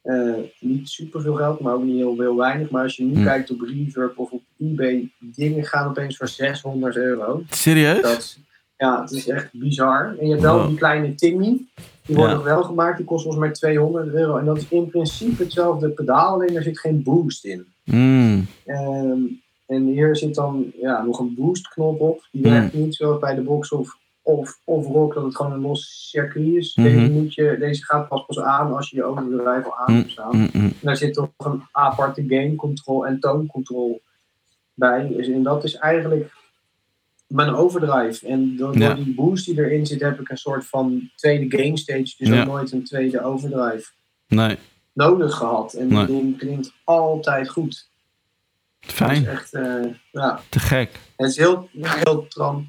Uh, niet super veel geld, maar ook niet heel, heel weinig. Maar als je nu Hm. kijkt op Reverb of op eBay, dingen gaan opeens voor 600 euro. Serieus? Dat, ja, het is echt bizar. En je hebt wel Wow. die kleine Timmy. Die Ja. nog wel gemaakt. Die kost volgens mij 200 euro. En dat is in principe hetzelfde pedaal, alleen er zit geen boost in. Mm. Ehm, en hier zit dan ja, nog een boostknop op. Die Mm. werkt niet zoals bij de box of, of, of rock, dat het gewoon een los circuit is. Mhm. Deze, moet je, deze gaat pas pas aan als je je overdrive al aan hebt staan. Mm. En daar zit toch een aparte game control en tone control bij. Dus, en dat is eigenlijk mijn overdrive. En door, Ja. die boost die erin zit, heb ik een soort van tweede game stage. Dus Ja. ook nooit een tweede overdrive Nee, nodig gehad. En Nee. die klinkt altijd goed. Dat is fijn. echt, eh, ja. Te gek. Het is heel, heel tran,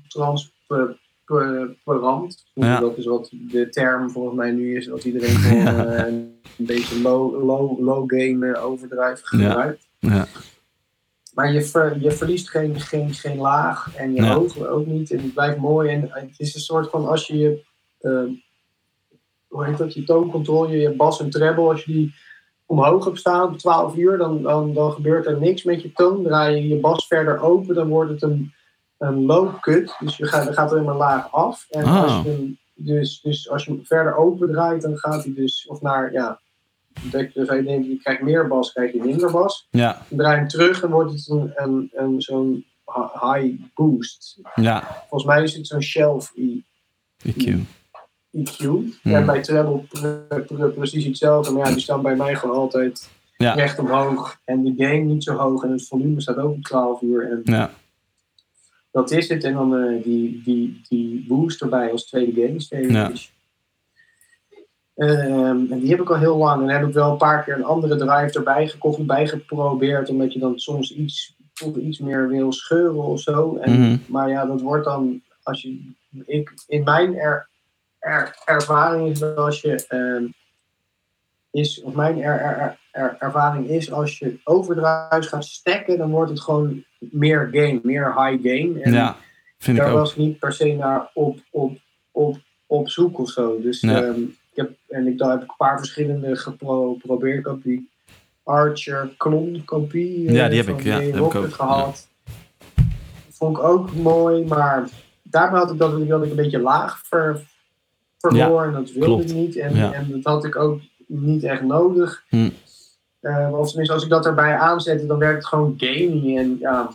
transparant. Ja. Dat is wat de term volgens mij nu is, wat iedereen (laughs) Ja. eh, een beetje low, low, low game eh, overdrive gebruikt. Ja. Maar je, ver- je verliest geen, geen, geen laag en je hoog ook niet. En het blijft mooi. En het is een soort van als je je, eh, hoe heet dat, je tooncontrole, je bas en treble, als je die omhoog hebt staan op 12 uur, dan, dan, dan gebeurt er niks met je toon. Draai je je bas verder open, dan wordt het een, een low cut. Dus je gaat, er gaat alleen maar laag af. En Ah. als je, hem- dus, dus als je hem verder open draait, dan gaat hij dus, of naar, ja, dat je, dan denk je, je krijgt meer bas, krijg je minder bas. Ja, draai hem terug en wordt het een, een, een, zo'n hi- high boost. ja. Volgens mij is het zo'n shelf I- EQ. EQ. Hmm. En bij treble pre- pre- precies hetzelfde. Maar ja, die staan bij mij gewoon altijd Ja. recht omhoog. En de gain niet zo hoog. En het volume staat ook op 12 uur. En Ja, dat is het. En dan eh, die, die, die boost erbij als tweede stage. Ja. Ehm, en die heb ik al heel lang. En dan heb ik wel een paar keer een andere drive erbij gekocht, erbij geprobeerd. Omdat je dan soms iets, toch iets meer wil scheuren of zo. En, Mhm. Maar ja, dat wordt dan, als je, ik, in mijn er, er- ervaring is dat als je, ehm, is, of mijn er, er- er- er- ervaring is, als je overdrives gaat stekken, dan wordt het gewoon meer gain, meer high gain. En ja. Vind ik daar ook. was ik niet per se naar op, op, op, op zoek of zo. Dus Nee. ehm, ik heb, en ik, daar heb ik een paar verschillende geprobeerd. Ik heb die Archer Klon kopie Ja, die heb ik, ja, die heb ik ook, gehad. Vond ik ook mooi, maar daarmee had ik dat, ik een beetje laag ver, verloor. en dat wilde klopt. ik niet. En, Ja. en dat had ik ook niet echt nodig. Hm. Eh, of tenminste, als ik dat erbij aanzette, dan werkt het gewoon gamey. En ja,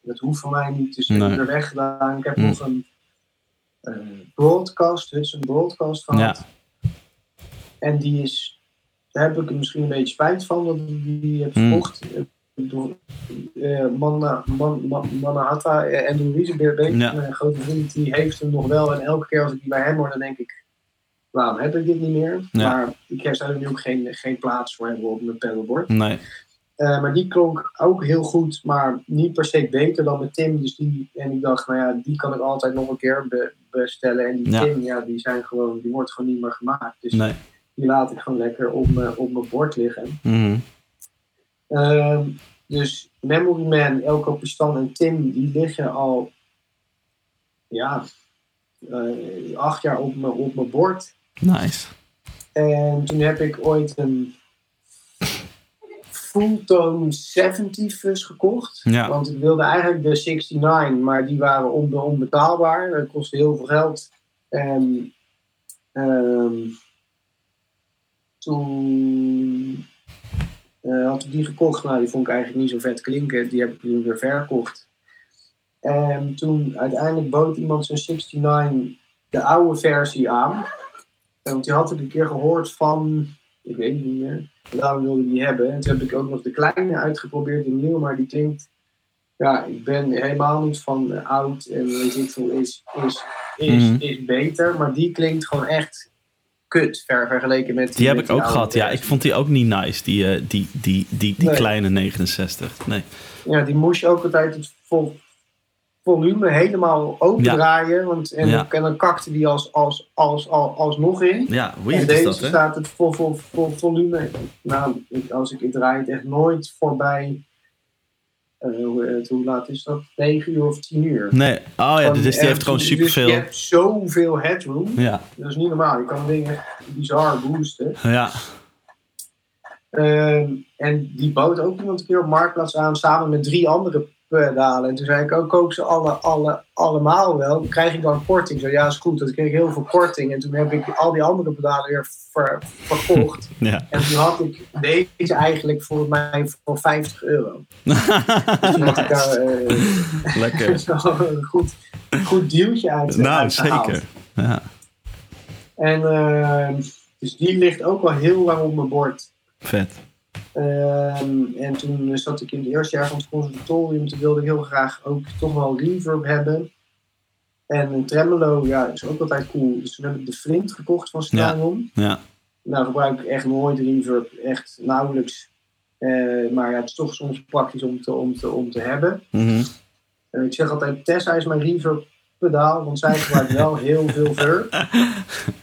dat hoeft voor mij niet. Dus ik heb Nee. er weggedaan. Ik heb nog een eh, broadcast, Hudson broadcast gehad. Ja. En die is, daar heb ik misschien een beetje spijt van dat ik die heb verkocht. Door, eh, Manna, Man, Man, Manahata eh, en Louise Beerbeek, Ja. mijn grote vriend, die heeft hem nog wel. En elke keer als ik die bij hem hoor, dan denk ik, waarom heb ik dit niet meer? Ja. Maar ik zou er nu ook geen, geen plaats voor hebben op mijn pedalboard. Nee. Eh, maar die klonk ook heel goed, maar niet per se beter dan met Tim. Dus die, en ik dacht, nou ja, die kan ik altijd nog een keer be- bestellen. En die Ja. Tim, ja, die zijn gewoon, die wordt gewoon niet meer gemaakt. Dus Nee. die laat ik gewoon lekker op mijn, op mijn bord liggen. Mhm. Ehm, dus Memory Man, Elko Pistan en Tim, die liggen al ja, eh, acht jaar op mijn, op mijn bord. Nice. En toen heb ik ooit een Fulltone 70 fuzz gekocht. Ja. Want ik wilde eigenlijk de 69, maar die waren onbe onbetaalbaar. Dat kostte heel veel geld. En ehm, toen eh, had ik die gekocht. Nou, die vond ik eigenlijk niet zo vet klinken. Die heb ik toen weer verkocht. En toen uiteindelijk bood iemand zijn 69 de oude versie aan. En Want die had ik een keer gehoord van, ik weet het niet meer. Daarom wilde die hebben. En toen heb ik ook nog de kleine uitgeprobeerd, de nieuwe, maar die klinkt. Ja, ik ben helemaal niet van oud en weet ik veel, is, is, is, Mhm. is beter. Maar die klinkt gewoon echt kut ver vergeleken met Die heb met ik ook gehad. Ja, ik vond die ook niet nice, die, eh, die, die, die, die Nee. kleine 69. Nee. Ja, die moest je ook altijd het vol, volume helemaal opendraaien. Want, en, Ja. en dan kakte die als, als, als, als, alsnog in. Ja, En weird is deze dat, hè? staat het vol, vol, vol volume. Nou, ik, als ik het draai, het echt nooit voorbij. eh, hoe, het- hoe laat is dat? 9 uur of 10 uur. Nee. Oh ja, dus die heeft gewoon dus superveel. Je hebt zoveel headroom. Ja, Dat is niet normaal. Je kan dingen bizar boosten. ja. Ehm, en die bood ook iemand een keer op Marktplaats aan samen met drie andere pedalen. En toen zei ik ook, koop ze alle, alle, allemaal wel. Krijg ik dan korting? Zo, ja, is goed. Dat kreeg ik heel veel korting. En toen heb ik al die andere pedalen weer ver- verkocht. (laughs) ja. En toen had ik deze eigenlijk voor mij voor 50 euro. (laughs) Dus ik daar eh, Lekker. (laughs) zo een goed, goed dealtje uit Nou, uit gehaald. zeker. Ja, En dus die ligt ook al heel lang op mijn bord. vet. Ehm, en toen zat ik in het eerste jaar van het conservatorium. Toen wilde ik heel graag ook toch wel reverb hebben. En een tremolo, ja, is ook altijd cool. Dus toen heb ik de Flint gekocht van Strymon. Ja, Nou gebruik ik echt nooit reverb, echt nauwelijks. Eh, maar ja, het is toch soms praktisch om te, om te, om te hebben. En ik zeg altijd, Tessa is mijn reverb pedaal, want zij gebruikt (laughs) wel heel veel verb. (laughs)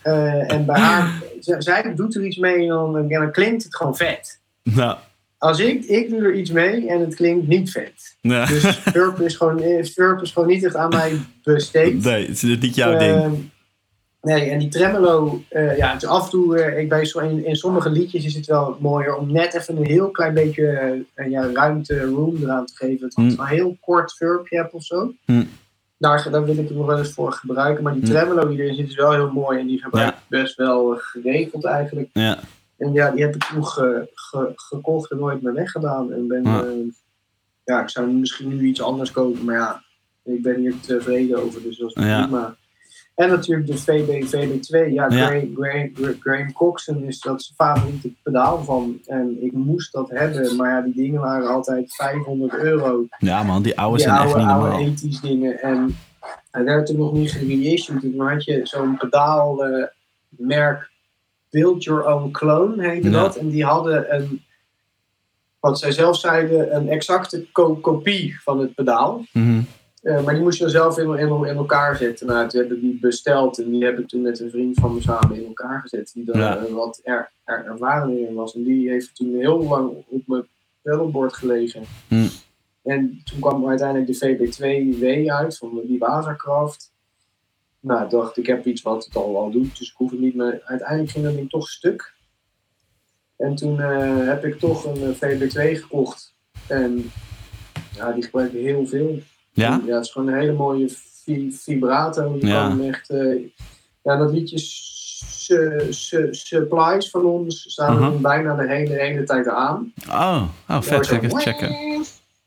Eh, en bij haar, zij doet er iets mee en dan, en dan klinkt het gewoon vet. (laughs) Nou, Als ik, ik doe er iets mee en het klinkt niet vet. Dus verb is gewoon, eh, verb is gewoon niet echt aan mij besteed. Nee, het is niet jouw ding. Ehm, nee, en die tremolo, eh, ja, het is af en toe, eh, ik ben zo in, in sommige liedjes is het wel mooier om net even een heel klein beetje eh, ja, ruimte, room eraan te geven. Het Mm. een heel kort verbje hebt of zo. Mm. Daar, daar wil ik het nog wel eens voor gebruiken. Maar die Mm. tremolo die erin zit is wel heel mooi en die gebruik ik best wel eh, geregeld eigenlijk. Ja, En ja, die heb ik toen ge- ge- gekocht en nooit meer weggedaan. En ben, Ja. eh, ja, ik zou misschien nu iets anders kopen, maar ja, ik ben hier tevreden over, dus dat is Ja. prima. En natuurlijk de VB, VB2. Ja, Ja. Graham, Graham, Graham Coxon is dat zijn favoriete pedaal van. En ik moest dat hebben, maar ja, die dingen waren altijd 500 euro. ja man, die oude die zijn echt oude, niet oude normaal. ethisch dingen. En hij werd toen nog niet gereissued. Toen had je zo'n pedaalmerk Build Your Own Clone, heette Ja. dat. En die hadden een, wat zij zelf zeiden, een exacte ko- kopie van het pedaal. Mhm. Eh, maar die moest je dan zelf in, in, in elkaar zetten. Nou, toen heb ik die besteld en die heb ik toen met een vriend van me samen in elkaar gezet. Die Ja. eh, wat er, er ervaren in was. En die heeft toen heel lang op mijn pedalboard gelegen. Hm. En toen kwam uiteindelijk de VB2W uit van die Watercraft. Nou, ik dacht ik heb iets wat het al wel doet, dus ik hoef het niet meer. Uiteindelijk ging dat ding toch stuk. En toen eh, heb ik toch een eh, VB2 gekocht. En ja, die gebruik ik heel veel. Ja? Ja, het is gewoon een hele mooie vi- vibrato. Je Ja. kan echt... eh, ja, dat liedje Su- Su- Supplies van ons staan er bijna de hele, hele tijd aan. Oh, oh vet. Checken.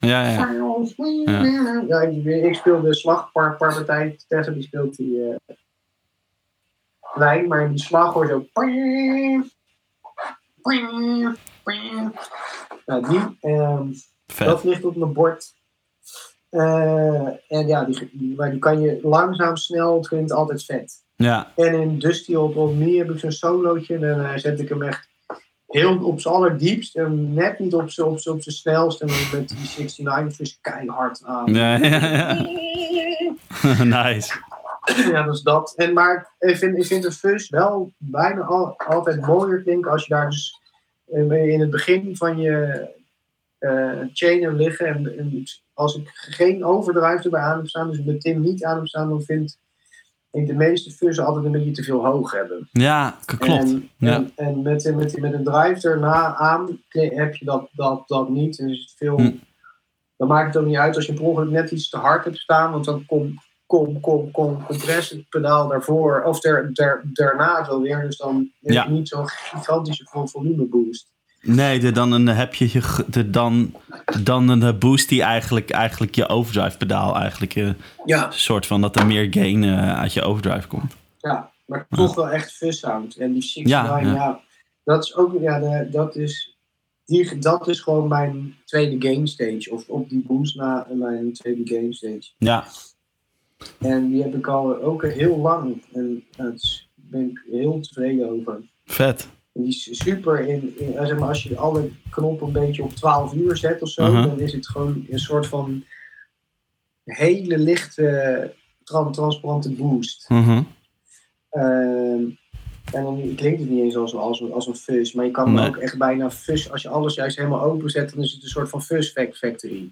Ja, ja. Ja, ja ik, ik speel de slagpartij. Tessa die speelt die eh lijn, maar in die slag hoor je zo... Nou, die, ehm, dat ligt op mijn bord. Eh, en ja, die, die, maar die kan je langzaam, snel, het klinkt altijd vet. Ja, En in Dusty op Me heb ik zo'n solootje. En dan eh, zet ik hem echt heel op zijn allerdiepst. En net niet op zijn op z'n snelst. En dan met die 69 dus keihard aan. ja, ja. ja. nice. Ja, dat is dat. En, maar ik vind, ik vind de fuzz wel bijna al, altijd mooier klinken als je daar dus eh, in het begin van je eh chainer liggen. En, en als ik geen overdrive erbij aan heb staan, dus met Tim niet aan heb staan, dan vind ik de meeste fuzzen altijd een beetje te veel hoog hebben. Ja, klopt. En, Ja. en, en met, met, met een drive erna aan heb je dat, dat, dat niet. Het veel, Hm. Dan maakt het ook niet uit als je per ongeluk net iets te hard hebt staan. Want dan komt kom, kom, kom, compressiepedaal daarvoor. Of der, der, daarna zo weer. Dus dan heb Ja. je niet zo'n gigantische vol- volume boost. Nee, de, dan een, heb je, je de, dan, dan een boost die eigenlijk, eigenlijk je overdrive pedaal eigenlijk eh, Ja. een soort van dat er meer gain eh, uit je overdrive komt. Ja, maar toch wel echt fuzz sound. En die 69, Ja, ja, dat is ook, ja, de- dat is, die, dat is gewoon mijn tweede game stage. Of op die boost na mijn tweede game stage. Ja, En die heb ik al ook heel lang. En is ben ik heel tevreden over. Vet. Die is super in, in eh, zeg maar, als je alle knoppen een beetje op 12 uur zet of zo, dan is het gewoon een soort van hele lichte, tran- transparante boost. Mhm. Ehm, en dan klinkt het niet eens als, als, als een fuzz, maar je kan Nee. ook echt bijna fuzz, als je alles juist helemaal openzet, dan is het een soort van fac- factory.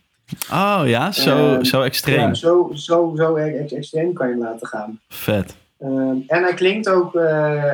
Oh ja, zo, Ehm, zo extreem. Ja, zo, zo, zo ex- extreem kan je hem laten gaan. Vet. Ehm, en hij klinkt ook eh,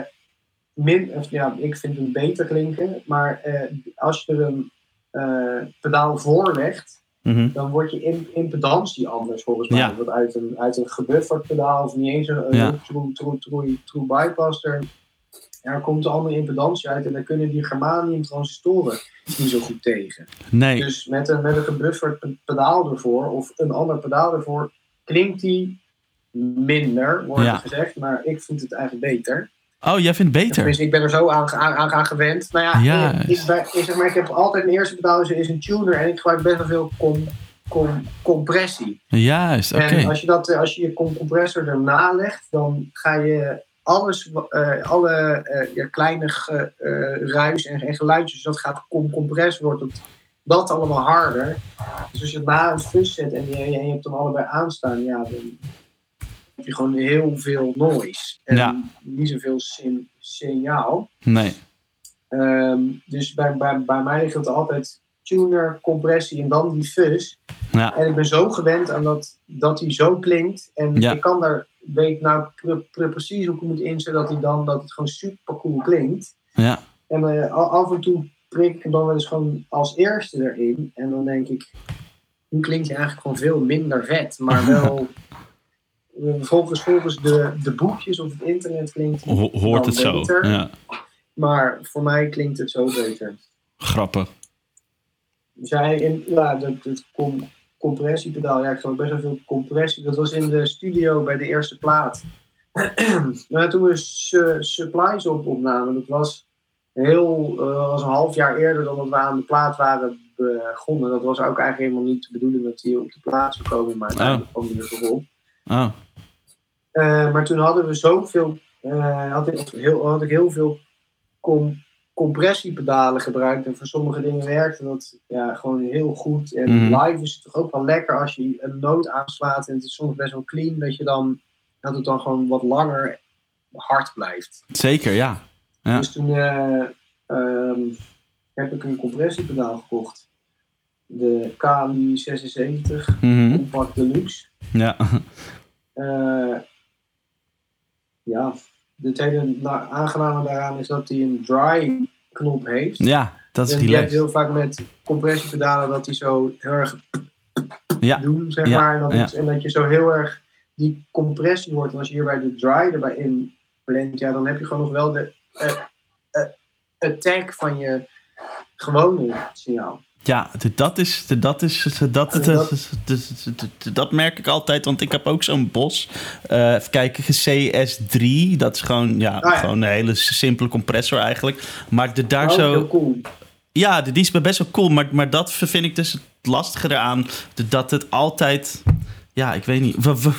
min, of, ja, ik vind hem beter klinken, maar eh, als je er een eh, pedaal voor legt, Mhm. dan wordt je in, impedantie anders volgens mij. Ja. Want uit een, uit een gebufferd pedaal of niet eens een, Ja. true, true, true, true bypass, er, komt een andere impedantie uit en daar kunnen die germanium transistoren niet zo goed tegen. Nee. Dus met een, met een gebufferd pe- pedaal ervoor of een ander pedaal ervoor klinkt die minder, wordt Ja. gezegd, maar ik vind het eigenlijk beter. Oh, jij vindt het beter? Tenminste, ik ben er zo aan, aan, gewend. Nou ja, Ja. ik, ik, ben- ik zeg maar, ik heb altijd mijn eerste pedaal is, een tuner en ik gebruik best wel veel com, com, compressie. Juist, oké. En als je, dat, eh, als je je com- compressor erna legt, dan ga je alles, eh, alle eh, ja, kleine ge- ruis en, en geluidjes, dat gaat com compress wordt dat, dat allemaal harder. Dus als je het na een fuzz zet en je, je hebt dan allebei aanstaan, ja, dan heb je gewoon heel veel noise. En Ja. niet zoveel sin- signaal. Nee. Ehm, dus bij, bij, bij mij ligt het altijd tuner, compressie en dan die fuzz. Ja. En ik ben zo gewend aan dat, dat hij zo klinkt. En Ja. ik kan daar, weet nou pre- pre- precies hoe ik moet instellen dat, hij dan, dat het gewoon super cool klinkt. Ja. En eh, af en toe prik ik hem dan wel eens gewoon als eerste erin. En dan denk ik, nu klinkt hij eigenlijk gewoon veel minder vet. Maar (laughs) wel, volgens, volgens de, de boekjes of het internet klinkt Ho- hoort het zo. beter. Ja. Maar voor mij klinkt het zo beter. Grappig. Dus hij, in, ja, dat, dat com- compressiepedaal, ja, ik gebruik best wel veel compressie. Dat was in de studio bij de eerste plaat. (clears throat) nou, toen we su- Supplies op opnamen, dat was heel, eh, was een half jaar eerder dan dat we aan de plaat waren begonnen. Dat was ook eigenlijk helemaal niet de bedoeling dat hij op de plaat zou komen, maar uiteindelijk kwam hij er toch Eh, maar toen hadden we zoveel, eh had, ik heel, had ik heel veel com- compressiepedalen gebruikt. En voor sommige dingen werkte dat ja, gewoon heel goed. En Mhm. live is het toch ook wel lekker als je een noot aanslaat en het is soms best wel clean, dat je dan, dat het dan gewoon wat langer hard blijft. Zeker, ja. Ja. Dus toen eh, ehm, heb ik een compressiepedaal gekocht. De KMI 76 Mhm. Compact Deluxe. Ja. (laughs) Eh, ja, het hele na- aangename daaraan is dat hij een dry knop heeft. ja, dat is en je hebt relaxed. heel vaak met compressiepedalen dat die zo heel erg Ja. doen, zeg Ja, maar. En dat, ja. het- en dat je zo heel erg die compressie hoort. En als je hier bij de dry erbij in blendt, ja, dan heb je gewoon nog wel de eh, eh, attack van je gewone signaal. Ja, dat is, dat is, dat, dat- merk ik altijd, want ik heb ook zo'n bos. Eh, even kijken, CS3, dat is gewoon, ja, Ah, ja. gewoon een hele simpele compressor eigenlijk. Maar de, daar ook zo, cool. ja, die is best wel cool, maar, maar dat vind ik dus het lastige eraan, dat het altijd, ja, ik weet niet. Wa- wa-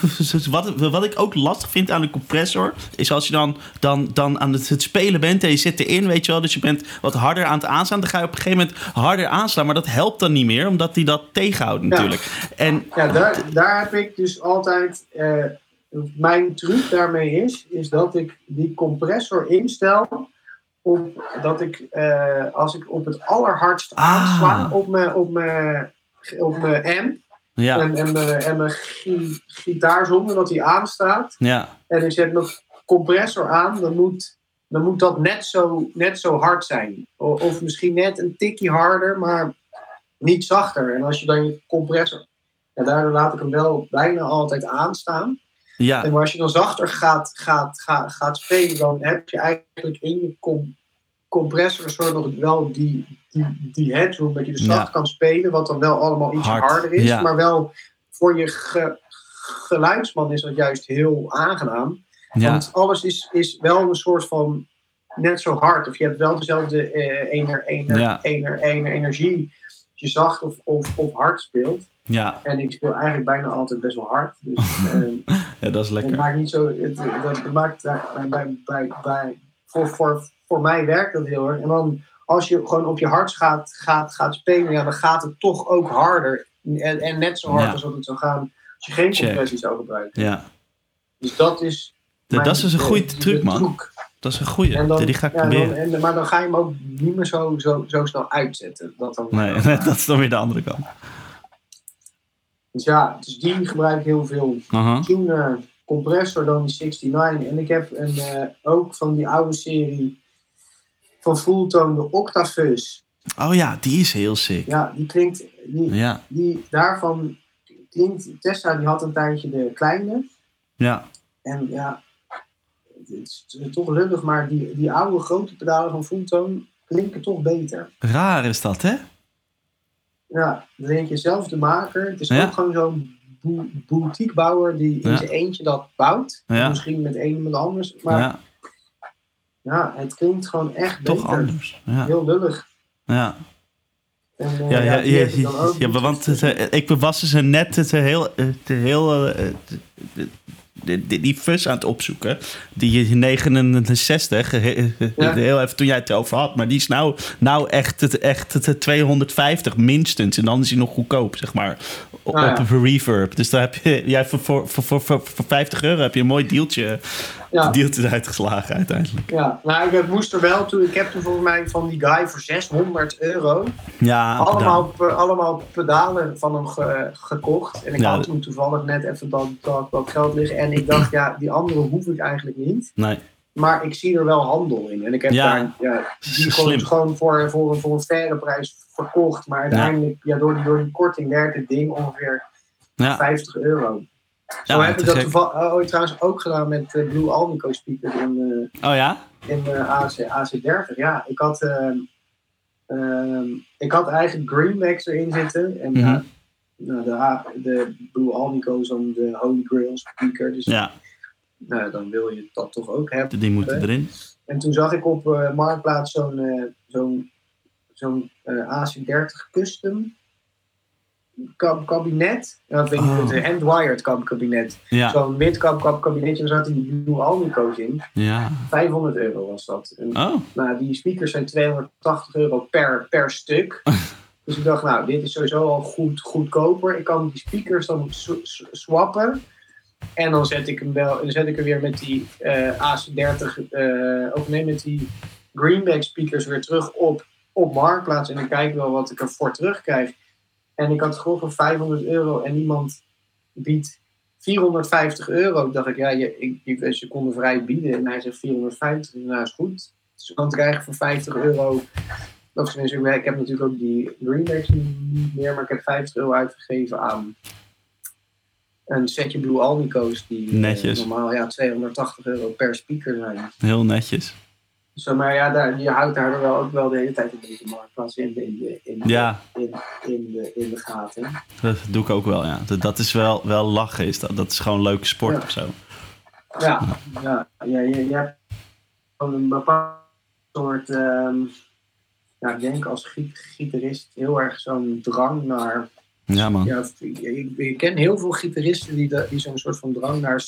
(laughs) Wat, wat ik ook lastig vind aan een compressor, is als je dan, dan, dan aan het, spelen bent en je zit erin, weet je wel, dus je bent wat harder aan het aanslaan, dan ga je op een gegeven moment harder aanslaan, maar dat helpt dan niet meer, omdat die dat tegenhoudt natuurlijk. En Ja, daar, daar heb ik dus altijd. eh, mijn truc daarmee is, is dat ik die compressor instel. Op, dat ik, eh, als ik op het allerhardst Ah. aansla op mijn, op mijn, op mijn amp ja, en, en mijn, en gi- gitaar zonder dat die aanstaat. ja, En ik zet mijn compressor aan, dan moet, dan moet dat net zo, net zo hard zijn. O- Of misschien net een tikje harder, maar niet zachter. En als je dan je compressor. Ja, daardoor laat ik hem wel bijna altijd aanstaan. ja, En maar als je dan zachter gaat, gaat, gaat, gaat spelen, dan heb je eigenlijk in je com- compressor soort nog wel die, die, die headroom dat je dus Ja. zacht kan spelen, wat dan wel allemaal iets Hard, harder is. ja. Maar wel voor je ge- geluidsman is dat juist heel aangenaam. ja, Want alles is, is wel een soort van net zo hard. Of je hebt wel dezelfde eh, ener, ener, Ja. ener, ener, energie. Als je zacht of, of, of hard speelt. ja. En ik speel eigenlijk bijna altijd best wel hard. Dus, (laughs) eh, Ja, dat is Het lekker. maakt niet zo. Het, dat, dat maakt bij, bij, bij, bij, voor, voor, voor mij werkt dat heel erg. En dan als je gewoon op je hart gaat, gaat, gaat spelen, ja, dan gaat het toch ook harder. En, en net zo hard Ja. als dat het zou gaan als je geen compressie zou gebruiken. Ja. Dus dat is. De- dat is dus een de- goede de truc, man. truc. Dat is een goede. Dan, Die ga ik ja, dan, proberen. en, maar dan ga je hem ook niet meer zo, zo, zo snel uitzetten. Dat dan, Nee, (laughs) dat is dan weer de andere kant. Dus ja, dus die gebruik ik heel veel. Tuner, compressor dan die 69. En ik heb een, eh, ook van die oude serie van Fulltone de Octafus. Oh ja, die is heel sick. Ja, die klinkt, die, Ja, die daarvan klinkt, Tesla die had een tijdje de kleine. ja. En ja, het is toch lullig, maar die, die oude grote pedalen van Fulltone klinken toch beter. Raar is dat, hè? Ja, dan denk je zelf de maker. Het is Ja. ook gewoon zo'n bo- boutiquebouwer die in Ja. zijn eentje dat bouwt. Ja. Misschien met een iemand anders. Maar ja. Het klinkt gewoon echt toch beter. anders. Ja, Heel lullig. ja. En, eh, Ja, ja, ja, ja, want het, eh, ik was ze net het heel, het heel eh, die fus aan het opzoeken. Die 69, eh, eh, Ja. heel even toen jij het erover had. Maar die is nou, nou echt, het, echt het 250 minstens. En dan is hij nog goedkoop, zeg maar. Op, Ah, ja. op een reverb. Dus daar heb je, jij voor, voor, voor, voor, voor, voor 50 euro heb je een mooi dealtje, Ja, dealtje uitgeslagen uiteindelijk. ja. Nou, ik moest er wel toe. Ik heb toen volgens mij van die guy voor 600 euro. Ja, allemaal, allemaal pedalen van hem ge- gekocht. En ik Ja, had toen toevallig net even dat, dat, dat geld liggen. En ik dacht, ja, die andere hoef ik eigenlijk niet. Nee, Maar ik zie er wel handel in. En ik heb Ja, daar ja, die gewoon, gewoon voor, voor, voor een faire prijs verkocht. Maar uiteindelijk, ja. door, die, door die korting werd het ding ongeveer ja. 50 euro. Zo heb ik dat toevallig ooit trouwens ook gedaan met eh, Blue Alnico speakers in, Oh ja? in eh, AC, AC30. Ja, ik had, ehm, ik had eigenlijk greenbacks erin zitten. En Mhm. nou, de, de Blue Alnico is dan de Holy Grail speaker. Dus Ja, nou, dan wil je dat toch ook hebben. die moeten erin. En toen zag ik op Marktplaats zo'n zo'n zo'n eh, AC30 custom kabinet. Ja, ik weet Oh. het hand-wired kab- kabinet. Ja, Zo'n midcap kab kabinetje, daar zaten die Blue Alnico's in. ja. 500 euro was dat. En, Oh, nou, die speakers zijn 280 euro per, per stuk. (laughs) dus ik dacht, nou, dit is sowieso al goed, goedkoper. Ik kan die speakers dan sw- sw- swappen. En dan zet ik hem, wel, dan zet ik hem weer met die eh, AC30, eh of nee, met die Greenback speakers weer terug op, op Marktplaats. En dan kijk ik wel wat ik ervoor terugkrijg. En ik had het gewoon voor 500 euro en iemand biedt 450 euro. dacht ik, ja, je, ik, ik, ze konden vrij bieden. En hij zegt 450, nou is goed. Dus dan krijg ik voor 50 euro. Of tenminste, ik heb natuurlijk ook die Greenbacks niet meer, maar ik heb 50 euro uitgegeven aan een setje Blue Alnico's die eh, Netjes. normaal ja, 280 euro per speaker zijn. heel netjes. Eh, maar ja, daar, je houdt daar wel ook wel de hele tijd een beetje marktplaats in, de- in, de, in, de- Ja. in, in, de, in de gaten. Dat doe ik ook wel, ja. Dat, dat is wel, wel lachen, is dat. Dat is gewoon leuke sport Ja. of zo. Ja, ja, ja je, je hebt een bepaald soort, ehm, ja, ik denk als gi- gitarist heel erg zo'n drang naar, Ja, man. ja, ik, ken heel veel gitaristen die, de, die zo'n soort van drang naar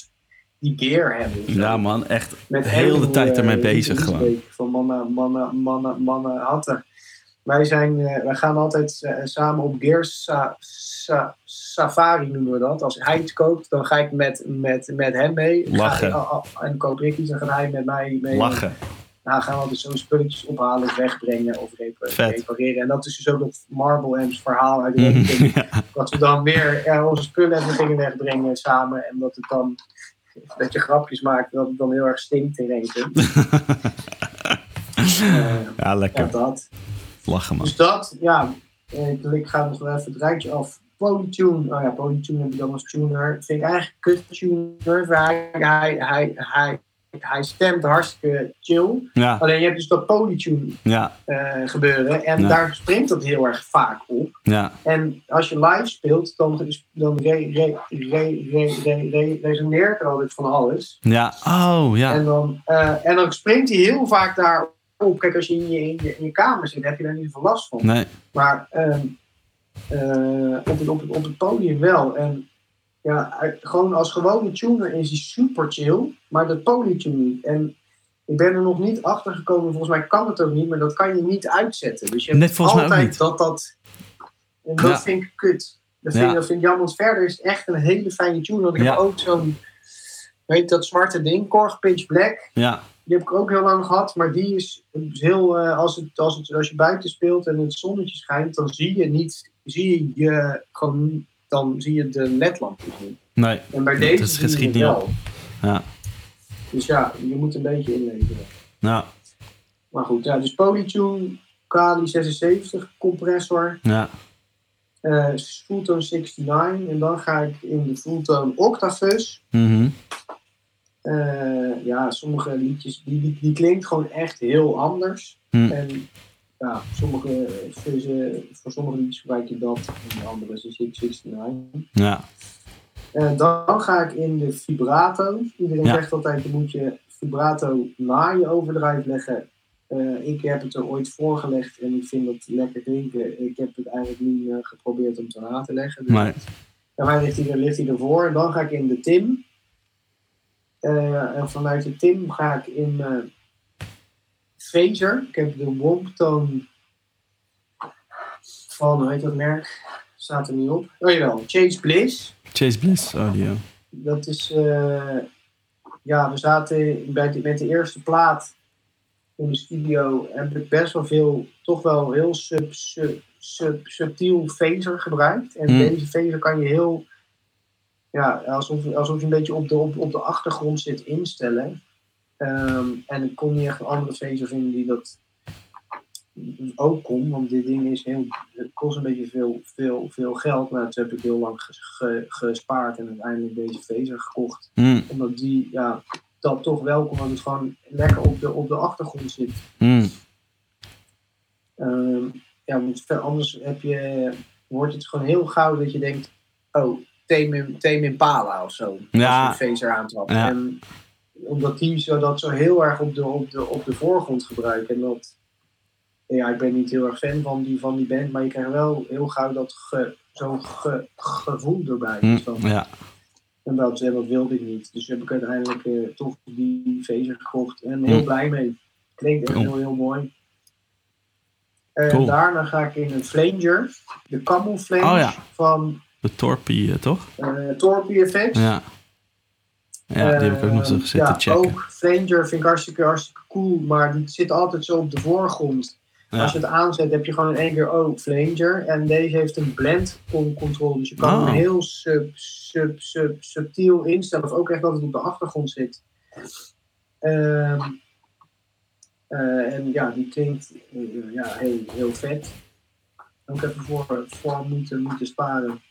die gear hebben. zo. Ja, man. Echt Met heel de tijd ermee eh, bezig gewoon. Van mannen, mannen, mannen, mannen hatten. Wij, zijn, eh, wij gaan altijd eh, samen op Gear sa- sa- Safari noemen we dat. Als hij iets koopt, dan ga ik met, met, met hem mee. Ga- Lachen. ah, en koop ik iets, dan gaat hij met mij mee. Lachen. Nou, gaan we altijd zo'n spulletjes ophalen, wegbrengen of repareren. En dat is dus ook dat Marble verhaal uit de (laughs) ja. Dat we dan weer ja, onze spullen even gingen wegbrengen samen. En dat het dan, dat je grapjes maakt, dat het dan heel erg stinkt in één keer. (laughs) Eh, ja, ja, lekker. dat. Lachen, man. Dus dat, ja. Ik, ik ga nog wel even het rijtje af. Polytune, oh ja, Polytune heb ik dan als tuner. Vind ik eigenlijk kut tuner. Hij, hij, hij, hij, hij stemt hartstikke chill. Ja, Alleen je hebt dus dat Polytune ja, eh, gebeuren. En Ja. daar springt dat heel erg vaak op. ja. En als je live speelt, dan, dan re, re, re, re, re, re- resoneert er altijd van alles. Ja, oh, ja. En, dan, eh, en dan springt hij heel vaak daar op. Kijk, als je in je, in je, in je kamer zit, heb je daar niet zoveel last van. Nee, Maar ehm, eh, op, het, op, het, op het podium wel. En ja, gewoon als gewone tuner is hij super chill, maar dat polytune niet. En ik ben er nog niet achter gekomen, volgens mij kan het ook niet, maar dat kan je niet uitzetten. Dus je hebt altijd dat dat. En dat Ja. vind ik kut. Dat vind, Ja. dat vind ik jammer, want verder is het echt een hele fijne tune. Want ik Ja. heb ook zo'n, weet dat zwarte ding, Korg Pitch Black. Ja, Die heb ik ook heel lang gehad, maar die is is heel, eh, als, het, als, het, als je buiten speelt en het zonnetje schijnt, dan zie je niet, zie je, je gewoon, dan zie je de ledlampjes niet. nee. En bij Dat deze het niet wel. op. Ja. Dus ja, je moet een beetje inleveren. Nou, Maar goed, ja, dus Polytune, Kali 76, compressor, ja. eh Fulltone 69 en dan ga ik in de Fulltone Octafus. Mhm. Eh, ja, sommige liedjes, die, die, die klinkt gewoon echt heel anders. Hm. En ja, sommige, voor sommige liedjes gebruik je dat en de andere is de 669. Ja. Eh, dan ga ik in de vibrato. Iedereen Ja. zegt altijd, je moet je vibrato na je overdrive leggen. Eh, ik heb het er ooit voorgelegd en ik vind dat lekker klinken. Ik heb het eigenlijk niet eh, geprobeerd om te na te leggen. Dus Maar, bij mij ligt hij, er, ligt hij ervoor. En dan ga ik in de Tim. Eh, en vanuit de Tim ga ik in Phaser. Ik heb de Womptone van, hoe heet dat merk? Staat er niet op. Oh jawel, Chase Bliss. Chase Bliss audio. Dat is, eh, ja, we zaten bij de, met de eerste plaat in de studio. Heb ik best wel veel, toch wel heel sub, sub, sub, subtiel phaser gebruikt. En Hmm. deze phaser kan je heel, ja, alsof, alsof je een beetje op de, op, op de achtergrond zit instellen. Ehm, en ik kon niet echt een andere phaser vinden die dat ook kon, want dit ding is heel, het kost een beetje veel, veel, veel geld. Maar toen heb ik heel lang ges- ge- gespaard en uiteindelijk deze phaser gekocht. Mm, Omdat die, ja, dat toch wel kon, omdat het gewoon lekker op de, op de achtergrond zit. mm. Ehm, ja, want anders heb je, wordt het gewoon heel gauw dat je denkt, oh, Tame Tame Impala of zo. Ja. Als je een phaser aantrapt. Ja. En omdat zo, dat zo heel erg op de, op, de, op de voorgrond gebruiken. En dat, ja, ik ben niet heel erg fan van die, van die band, maar je krijgt wel heel gauw dat ge, zo'n ge- gevoel erbij. Mm, Dus dan- Ja. En dat, en dat wilde ik niet. Dus heb ik uiteindelijk eh, toch die phaser gekocht. En heel Mm. blij mee. Klinkt echt heel, heel mooi. En Cool. daarna ga ik in een flanger. De camouflage Oh ja. van De Torpie, eh, toch? eh Torpy Effects. Ja. Ja, die heb ik ook nog zo Ehm, zitten ja, checken. Ook Flanger vind ik hartstikke, hartstikke cool. Maar die zit altijd zo op de voorgrond. Ja. Als je het aanzet, heb je gewoon in één keer, oh, Flanger. En deze heeft een blend con- control. Dus je kan Oh. hem heel sub, sub, sub, subtiel instellen. Of ook echt dat het op de achtergrond zit. Ehm, eh, en ja, die klinkt eh, ja, heel, heel vet. Ook even voor, voor moeten, moeten sparen.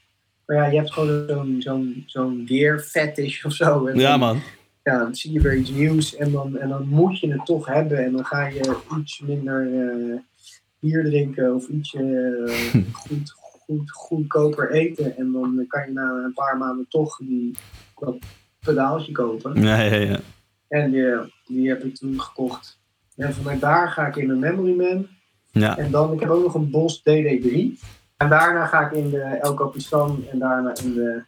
Maar ja, je hebt gewoon zo'n zo'n zo'n gear fetish of zo. En Ja, dan- man. ja, dan zie je weer iets nieuws en dan, en dan moet je het toch hebben. En dan ga je iets minder eh, bier drinken of iets eh, (laughs) goed, goed, goedkoper eten. En dan kan je na een paar maanden toch die, dat pedaaltje kopen. Ja, ja, ja. En die, die heb ik toen gekocht. En vanuit daar ga ik in een Memory Man. Ja, En dan, ik heb ook nog een Bos DD3. En daarna ga ik in de El Capistan en daarna in de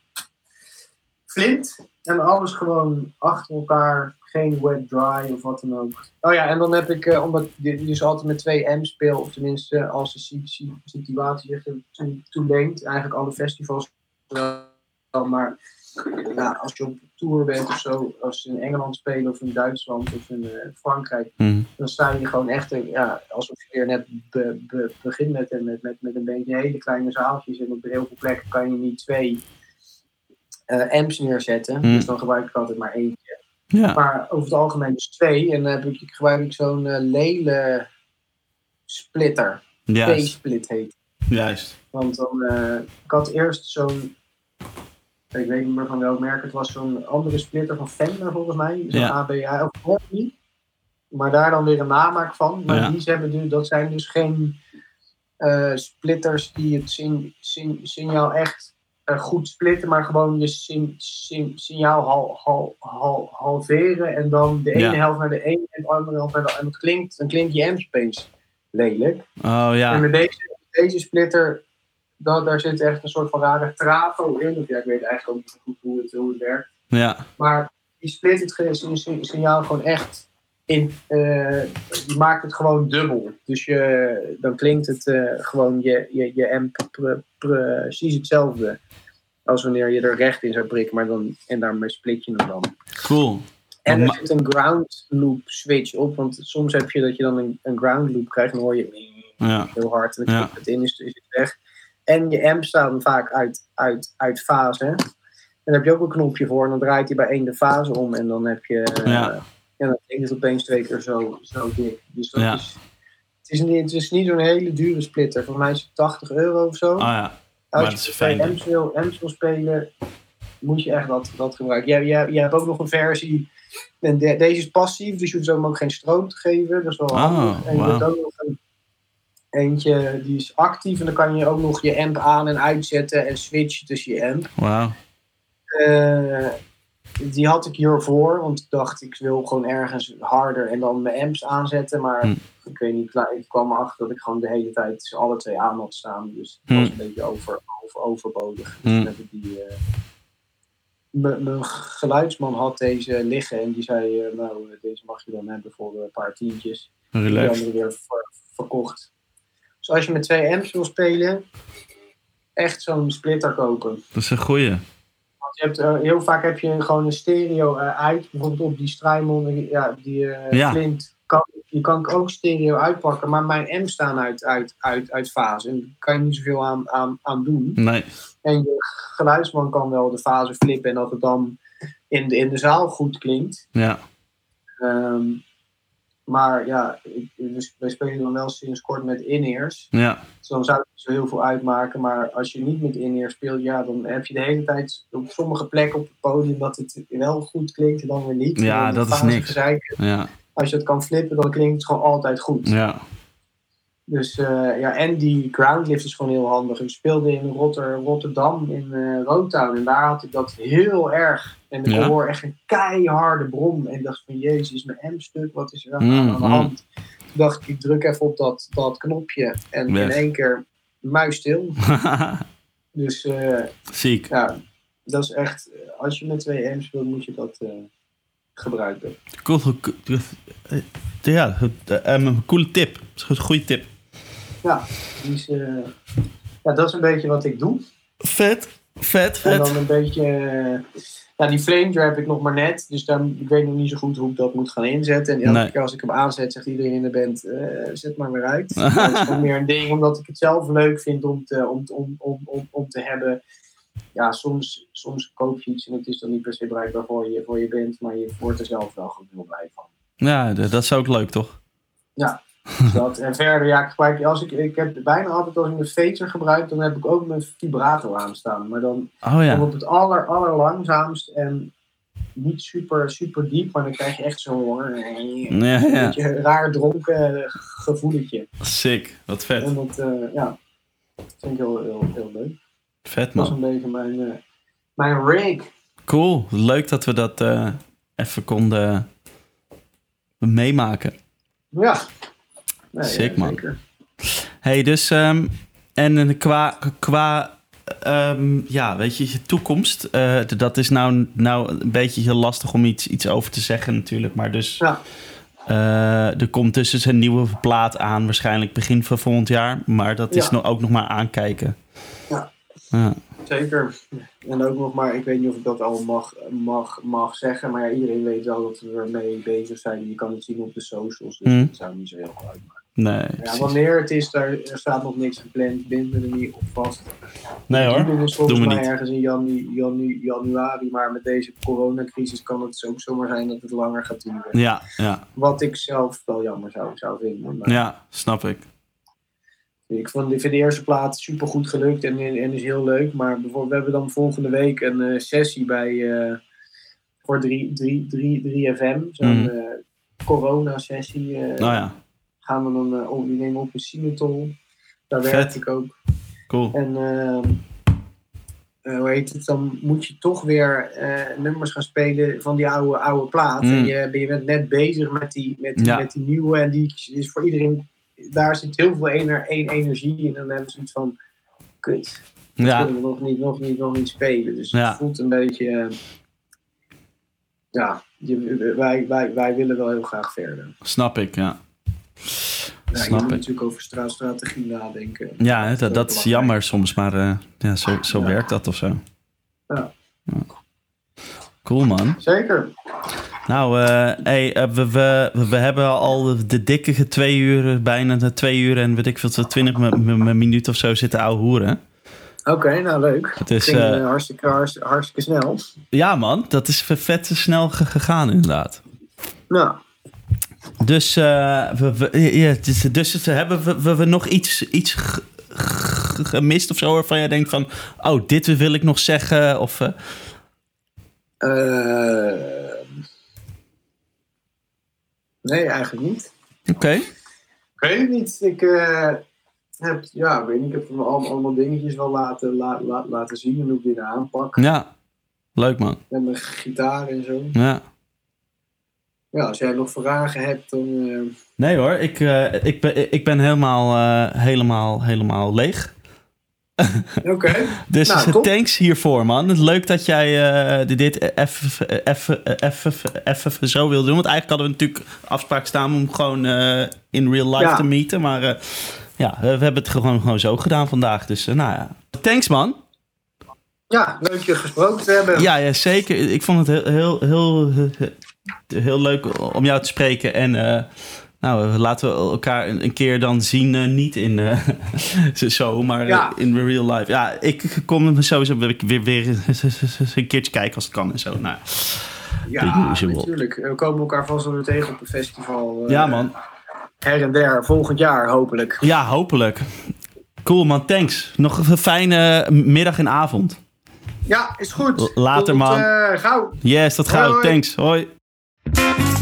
Flint. En alles gewoon achter elkaar. Geen wet dry of wat dan ook. Oh ja, en dan heb ik, eh, omdat ik dus altijd met twee M speel, of tenminste als de si- si- situatie zich toeleent. Eigenlijk alle festivals wel, maar ja, als je op tour bent of zo, als ze in Engeland spelen of in Duitsland of in eh, Frankrijk, Mhm. dan sta je gewoon echt, eh, ja, alsof je weer net be- be- begint met, een- met, met, met een beetje hele kleine zaaltjes. En op heel veel plekken kan je niet twee eh, amps neerzetten. Hmm. Dus dan gebruik ik altijd maar eentje. ja. Maar over het algemeen dus twee. En dan heb ik, gebruik ik zo'n eh, lele splitter. Juist. P-split heet. Juist. Want dan, eh, ik had eerst zo'n, ik weet niet meer van welk merk het was, zo'n andere splitter van Fender volgens mij. Zo'n Ja. ABA of Orly. Maar daar dan weer een namaak van. Maar Ja. die ze hebben, dus- dat zijn dus geen eh, splitters die het sign- sign- signaal echt eh, goed splitten, maar gewoon je sin- signaal hal, hal, hal, halveren en dan de ene Ja. helft naar de ene en de andere helft naar de En dat klinkt, dan klinkt je amp lelijk. Oh En ja. met deze, deze splitter dat, daar zit echt een soort van rare trafo in. Ja, ik weet eigenlijk ook niet goed hoe het, hoe het werkt. Ja, Maar die split het signaal gewoon echt in. eh, die maakt het gewoon dubbel. Dus je, dan klinkt het eh, gewoon je, je, je amp pre- precies hetzelfde. Als wanneer je er recht in zou prikken, maar dan, en daarmee split je hem dan. cool. En er zit een ground loop switch op, want soms heb je dat je dan een, een ground loop krijgt en dan hoor je Ja, heel hard en dan Ja. het in, is, is het weg. En je amp staat dan vaak uit, uit, uit fase. En daar heb je ook een knopje voor en dan draait hij bij één de fase om en dan heb je... eh, Ja. ja, dan klinkt het opeens twee keer zo, zo dik. Dus dat Ja. is... Het is niet, het is niet zo'n hele dure splitter. Volgens mij is het 80 euro of zo. ah ja. Als maar je is fijn. amps wil, spelen, moet je echt dat, dat gebruiken. Jij, jij, jij hebt ook nog een versie. En de- deze is passief, dus je hoeft hem ook geen stroom te geven. Dat is wel Oh, handig. En je hebt ook nog een eentje die is actief. En dan kan je ook nog je amp aan- en uitzetten en switchen tussen je amp. Wauw. Eh, die had ik hiervoor, want ik dacht ik wil gewoon ergens harder en dan mijn amps aanzetten. Maar Hm. ik weet niet, ik kwam erachter dat ik gewoon de hele tijd ze alle twee aan had staan. Dus het Hm. was een beetje over, over, overbodig. Hm. Dus ik die, eh, mijn geluidsman had deze liggen en die zei, eh, nou deze mag je dan hebben voor een paar tientjes. Die Relaxed. andere weer ver- verkocht. Dus als je met twee amps wil spelen, echt zo'n splitter kopen. Dat is een goeie. Want je hebt, eh, heel vaak heb je gewoon een stereo eh, uit. Bijvoorbeeld op die Strymon, ja, die eh Ja. Flint. Kan, die kan ik ook stereo uitpakken. Maar mijn amps staan uit, uit, uit, uit fase. En daar kan je niet zoveel aan, aan, aan doen. Nee. En je geluidsman kan wel de fase flippen. En dat het dan in de, in de zaal goed klinkt. Ja. Ehm, maar ja, dus wij spelen dan wel sinds kort met in-ears. Ja. Dus dan zou het niet zo heel veel uitmaken. Maar als je niet met in-ear speelt, ja, dan heb je de hele tijd op sommige plekken op het podium dat het wel goed klinkt en dan weer niet. Ja, dat is niks. Ja. Als je het kan flippen, dan klinkt het gewoon altijd goed. Ja. Dus eh, ja, en die groundlift is gewoon heel handig. Ik speelde in Rotter, Rotterdam in Rotown en daar had ik dat heel erg. En ik Ja? hoor echt een keiharde brom. En ik dacht van, jezus, is mijn M-stuk, wat is er aan, Mm, aan de mm. hand? Toen dacht ik, ik druk even op dat, dat knopje en in één keer muisstil. (laughs) Dus eh, Ziek. ja, dat is echt, als je met twee M's speelt, moet je dat gebruiken. Cool. Ja, een coole tip. Een goede tip. Ja, dus, ja, dat is een beetje wat ik doe. Vet. Vet, En vet. dan een beetje. eh, ja, die flame heb ik nog maar net. Dus dan, ik weet nog niet zo goed hoe ik dat moet gaan inzetten. En elke Nee. keer als ik hem aanzet, zegt iedereen in de band: eh, zet maar weer uit. (laughs) dat is gewoon meer een ding omdat ik het zelf leuk vind om te, om, om, om, om, om te hebben. Ja, soms, soms koop je iets en het is dan niet per se bruikbaar voor je, voor je band. Maar je wordt er zelf wel heel blij van. Ja, dat is ook leuk, toch? Dus (laughs) dat. En verder, ja, ik gebruik, als ik, ik heb bijna altijd als ik mijn fader gebruik, dan heb ik ook mijn vibrato aanstaan. Maar dan Oh ja. op het aller, allerlangzaamst en niet super, super diep, maar dan krijg je echt zo'n Ja, ja. beetje raar dronken gevoeletje. Sick. Wat vet. En dat, eh, ja, dat vind ik heel, heel, heel leuk. Vet, Dat is man. een beetje mijn, eh, mijn rig. Cool. Leuk dat we dat eh, even konden meemaken. Ja. Nee, Sick, man. zeker. Hey, dus... ehm, en eh, qua... qua ehm, ja, weet je, je toekomst. eh, dat is nou, nou een beetje heel lastig om iets, iets over te zeggen natuurlijk. Maar dus... Ja. eh, er komt dus een nieuwe plaat aan. Waarschijnlijk begin van volgend jaar. Maar dat is nog, ook nog maar aankijken. Ja. Ja. Zeker. En ook nog maar, ik weet niet of ik dat al mag, mag, mag zeggen, maar ja, iedereen weet wel dat we ermee bezig zijn. Je kan het zien op de socials, dus Mm. dat zou niet zo heel veel uitmaken. Nee, Ja, wanneer het is, daar, er staat nog niks gepland. Bind me er niet op vast. nee hoor. Volgens doen we mij niet. ergens in janu, janu, januari. Maar met deze coronacrisis kan het ook zomaar zijn dat het langer gaat duren. Ja, ja, Wat ik zelf wel jammer zou, zou vinden. Maar ja, snap ik. Ik vond, ik vind de eerste plaat super goed gelukt en, en is heel leuk. Maar bijvoorbeeld, we hebben dan volgende week een eh, sessie bij eh, voor 3, 3, 3, 3FM. Zo'n Mhm. eh, corona-sessie. Nou ja, Gaan we dan uh, op, die nemen op een Sinatol. Daar Vet. werk ik ook. cool. En ehm, eh, hoe heet het, dan moet je toch weer eh, nummers gaan spelen van die oude, oude plaat. Mm. En je, je bent net bezig met die, met, die, Ja. met die nieuwe. En die is voor iedereen, daar zit heel veel ener, energie in. En dan hebben ze iets van, kut. Ja, kunnen we nog niet, nog niet, nog niet spelen. Dus Ja. het voelt een beetje. ja, wij, wij, wij willen wel heel graag verder. snap ik, ja. Ja, je Snap moet ik. natuurlijk over stra- strategie nadenken. Ja, dat, dat is jammer soms, maar eh, ja, zo, zo Ja. werkt dat of zo. Ja. Ja. Cool, man. Zeker. Nou, eh, hey, eh, we, we, we hebben al de dikke twee uur, bijna de twee uur en weet ik veel, twintig mi- mi- mi- minuten of zo zitten ouwe hoeren. Oké, nou leuk. Het is, Ging hartstikke, hartstikke, hartstikke snel. Ja, man, dat is vet snel ge- gegaan, inderdaad. Nou, Dus, eh, we, we- ja, dus, dus hebben we, we, we nog iets, iets gemist of zo waarvan jij denkt van, oh, dit wil ik nog zeggen? Of, eh, eh, nee, eigenlijk niet. Oké. Ik weet niet. Ik heb, ja, weet niet, ik heb me allemaal, allemaal dingetjes wel laten, la, la- laten zien en hoe ik dit aanpak. Ja, leuk man. Met mijn gitaar en zo. Ja. Ja, als jij nog vragen hebt, dan... eh, Nee hoor, ik, eh, ik, ben, ik ben helemaal, eh, helemaal, helemaal leeg. Oké. (laughs) Dus Nou, thanks hiervoor, man. Leuk dat jij dit even- even even- even zo wil doen. Want eigenlijk hadden we natuurlijk afspraak staan om gewoon in real life Ja. te meeten. Maar ja, we hebben het gewoon, gewoon zo gedaan vandaag. Dus nou ja, thanks man. Ja, leuk je gesproken te hebben. Ja, ja, zeker. Ik vond het heel, heel, heel, heel leuk om jou te spreken. En eh, nou, laten we elkaar een, keer dan zien. eh, niet in eh, (laughs) zo, maar Ja. in real life. Ja, ik kom sowieso weer, weer, een keertje kijken als het kan en zo. Nou, Ja, natuurlijk. We komen elkaar vast wel weer tegen op een festival. ja, man. Her en der, volgend jaar hopelijk. Ja, hopelijk. Cool, man. Thanks. Nog een fijne middag en avond. Ja, is goed. Later, Tot, man. gauw. Yes, Hoi, gauw. Thanks. Hoi. Bye.